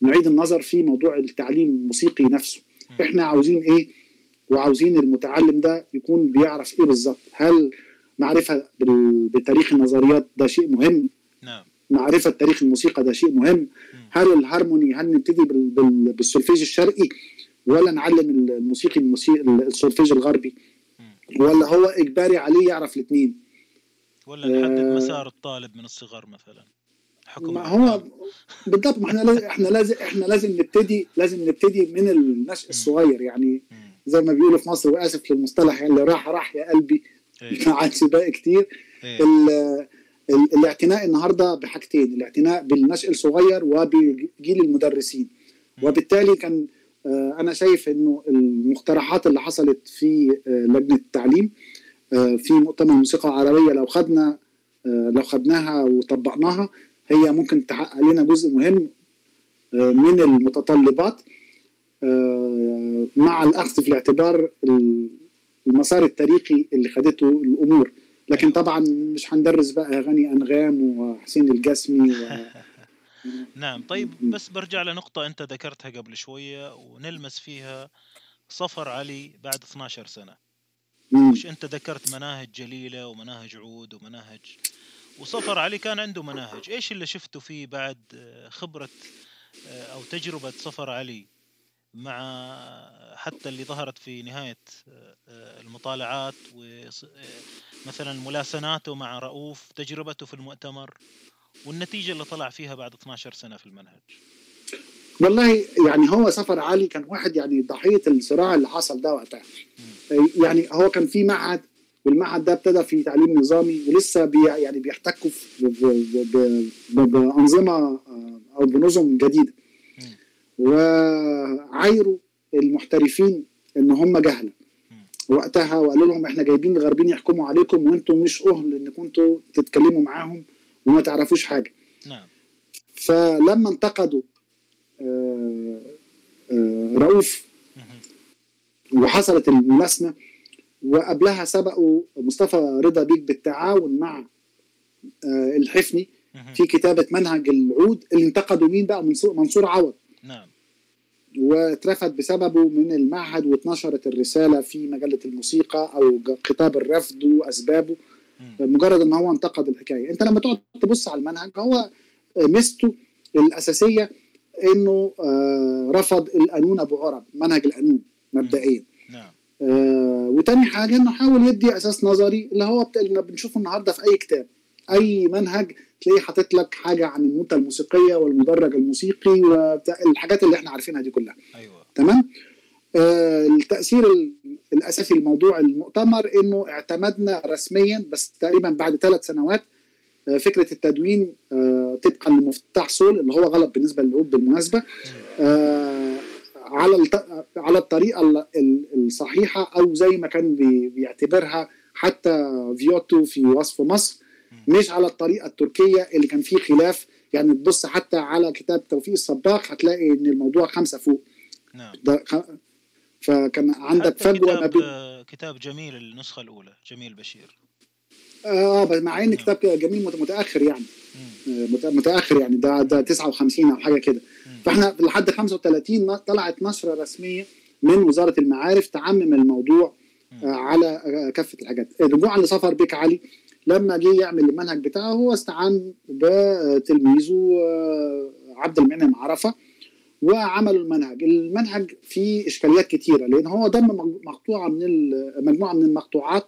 نعيد النظر في موضوع التعليم الموسيقي نفسه. م. إحنا عاوزين إيه؟ وعاوزين المتعلم ده يكون بيعرف إيه بالظبط؟ هل معرفة بتاريخ النظريات ده شيء مهم؟ نعم. معرفة تاريخ الموسيقى ده شيء مهم؟ م. هل الهارموني هل نبتدي بالسولفيج الشرقي؟ ولا نعلم الموسيقي الموسيقى السولفيج الغربي ولا هو إجباري عليه يعرف الاثنين. ولا نحدد آه مسار الطالب من الصغر مثلا حكم ما هو بالضبط ما إحنا لازم إحنا لازم إحنا لازم نبتدي لازم نبتدي من النشء الصغير. يعني زي ما بيقولوا في مصر وآسف للمصطلح يعني اللي راح راح يا قلبي. ما عادش باقي كتير. الاعتناء النهارده بحاجتين الاعتناء بالنشء الصغير وبجيل المدرسين. وبالتالي كان أنا شايف إنه المقترحات اللي حصلت في لجنة التعليم في مؤتمر الموسيقى العربيه لو خدنا لو خدناها وطبقناها هي ممكن تحقق لنا جزء مهم من المتطلبات مع الأخذ في الاعتبار المسار التاريخي اللي خدته الأمور. لكن طبعا مش هندرس بقى أغاني أنغام وحسين الجسمي و... نعم طيب بس برجع لنقطة أنت ذكرتها قبل شوية ونلمس فيها صفر علي بعد 12 سنة. مش أنت ذكرت مناهج جليلة ومناهج عود ومناهج؟ وصفر علي كان عنده مناهج. إيش اللي شفته فيه بعد خبرة أو تجربة صفر علي مع حتى اللي ظهرت في نهاية المطالعات ومثلا ملاسناته مع رؤوف تجربته في المؤتمر؟ والنتيجة اللي طلع فيها بعد 12 سنة في المنهج؟ والله يعني هو سفر علي كان واحد يعني ضحية الصراع اللي حصل ده وقتها. يعني هو كان في معهد والمعهد ده ابتدى في تعليم نظامي ولسه بي يعني بيحتكوا بأنظمة آه، أو بنظم جديدة. وعايروا المحترفين إن هم جهلة. وقتها وقالوا لهم إحنا جايبين غربين يحكموا عليكم وأنتم مش أهل إنكم أنتوا تتكلموا معاهم. وما تعرفوش حاجة. نعم. فلما انتقدوا آه، آه، رؤوف وحصلت الملاسمه وقبلها سبقوا مصطفى رضا بيك بالتعاون مع آه، الحفني في كتابة منهج العود اللي انتقدوا مين بقى؟ منصور عوض. نعم. واترفد بسببه من المعهد واتنشرت الرسالة في مجلة الموسيقى أو خطاب الرفض وأسبابه. مجرد إن هو انتقد الحكاية. أنت لما تقعد تبص على المنهج هو ميزته الأساسية إنه آه، رفض القانون أبو عرب منهج القانون مبدئيا. نعم. آه وتاني حاجة إنه حاول يدي أساس نظري اللي هو اللي بنشوفه النهارده في أي كتاب. أي منهج تلاقيه حاطط لك حاجة عن النوتة الموسيقية والمدرج الموسيقي والحاجات اللي إحنا عارفينها دي كلها. أيوه. تمام؟ التأثير الاساسي لموضوع المؤتمر إنه اعتمدنا رسميا بس تقريبا بعد ثلاث سنوات آه فكرة التدوين آه طبقا لمفتاح سول اللي هو غلط بالنسبة للعود بالمناسبة آه على على الطريقة الصحيحة أو زي ما كان بيعتبرها حتى فيوتو في وصف مصر مش على الطريقة التركية اللي كان فيه خلاف. يعني تبص حتى على كتاب توفيق الصباغ هتلاقي إن الموضوع خمسة فوق. نعم. فكان عندك فجوه ما بين كتاب جميل النسخة الأولى جميل بشير. آه مع إن نعم. كتاب جميل متأخر يعني. متأخر يعني ده ده 59 أو حاجة كده. فإحنا لحد 35 طلعت نشره رسمية من وزارة المعارف تعمم الموضوع آه، على آه، كافة الحاجات. رجوعا لسفر بيك علي لما جه يعمل المنهج بتاعه هو استعان بتلميذه آه، عبد المنعم عرفة. وعملوا المنهج. المنهج فيه إشكاليات كتيرة لأن هو ضم مقطوعة من مجموعة من المقطوعات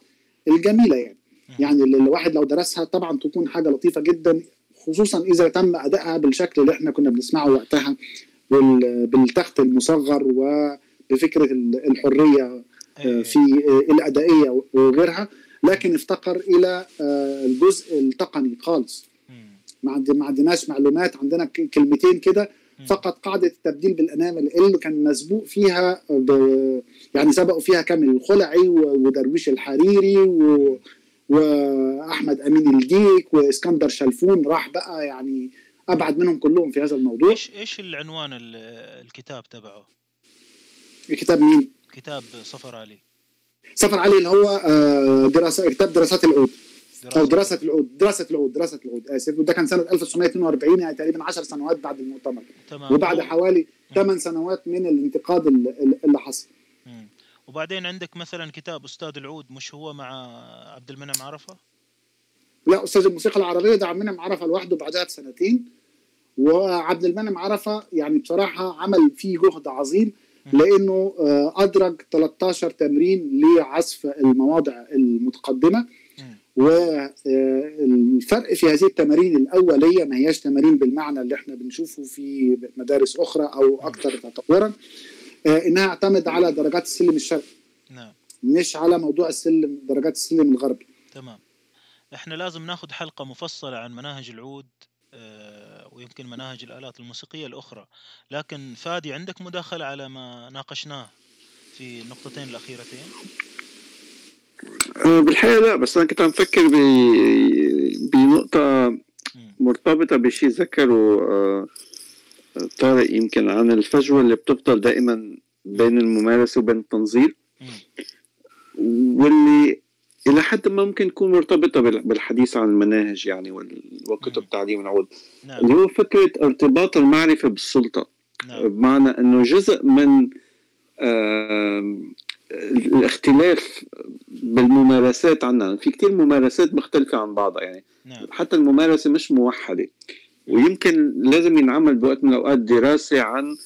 الجميلة يعني. يعني الواحد لو درسها طبعا تكون حاجة لطيفة جدا خصوصا إذا تم أدائها بالشكل اللي إحنا كنا بنسمعه وقتها بالتخت المصغر وبفكرة الحرية آه، في الأدائية وغيرها. لكن افتقر إلى آه، الجزء التقني خالص. ما عندناش معلومات عندنا كلمتين كده فقط قاعدة التبديل بالأنامل اللي كان مسبوق فيها يعني سبقوا فيها كامل الخلعي ودرويش الحريري و وأحمد أمين الديك وإسكندر شلفون راح بقى يعني أبعد منهم كلهم في هذا الموضوع إيش إيش العنوان الكتاب تبعه؟ الكتاب مين؟ كتاب صفر علي صفر علي اللي هو آه، دراسة كتاب دراسات العود أو دراسة. العود دراسة العود دراسة العود. اسف وده كان سنة 1942 يعني تقريبا 10 سنوات بعد المؤتمر. تمام. وبعد حوالي 8 سنوات من الانتقاد اللي حصل. وبعدين عندك مثلا كتاب أستاذ العود مش هو مع عبد المنعم عرفة؟ لا أستاذ الموسيقى العربية ده عبد المنعم عرفة لوحده بعدها بسنتين. وعبد المنعم عرفة يعني بصراحة عمل فيه جهد عظيم لأنه آه، أدرج 13 تمرين لعزف المواضع المتقدمة. والفرق في هذه التمارين الأولية ما هياش تمارين بالمعنى اللي إحنا بنشوفه في مدارس أخرى أو أكثر تطورا آه، إنها اعتمد على درجات السلم الشرقي. نعم. مش على موضوع السلم درجات السلم الغربي. تمام. إحنا لازم ناخذ حلقة مفصلة عن مناهج العود آه، ويمكن مناهج الآلات الموسيقية الأخرى. لكن فادي عندك مداخلة على ما ناقشناه في النقطتين الأخيرتين؟ آه، بالحقيقة لا بس أنا كنت عم فكر بنقطة مرتبطة بشيء ذكره طارق يمكن عن الفجوة اللي بتفضل دائما بين الممارسة وبين التنظير واللي إلى حد ما ممكن تكون مرتبطة بالحديث عن المناهج يعني وكتب تعليم العود نعم. اللي هو فكرة ارتباط المعرفة بالسلطة نعم. بمعنى أنه جزء من الاختلاف بالممارسات عنا. في كتير ممارسات مختلفة عن بعضها يعني نعم. حتى الممارسة مش موحدة. ويمكن لازم ينعمل بوقت من الأوقات دراسة عن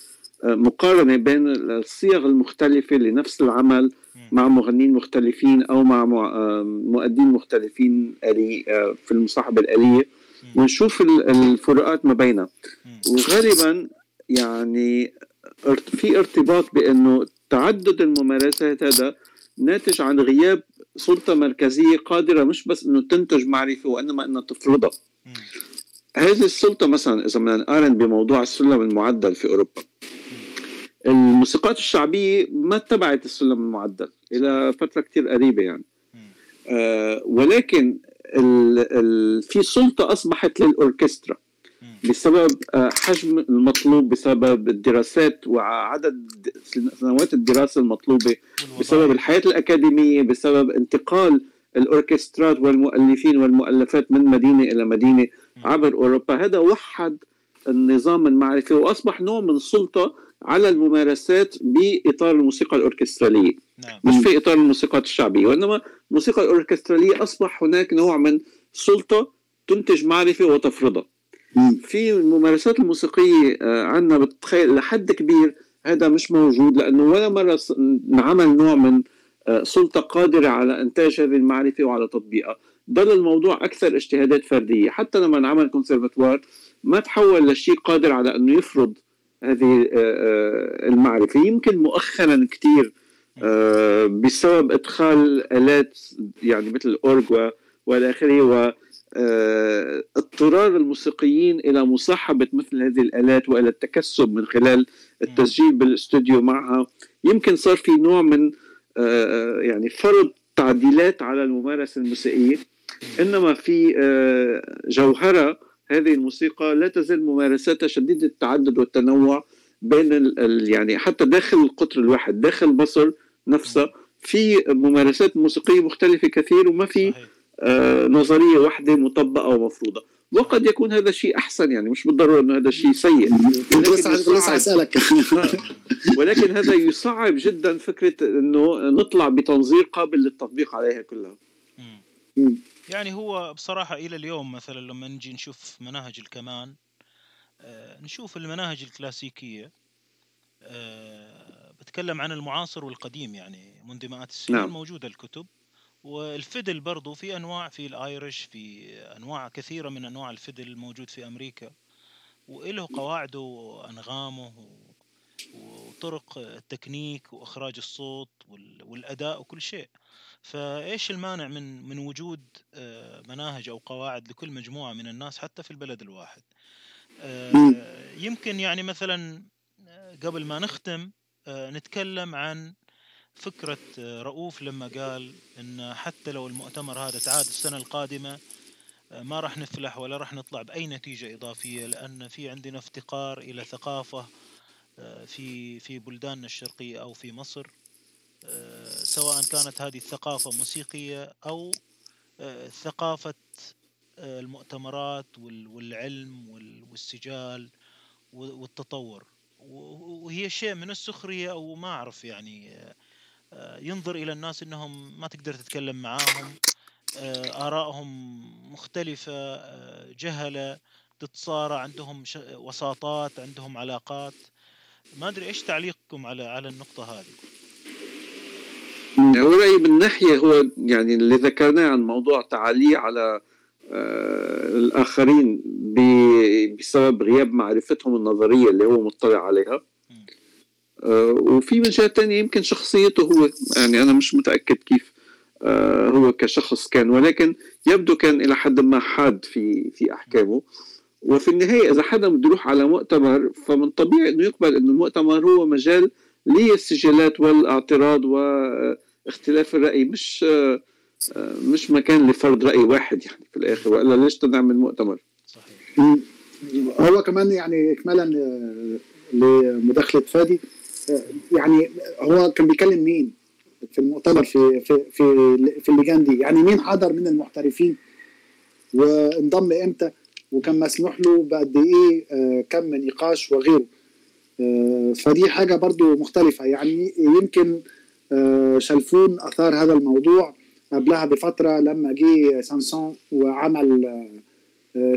آه، مقارنة بين الصيغ المختلفة لنفس العمل مع مغنيين مختلفين أو مع آه، مؤدين مختلفين آه، في المصاحبة الآلية. ونشوف الفروقات ما بينها. وغالبا يعني في ارتباط بأنه تعدد الممارسات هذا ناتج عن غياب سلطة مركزية قادرة مش بس إنه تنتج معرفة وإنما إنها تفرضها هذه السلطة مثلا إذا بدنا نقارن بموضوع السلم المعدل في أوروبا. الموسيقات الشعبية ما اتبعت السلم المعدل إلى فترة كثير قريبة يعني. آه ولكن ال ال في سلطة أصبحت للأوركسترا. بسبب آه، حجم المطلوب بسبب الدراسات وعدد سنوات الدراسة المطلوبة بسبب الحياة الأكاديمية بسبب انتقال الأوركسترات والمؤلفين والمؤلفات من مدينة إلى مدينة عبر أوروبا. هذا وحد النظام المعرفي وأصبح نوع من السلطة على الممارسات بإطار الموسيقى الأوركسترالية. نعم. مش في إطار الموسيقات الشعبية وإنما الموسيقى الأوركسترالية أصبح هناك نوع من سلطة تنتج معرفة وتفرضها في الممارسات الموسيقية آه، عندنا بتخيل لحد كبير هذا مش موجود لأنه ولا مرة انعمل نوع من آه، سلطة قادرة على إنتاج هذه المعرفة وعلى تطبيقها. ضل الموضوع أكثر اجتهادات فردية. حتى لما انعمل كونسرفتوار ما تحول لشيء قادر على أنه يفرض هذه آه، المعرفة. يمكن مؤخرا كثير بسبب إدخال آلات يعني مثل الأورج والى آخره اضطرار الموسيقيين إلى مصاحبة مثل هذه الآلات وإلى التكسب من خلال التسجيل بالاستوديو معها. يمكن صار في نوع من آه، يعني فرض تعديلات على الممارسة الموسيقية. إنما في آه، جوهرة هذه الموسيقى لا تزال ممارساتها شديده التعدد والتنوع بين ال يعني حتى داخل القطر الواحد داخل مصر نفسها في ممارسات موسيقية مختلفة كثير وما في. آه، نظرية واحدة مطبقة ومفروضة. وقد يكون هذا شيء أحسن يعني مش بالضرورة إنه هذا شيء سيء. اسالك ولكن هذا يصعب جدا فكرة إنه نطلع بتنظير قابل للتطبيق عليها كلها. يعني هو بصراحة إلى اليوم مثلا لما نجي نشوف مناهج الكمان آه، نشوف المناهج الكلاسيكية آه، بتكلم عن المعاصر والقديم يعني منذ مئات السنين نعم. موجودة الكتب. والفدل برضو في أنواع في الآيرش في أنواع كثيرة من أنواع الفدل موجود في أمريكا. وله قواعده وأنغامه وطرق التكنيك وإخراج الصوت والأداء وكل شيء. فإيش المانع من من وجود آه، مناهج أو قواعد لكل مجموعة من الناس حتى في البلد الواحد؟ آه، يمكن يعني مثلا آه، قبل ما نختم نتكلم عن فكرة رؤوف لما قال إن حتى لو المؤتمر هذا تعاد السنة القادمة ما راح نفلح ولا راح نطلع بأي نتيجة إضافية لأن في عندنا افتقار إلى ثقافة في في بلداننا الشرقية أو في مصر سواء كانت هذه الثقافة موسيقية أو ثقافة المؤتمرات والعلم والسجال والتطور. وهي شيء من السخرية أو ما أعرف يعني آه، ينظر إلى الناس إنهم ما تقدر تتكلم معاهم آه، آرائهم مختلفة آه، جهلة تتصارع عندهم وساطات عندهم علاقات. ما أدري إيش تعليقكم على على النقطة هذه؟ هو رأيي من ناحية هو يعني اللي ذكرناه عن موضوع تعاليه على الآخرين بسبب غياب معرفتهم النظرية اللي هو مطلع عليها. آه، وفي من جهه ثانية يمكن شخصيته هو يعني أنا مش متأكد كيف آه، هو كشخص كان ولكن يبدو كان إلى حد ما حاد في في أحكامه. وفي النهاية إذا حدا بده يروح على مؤتمر فمن طبيعي إنه يقبل إنه المؤتمر هو مجال للسجلات والاعتراض واختلاف الرأي مش آه، مش مكان لفرض رأي واحد يعني في الآخر وإلا ليش نعمل مؤتمر؟ صحيح. هو كمان يعني اكمالا لمداخلة فادي يعني هو كان بيكلم مين؟ في المؤتمر في في في, في اللجان دي. يعني مين حضر من المحترفين؟ وانضم إمتى؟ وكان مسموح له بقد إيه آه، كم نقاش وغيره. آه، فدي حاجة برضو مختلفة. يعني يمكن آه، شلفون أثار هذا الموضوع قبلها بفترة لما جه سانسون وعمل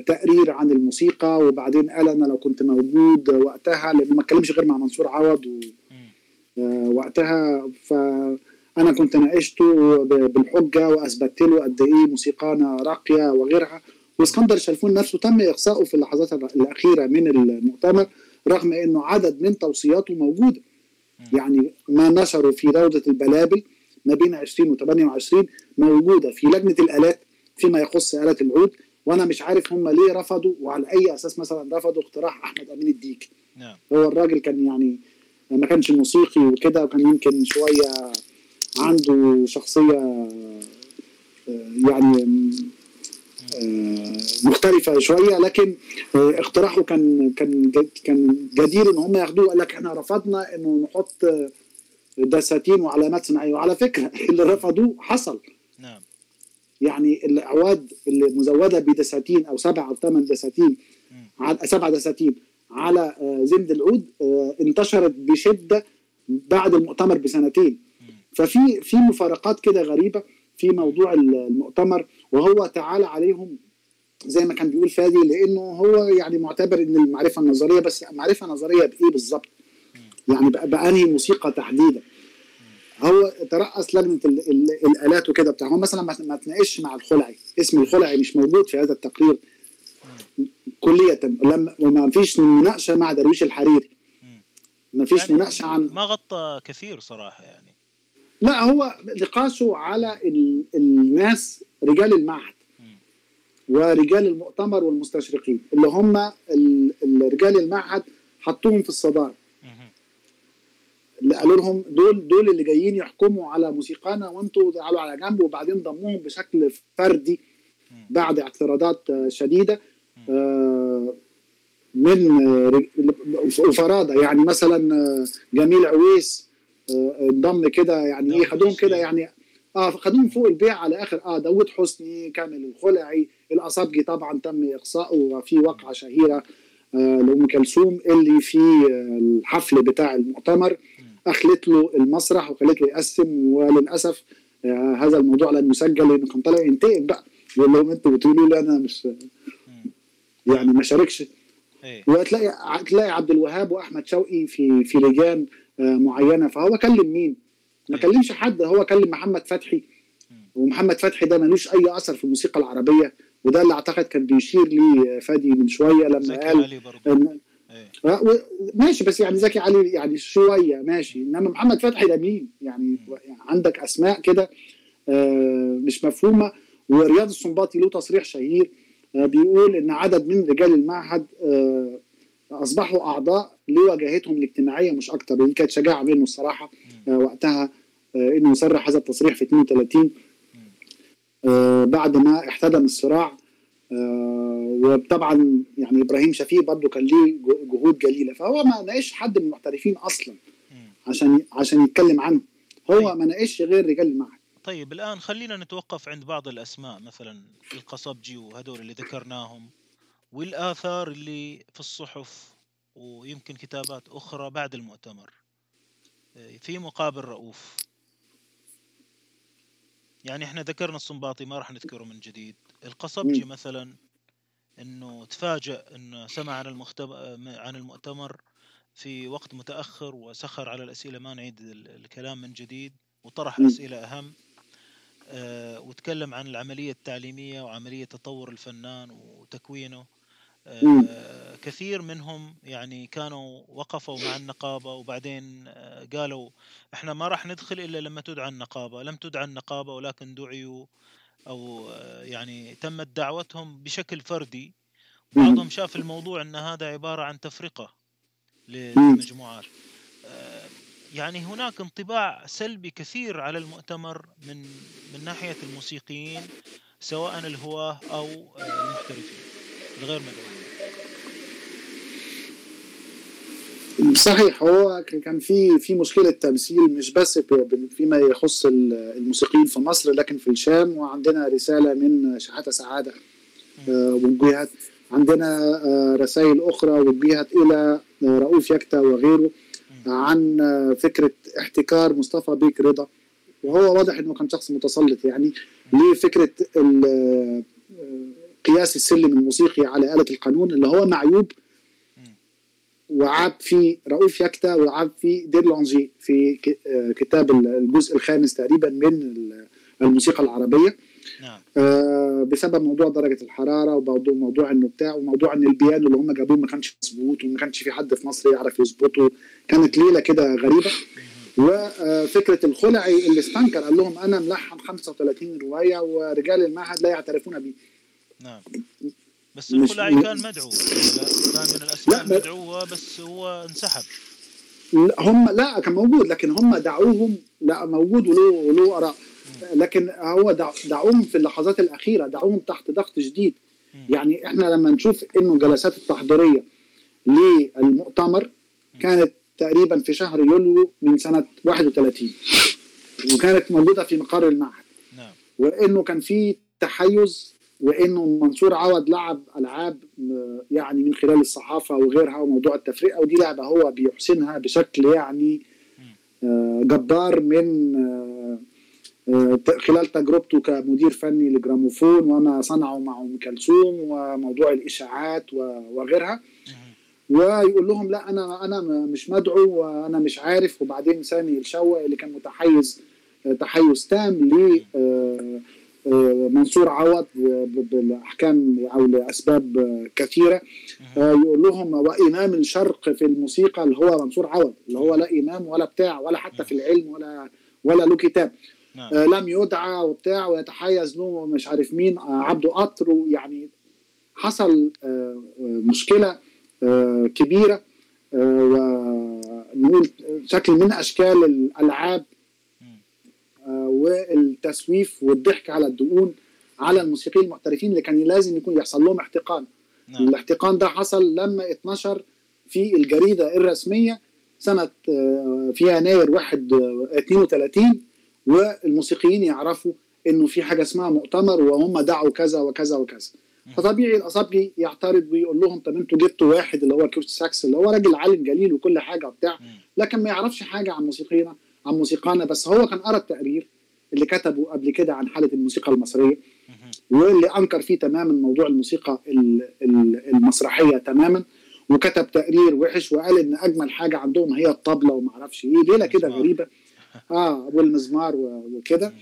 تقرير عن الموسيقى وبعدين قال أنا لو كنت موجود وقتها لأنه ما اتكلمش غير مع منصور عوض وقتها فأنا كنت ناقشته بالحجة وأثبتت له قد إيه موسيقانا راقية وغيرها. وإسكندر شلفون نفسه تم اقصائه في اللحظات الأخيرة من المؤتمر رغم إنه عدد من توصياته موجوده يعني ما نشره في روضة البلابل ما بين 20 و 28 موجودة في لجنة الآلات فيما يخص آلات العود. وأنا مش عارف هم ليه رفضوا وعلى أي أساس مثلا رفضوا اقتراح أحمد أمين الديك. نعم. هو الراجل كان يعني ما كانش موسيقي وكده وكان يمكن شوية عنده شخصية آه، يعني آه، مختلفة شوية. لكن آه، اقتراحه كان كان كان جدير إن هم ياخدوه. قال لك إحنا رفضنا إنه نحط دساتين وعلامات صناعية. وعلى فكرة اللي رفضوه حصل. نعم. يعني الأعواد اللي مزودة بدساتين أو سبع أو ثمان دساتين على سبع دساتين على آه، زند العود آه، انتشرت بشدة بعد المؤتمر بسنتين. ففي في مفارقات كده غريبة في موضوع المؤتمر وهو تعالى عليهم زي ما كان بيقول فادي لأنه هو يعني معتبر إن المعرفة النظرية بس معرفة نظرية بإيه بالظبط؟ يعني بأنهي موسيقى تحديدا؟ هو ترأس لجنة ال ال الآلات وكده بتاع هو مثلا ما تناقش مع الخلعي اسم الخلعي مش موجود في هذا التقرير. كلية. لما ما فيش مناقشة مع درويش الحريري. ما فيش يعني مناقشة عن ما غطى كثير صراحة يعني. لا هو نقاشه على ال... الناس رجال المعهد ورجال المؤتمر والمستشرقين اللي هم ال... رجال المعهد حطوهم في الصدارة. اللي قالوا لهم دول دول اللي جايين يحكموا على موسيقانا وانتوا تعالوا على جنب وبعدين ضموهم بشكل فردي بعد اعتراضات شديدة. من وفرادة يعني مثلا آه، جميل عويس آه، انضم كده يعني إيه خدوهم كده يعني آه خدوهم فوق البيع على آخر. آه داوود حسني كامل الخلعي الأصابجي طبعا تم إقصائه وفي وقعة شهيرة آه لأم كلثوم اللي في الحفل بتاع المؤتمر أخلت له المسرح وخلت له يقسم وللأسف آه هذا الموضوع لم يسجل لأنه كان طالع ينتقم بقى. يقول لهم أنتوا بتقولوا لي أنا مش يعني ما شاركش إيه. وتلاقي تلاقي عبد الوهاب وأحمد شوقي في في لجان آه، معينة فهو كلم مين؟ ما إيه. كلمش حد هو كلم محمد فتحي ومحمد فتحي ده ملوش أي أثر في الموسيقى العربية وده اللي أعتقد كان بيشير لي فادي من شوية لما قال إن إيه. آه، ماشي بس يعني زكي علي يعني شوية ماشي إنما محمد فتحي ده مين؟ يعني, يعني عندك أسماء كده آه، مش مفهومة ورياض السنباطي له تصريح شهير آه، بيقول إن عدد من رجال المعهد آه، أصبحوا أعضاء لواجهتهم الاجتماعية مش أكتر. ودي كانت شجاعة منه الصراحة آه، وقتها إنه يصرح هذا التصريح في 32 بعد ما احتدم الصراع وطبعا يعني إبراهيم شفيق برضه كان ليه جهود جليلة. فهو ما ناقش حد من المحترفين أصلا عشان عشان يتكلم عنه. هو طيب. ما ناقش غير رجال المعهد. طيب الآن خلينا نتوقف عند بعض الأسماء مثلا القصبجي وهدول اللي ذكرناهم والآثار اللي في الصحف ويمكن كتابات أخرى بعد المؤتمر. آه، في مقابل رؤوف. يعني إحنا ذكرنا الصنباطي ما راح نذكره من جديد. القصبجي مثلا إنه تفاجأ انه سمع عن عن المؤتمر في وقت متأخر وسخر على الأسئلة ما نعيد الكلام من جديد وطرح أسئلة أهم. آه، وتكلم عن العملية التعليمية وعملية تطور الفنان وتكوينه. آه، كثير منهم يعني كانوا وقفوا مع النقابة وبعدين آه، قالوا إحنا ما راح ندخل إلا لما تدعى النقابة. لم تدعى النقابة ولكن دعيوا أو يعني تمت دعوتهم بشكل فردي. بعضهم شاف الموضوع إن هذا عبارة عن تفرقة للمجموعات. يعني هناك انطباع سلبي كثير على المؤتمر من من ناحية الموسيقيين سواء الهواة أو المحترفين الغير مدعوين صحيح هو كان في في مشكلة تمثيل مش بس فيما يخص الموسيقيين في مصر لكن في الشام وعندنا رسالة من شحاته سعادة آه، وجهت عندنا آه، رسائل أخرى وجهت إلى آه، رؤوف يكتا وغيره. عن فكرة احتكار مصطفى بيك رضا. وهو واضح إنه كان شخص متسلط يعني لفكرة قياس السلم الموسيقي على آلة القانون اللي هو معيوب وعاب في رؤوف يكتا وعاب في دير لونجي في كتاب الجزء الخامس تقريبا من الموسيقى العربية. نعم. آه بسبب موضوع درجة الحرارة وموضوع موضوع إنه بتاع وموضوع إن البيانو اللي هم جابوه ما كانش مظبوط وما كانش في حد في مصر يعرف يظبطه. كانت ليلة كده غريبة. وفكره الخلعي اللي استنكر قال لهم أنا ملحن 35 رواية ورجال المعهد لا يعترفون بي. نعم. بس الخلعي كان مدعو. كان من الأسماء المدعوة بس هو انسحب. هم لا كان موجود لكن هم دعوهم لا موجود وله وله آراء. لكن هو دعوهم في اللحظات الأخيرة دعوهم تحت ضغط شديد يعني إحنا لما نشوف إنه الجلسات التحضيرية للمؤتمر كانت تقريبا في شهر يوليو من سنة 31 وكانت موجودة في مقر المعهد. نعم. وإنه كان في تحيز وإنه منصور عوض لعب ألعاب يعني من خلال الصحافة وغيرها وموضوع التفرقه ودي لعبة هو بيحسنها بشكل يعني آه، جبار من آه، آه، خلال تجربته كمدير فني لجراموفون وما صنعه مع أم كلثوم وموضوع الإشاعات وغيرها. ويقول لهم لا أنا أنا مش مدعو وأنا مش عارف. وبعدين سامي الشوى اللي كان متحيز تحيز تام ل منصور عوض بالأحكام أو لأسباب كثيرة. يقول لهم وإمام الشرق في الموسيقى اللي هو منصور عوض اللي هو لا إمام ولا بتاع ولا حتى في العلم ولا ولا له كتاب. نعم. آه لم يدعى وبتاع ويتحيز له مش عارف مين آه عبده قطر يعني حصل آه مشكلة كبيرة ونقول شكل من أشكال الألعاب والتسويف والضحك على الدقون على الموسيقيين المحترفين اللي كان لازم يكون يحصل لهم احتقان نعم. الاحتقان ده حصل لما اتنشر في الجريدة الرسمية سنة في يناير 1 32 والموسيقيين يعرفوا إنه في حاجة اسمها مؤتمر وهم دعوا كذا وكذا وكذا. فطبيعي القصبجي يعترض ويقول لهم طب أنتوا جبتوا واحد اللي هو كيرت ساكس اللي هو راجل عالم جليل وكل حاجة وبتاع لكن ما يعرفش حاجة عن موسيقينا عن موسيقانا بس هو كان قرأ التقرير اللي كتبه قبل كده عن حالة الموسيقى المصرية واللي أنكر فيه تماما موضوع الموسيقى المسرحية تماما وكتب تقرير وحش وقال إن أجمل حاجة عندهم هي الطبلة وما أعرفش إيه ليلة كده غريبة. آه والمزمار وكده.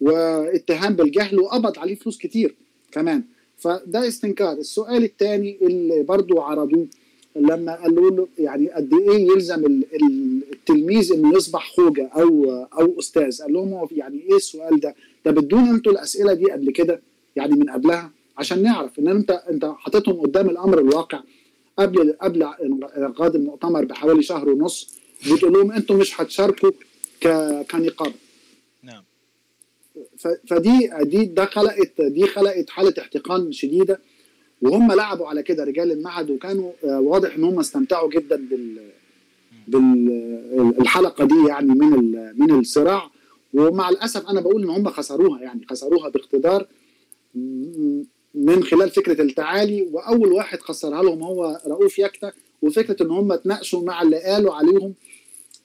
واتهام بالجهل وقبض عليه فلوس كتير كمان. فده استنكار. السؤال الثاني اللي برضو عرضوه لما قالوا له يعني قد إيه يلزم التلميذ إنه يصبح خوجة أو أو أستاذ. قال لهم يعني إيه السؤال ده؟ ده بدون أنتوا الأسئلة دي قبل كده؟ يعني من قبلها؟ عشان نعرف إن انت أنت حاططهم قدام الأمر الواقع. قبل قبل انعقاد المؤتمر بحوالي شهر ونص بتقول لهم أنتم مش هتشاركوا كنقابه نعم. فدي دي ده خلقت دي خلقت حالة احتقان شديدة وهم لعبوا على كده رجال المعهد وكانوا آه، واضح إن هم استمتعوا جدا بال بالحلقة دي يعني من من الصراع. ومع الأسف أنا بقول إن هم خسروها يعني خسروها باقتدار من خلال فكرة التعالي. وأول واحد خسرها لهم هو رؤوف يكتا وفكرة إن هم تناقشوا مع اللي قالوا عليهم.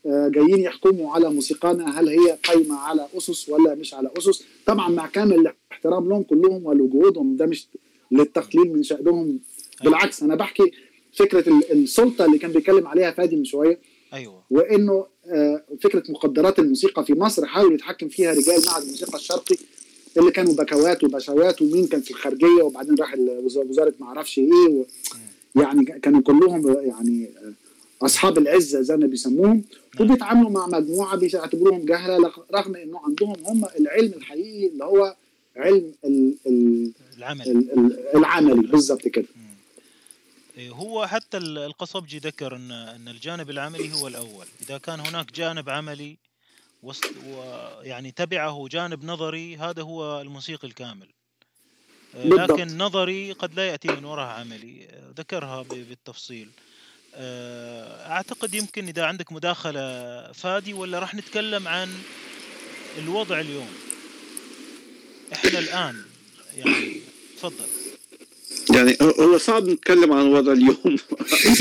جايين يحكموا على موسيقانا هل هي قايمة على أسس ولا مش على أسس. طبعا مع كامل الاحترام لهم كلهم ولجهودهم ده مش للتقليل من شأنهم. بالعكس أنا بحكي فكرة السلطة اللي كان بيتكلم عليها فادي من شوية. أيوه. وإنه آه، فكرة مقدرات الموسيقى في مصر حاول يتحكم فيها رجال معهد الموسيقى الشرقي اللي كانوا بكوات وبشوات ومين كان في الخارجية وبعدين راح وزارة ما أعرفش إيه و يعني كانوا كلهم يعني أصحاب العزة زي ما بيسموهم وبيتعاملوا مع مجموعة بيعتبروهم جهلة رغم إنه عندهم هم العلم الحقيقي اللي هو علم ال ال العملي. العملي. بالظبط كده. إيه، هو حتى القصبجي ذكر ان إن الجانب العملي هو الأول. إذا كان هناك جانب عملي ويعني تبعه جانب نظري هذا هو الموسيقي الكامل. إيه، لكن نظري قد لا يأتي من وراء عملي. ذكرها بالتفصيل. إيه، أعتقد يمكن إذا عندك مداخلة فادي ولا راح نتكلم عن الوضع اليوم؟ إحنا الآن يعني تفضل. يعني هو صعب نتكلم عن وضع اليوم.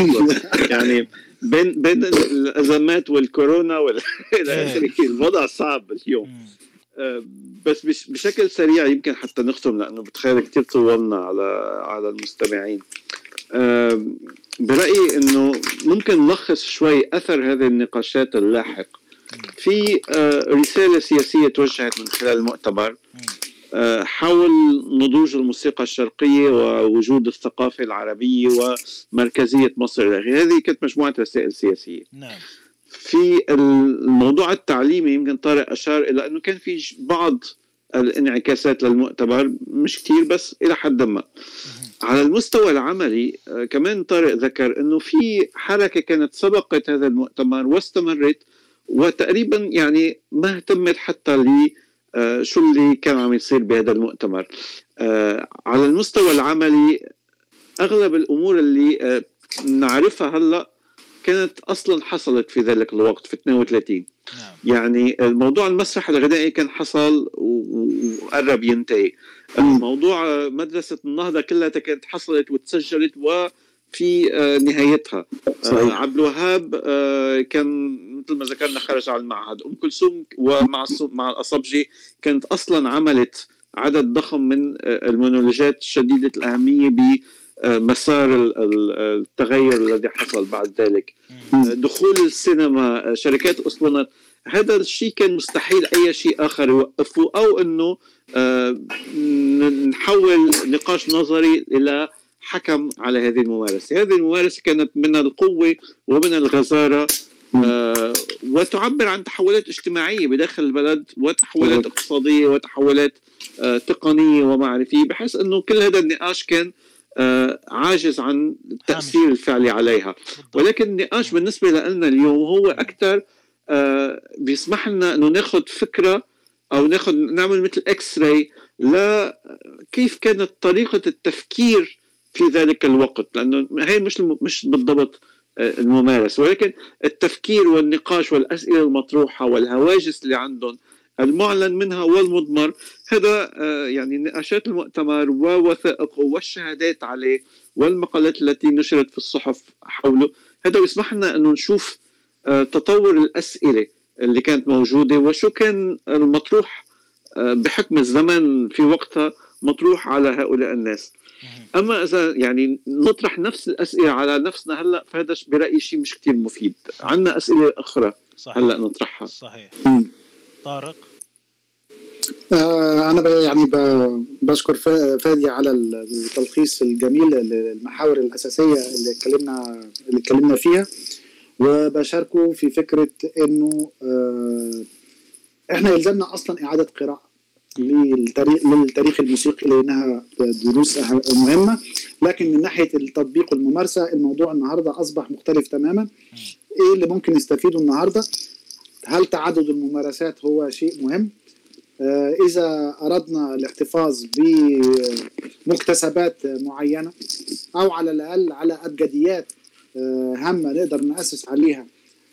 يعني بين بين الأزمات والكورونا والى إيه. آخره الوضع صعب اليوم. آه، بس بشكل سريع يمكن حتى نختم لأنه بتخيل كثير طولنا على على المستمعين. آه، برأيي إنه ممكن نلخص شوي أثر هذه النقاشات اللاحق. في آه، رسالة سياسية توجهت من خلال المؤتمر حول نضوج الموسيقى الشرقية ووجود الثقافة العربية ومركزية مصر. هذه كانت مجموعة رسائل سياسية. نعم. في الموضوع التعليمي يمكن طارق أشار إلى إنه كان في بعض الانعكاسات للمؤتمر مش كثير بس إلى حد ما. على المستوى العملي آه، كمان طارق ذكر إنه في حركة كانت سبقت هذا المؤتمر واستمرت وتقريبا يعني ما اهتمت حتى ل آه، شو اللي كان عم يصير بهذا المؤتمر. آه، على المستوى العملي أغلب الأمور اللي نعرفها هلأ كانت أصلا حصلت في ذلك الوقت في 32 نعم. يعني الموضوع المسرح الغنائي كان حصل وقرب ينتهي. الموضوع مدرسة النهضة كلها كانت حصلت وتسجلت وفي آه، نهايتها. آه، صحيح. عبد الوهاب آه، كان مثل ما ذكرنا خرج على المعهد. أم كلثوم ومع مع الاصبجي كانت أصلا عملت عدد ضخم من المونولوجات شديده الأهمية ب مسار التغير الذي حصل بعد ذلك. دخول السينما شركات الاسطوانات هذا الشيء كان مستحيل أي شيء آخر. يوقفه أو إنه آه، نحول نقاش نظري إلى حكم على هذه الممارسة، هذه الممارسة كانت من القوة ومن الغزارة آه، وتعبر عن تحولات اجتماعية بداخل البلد وتحولات اقتصادية وتحولات آه، تقنية ومعرفية. بحيث إنه كل هذا النقاش كان عاجز عن التاثير الفعلي عليها. ولكن النقاش بالنسبة لنا اليوم هو أكثر بيسمح لنا إنه ناخذ فكرة أو ناخذ نعمل مثل إكس راي لا كيف كانت طريقة التفكير في ذلك الوقت لأنه هي مش مش بالضبط آه، الممارسة. ولكن التفكير والنقاش والأسئلة المطروحة والهواجس اللي عندهم المعلن منها والمضمر هذا آه، يعني نقاشات المؤتمر ووثائقه والشهادات عليه والمقالات التي نشرت في الصحف حوله هذا بيسمح لنا إنه نشوف آه، تطور الأسئلة اللي كانت موجودة وشو كان المطروح آه، بحكم الزمن في وقتها مطروح على هؤلاء الناس. أما إذا يعني نطرح نفس الأسئلة على نفسنا هلأ فهذا برأيي شيء مش كتير مفيد. عندنا أسئلة أخرى صحيح. هلأ نطرحها. صحيح. طارق؟ آه أنا يعني بشكر فادي على التلخيص الجميل للمحاور الأساسية اللي اتكلمنا اللي اتكلمنا فيها. وبشاركه في فكرة إنه آه، إحنا يلزمنا أصلا إعادة قراءة للتاريخ للتاريخ الموسيقي لانها دروس مهمة. لكن من ناحية التطبيق والممارسة الموضوع النهارده أصبح مختلف تماما. إيه اللي ممكن نستفيده النهارده؟ هل تعدد الممارسات هو شيء مهم؟ آه، إذا أردنا الاحتفاظ بمكتسبات معينة أو على الأقل على أبجديات آه، هامة نقدر نأسس عليها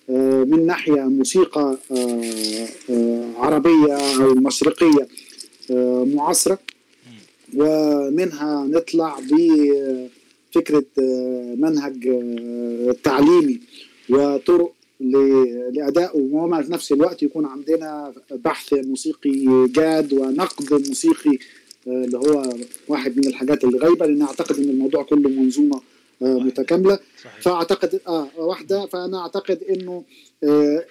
آه، من ناحية موسيقى آه، عربية أو مشرقية معاصرة. ومنها نطلع بفكرة منهج تعليمي وطرق لادائه وما في نفس الوقت يكون عندنا بحث موسيقي جاد ونقد موسيقي اللي هو واحد من الحاجات اللي غايبه لأن أعتقد إن الموضوع كله منظومة آه، متكاملة. صحيح. فأعتقد آه واحدة. فأنا أعتقد إنه آه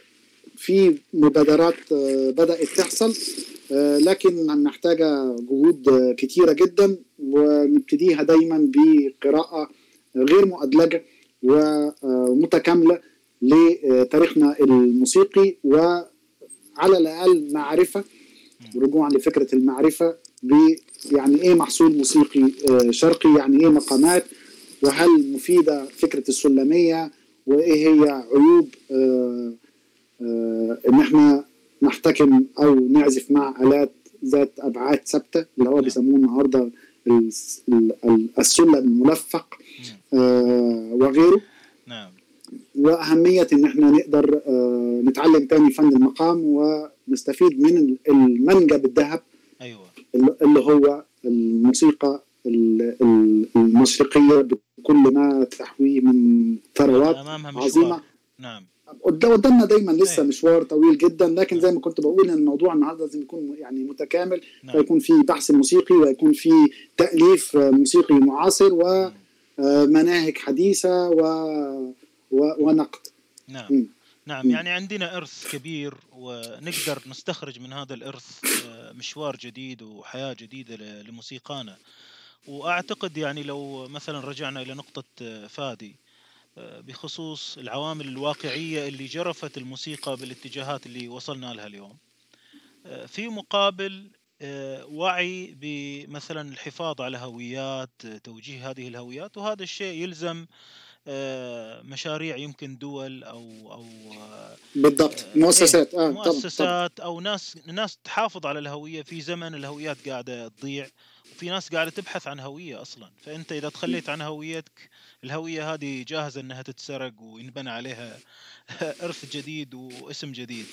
في مبادرات آه بدأت تحصل آه لكن محتاجة جهود كتيرة جدا ونبتديها دايما بقراءة غير مؤدلجة ومتكامله لتاريخنا الموسيقي وعلى الأقل معرفة رجوعا لفكرة المعرفة ب يعني إيه محصول موسيقي شرقي يعني إيه مقامات وهل مفيدة فكرة السلمية؟ وإيه هي عيوب آه، آه، إن إحنا نحتكم أو نعزف مع آلات ذات أبعاد ثابتة اللي هو نعم. بيسموه النهاردة السلم الملفق آه، وغيره. نعم. وأهمية إن إحنا نقدر نتعلم تاني فن المقام ونستفيد من المنجب الذهب أيوه. اللي هو الموسيقى المشرقيه بكل ما تحويه من ثروات عظيمة. نعم. قدامنا دايما لسه أيه. مشوار طويل جدا لكن زي ما كنت بقول إن الموضوع النهارده لازم يكون يعني متكامل نعم. ويكون في بحث موسيقي ويكون في تأليف موسيقي معاصر ومناهج حديثة و... و... ونقد. نعم. م. نعم يعني عندنا إرث كبير ونقدر نستخرج من هذا الإرث آه، مشوار جديد وحياة جديدة لموسيقانا. وأعتقد يعني لو مثلا رجعنا إلى نقطة فادي بخصوص العوامل الواقعية اللي جرفت الموسيقى بالاتجاهات اللي وصلنا لها اليوم. في مقابل وعي بمثلا الحفاظ على هويات توجيه هذه الهويات وهذا الشيء يلزم مشاريع يمكن دول أو أو بالضبط. مؤسسات. آه مؤسسات أو ناس ناس تحافظ على الهوية في زمن الهويات قاعدة تضيع. وفي ناس قاعدة تبحث عن هوية أصلا. فأنت إذا تخليت عن هويتك الهوية هذه جاهزة إنها تتسرق وينبنى عليها إرث جديد واسم جديد.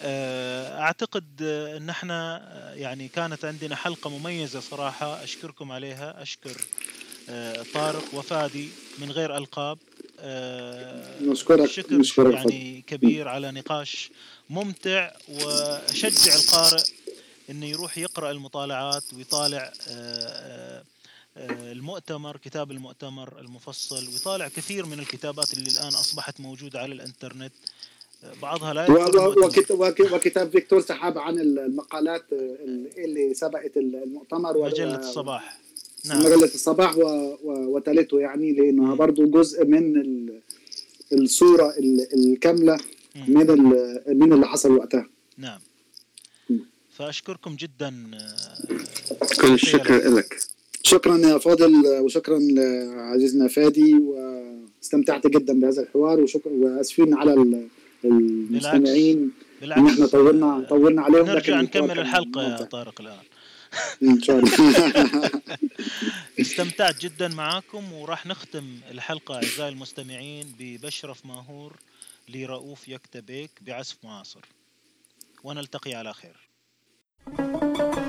أعتقد إن إحنا يعني كانت عندنا حلقة مميزة صراحة أشكركم عليها. أشكر طارق وفادي من غير ألقاب. نشكرك شكر يعني كبير على نقاش ممتع وشجع القارئ إنه يروح يقرأ المطالعات ويطالع المؤتمر كتاب المؤتمر المفصل ويطالع كثير من الكتابات اللي الآن أصبحت موجودة على الإنترنت. بعضها لا وكتاب فيكتور سحاب عن المقالات اللي سبقت المؤتمر مجلة الصباح. نعم. مجلة الصباح وتالته يعني لأنها برضه جزء من الصورة الكاملة من من اللي حصل وقتها. نعم. فأشكركم جدا كل الشكر لك. شكرا يا فاضل وشكرا لعزيزنا فادي واستمتعت جدا بهذا الحوار وشكرا وآسفين على المستمعين بالعكس إن إحنا طولنا طولنا عليهم نرجع نكمل الحلقة يا طارق الآن. إن شاء الله. استمتعت جدا معاكم وراح نختم الحلقة أعزائي المستمعين ببشرف ماهور لرؤوف يكتبيك بعزف معاصر. ونلتقي على خير. Thank you.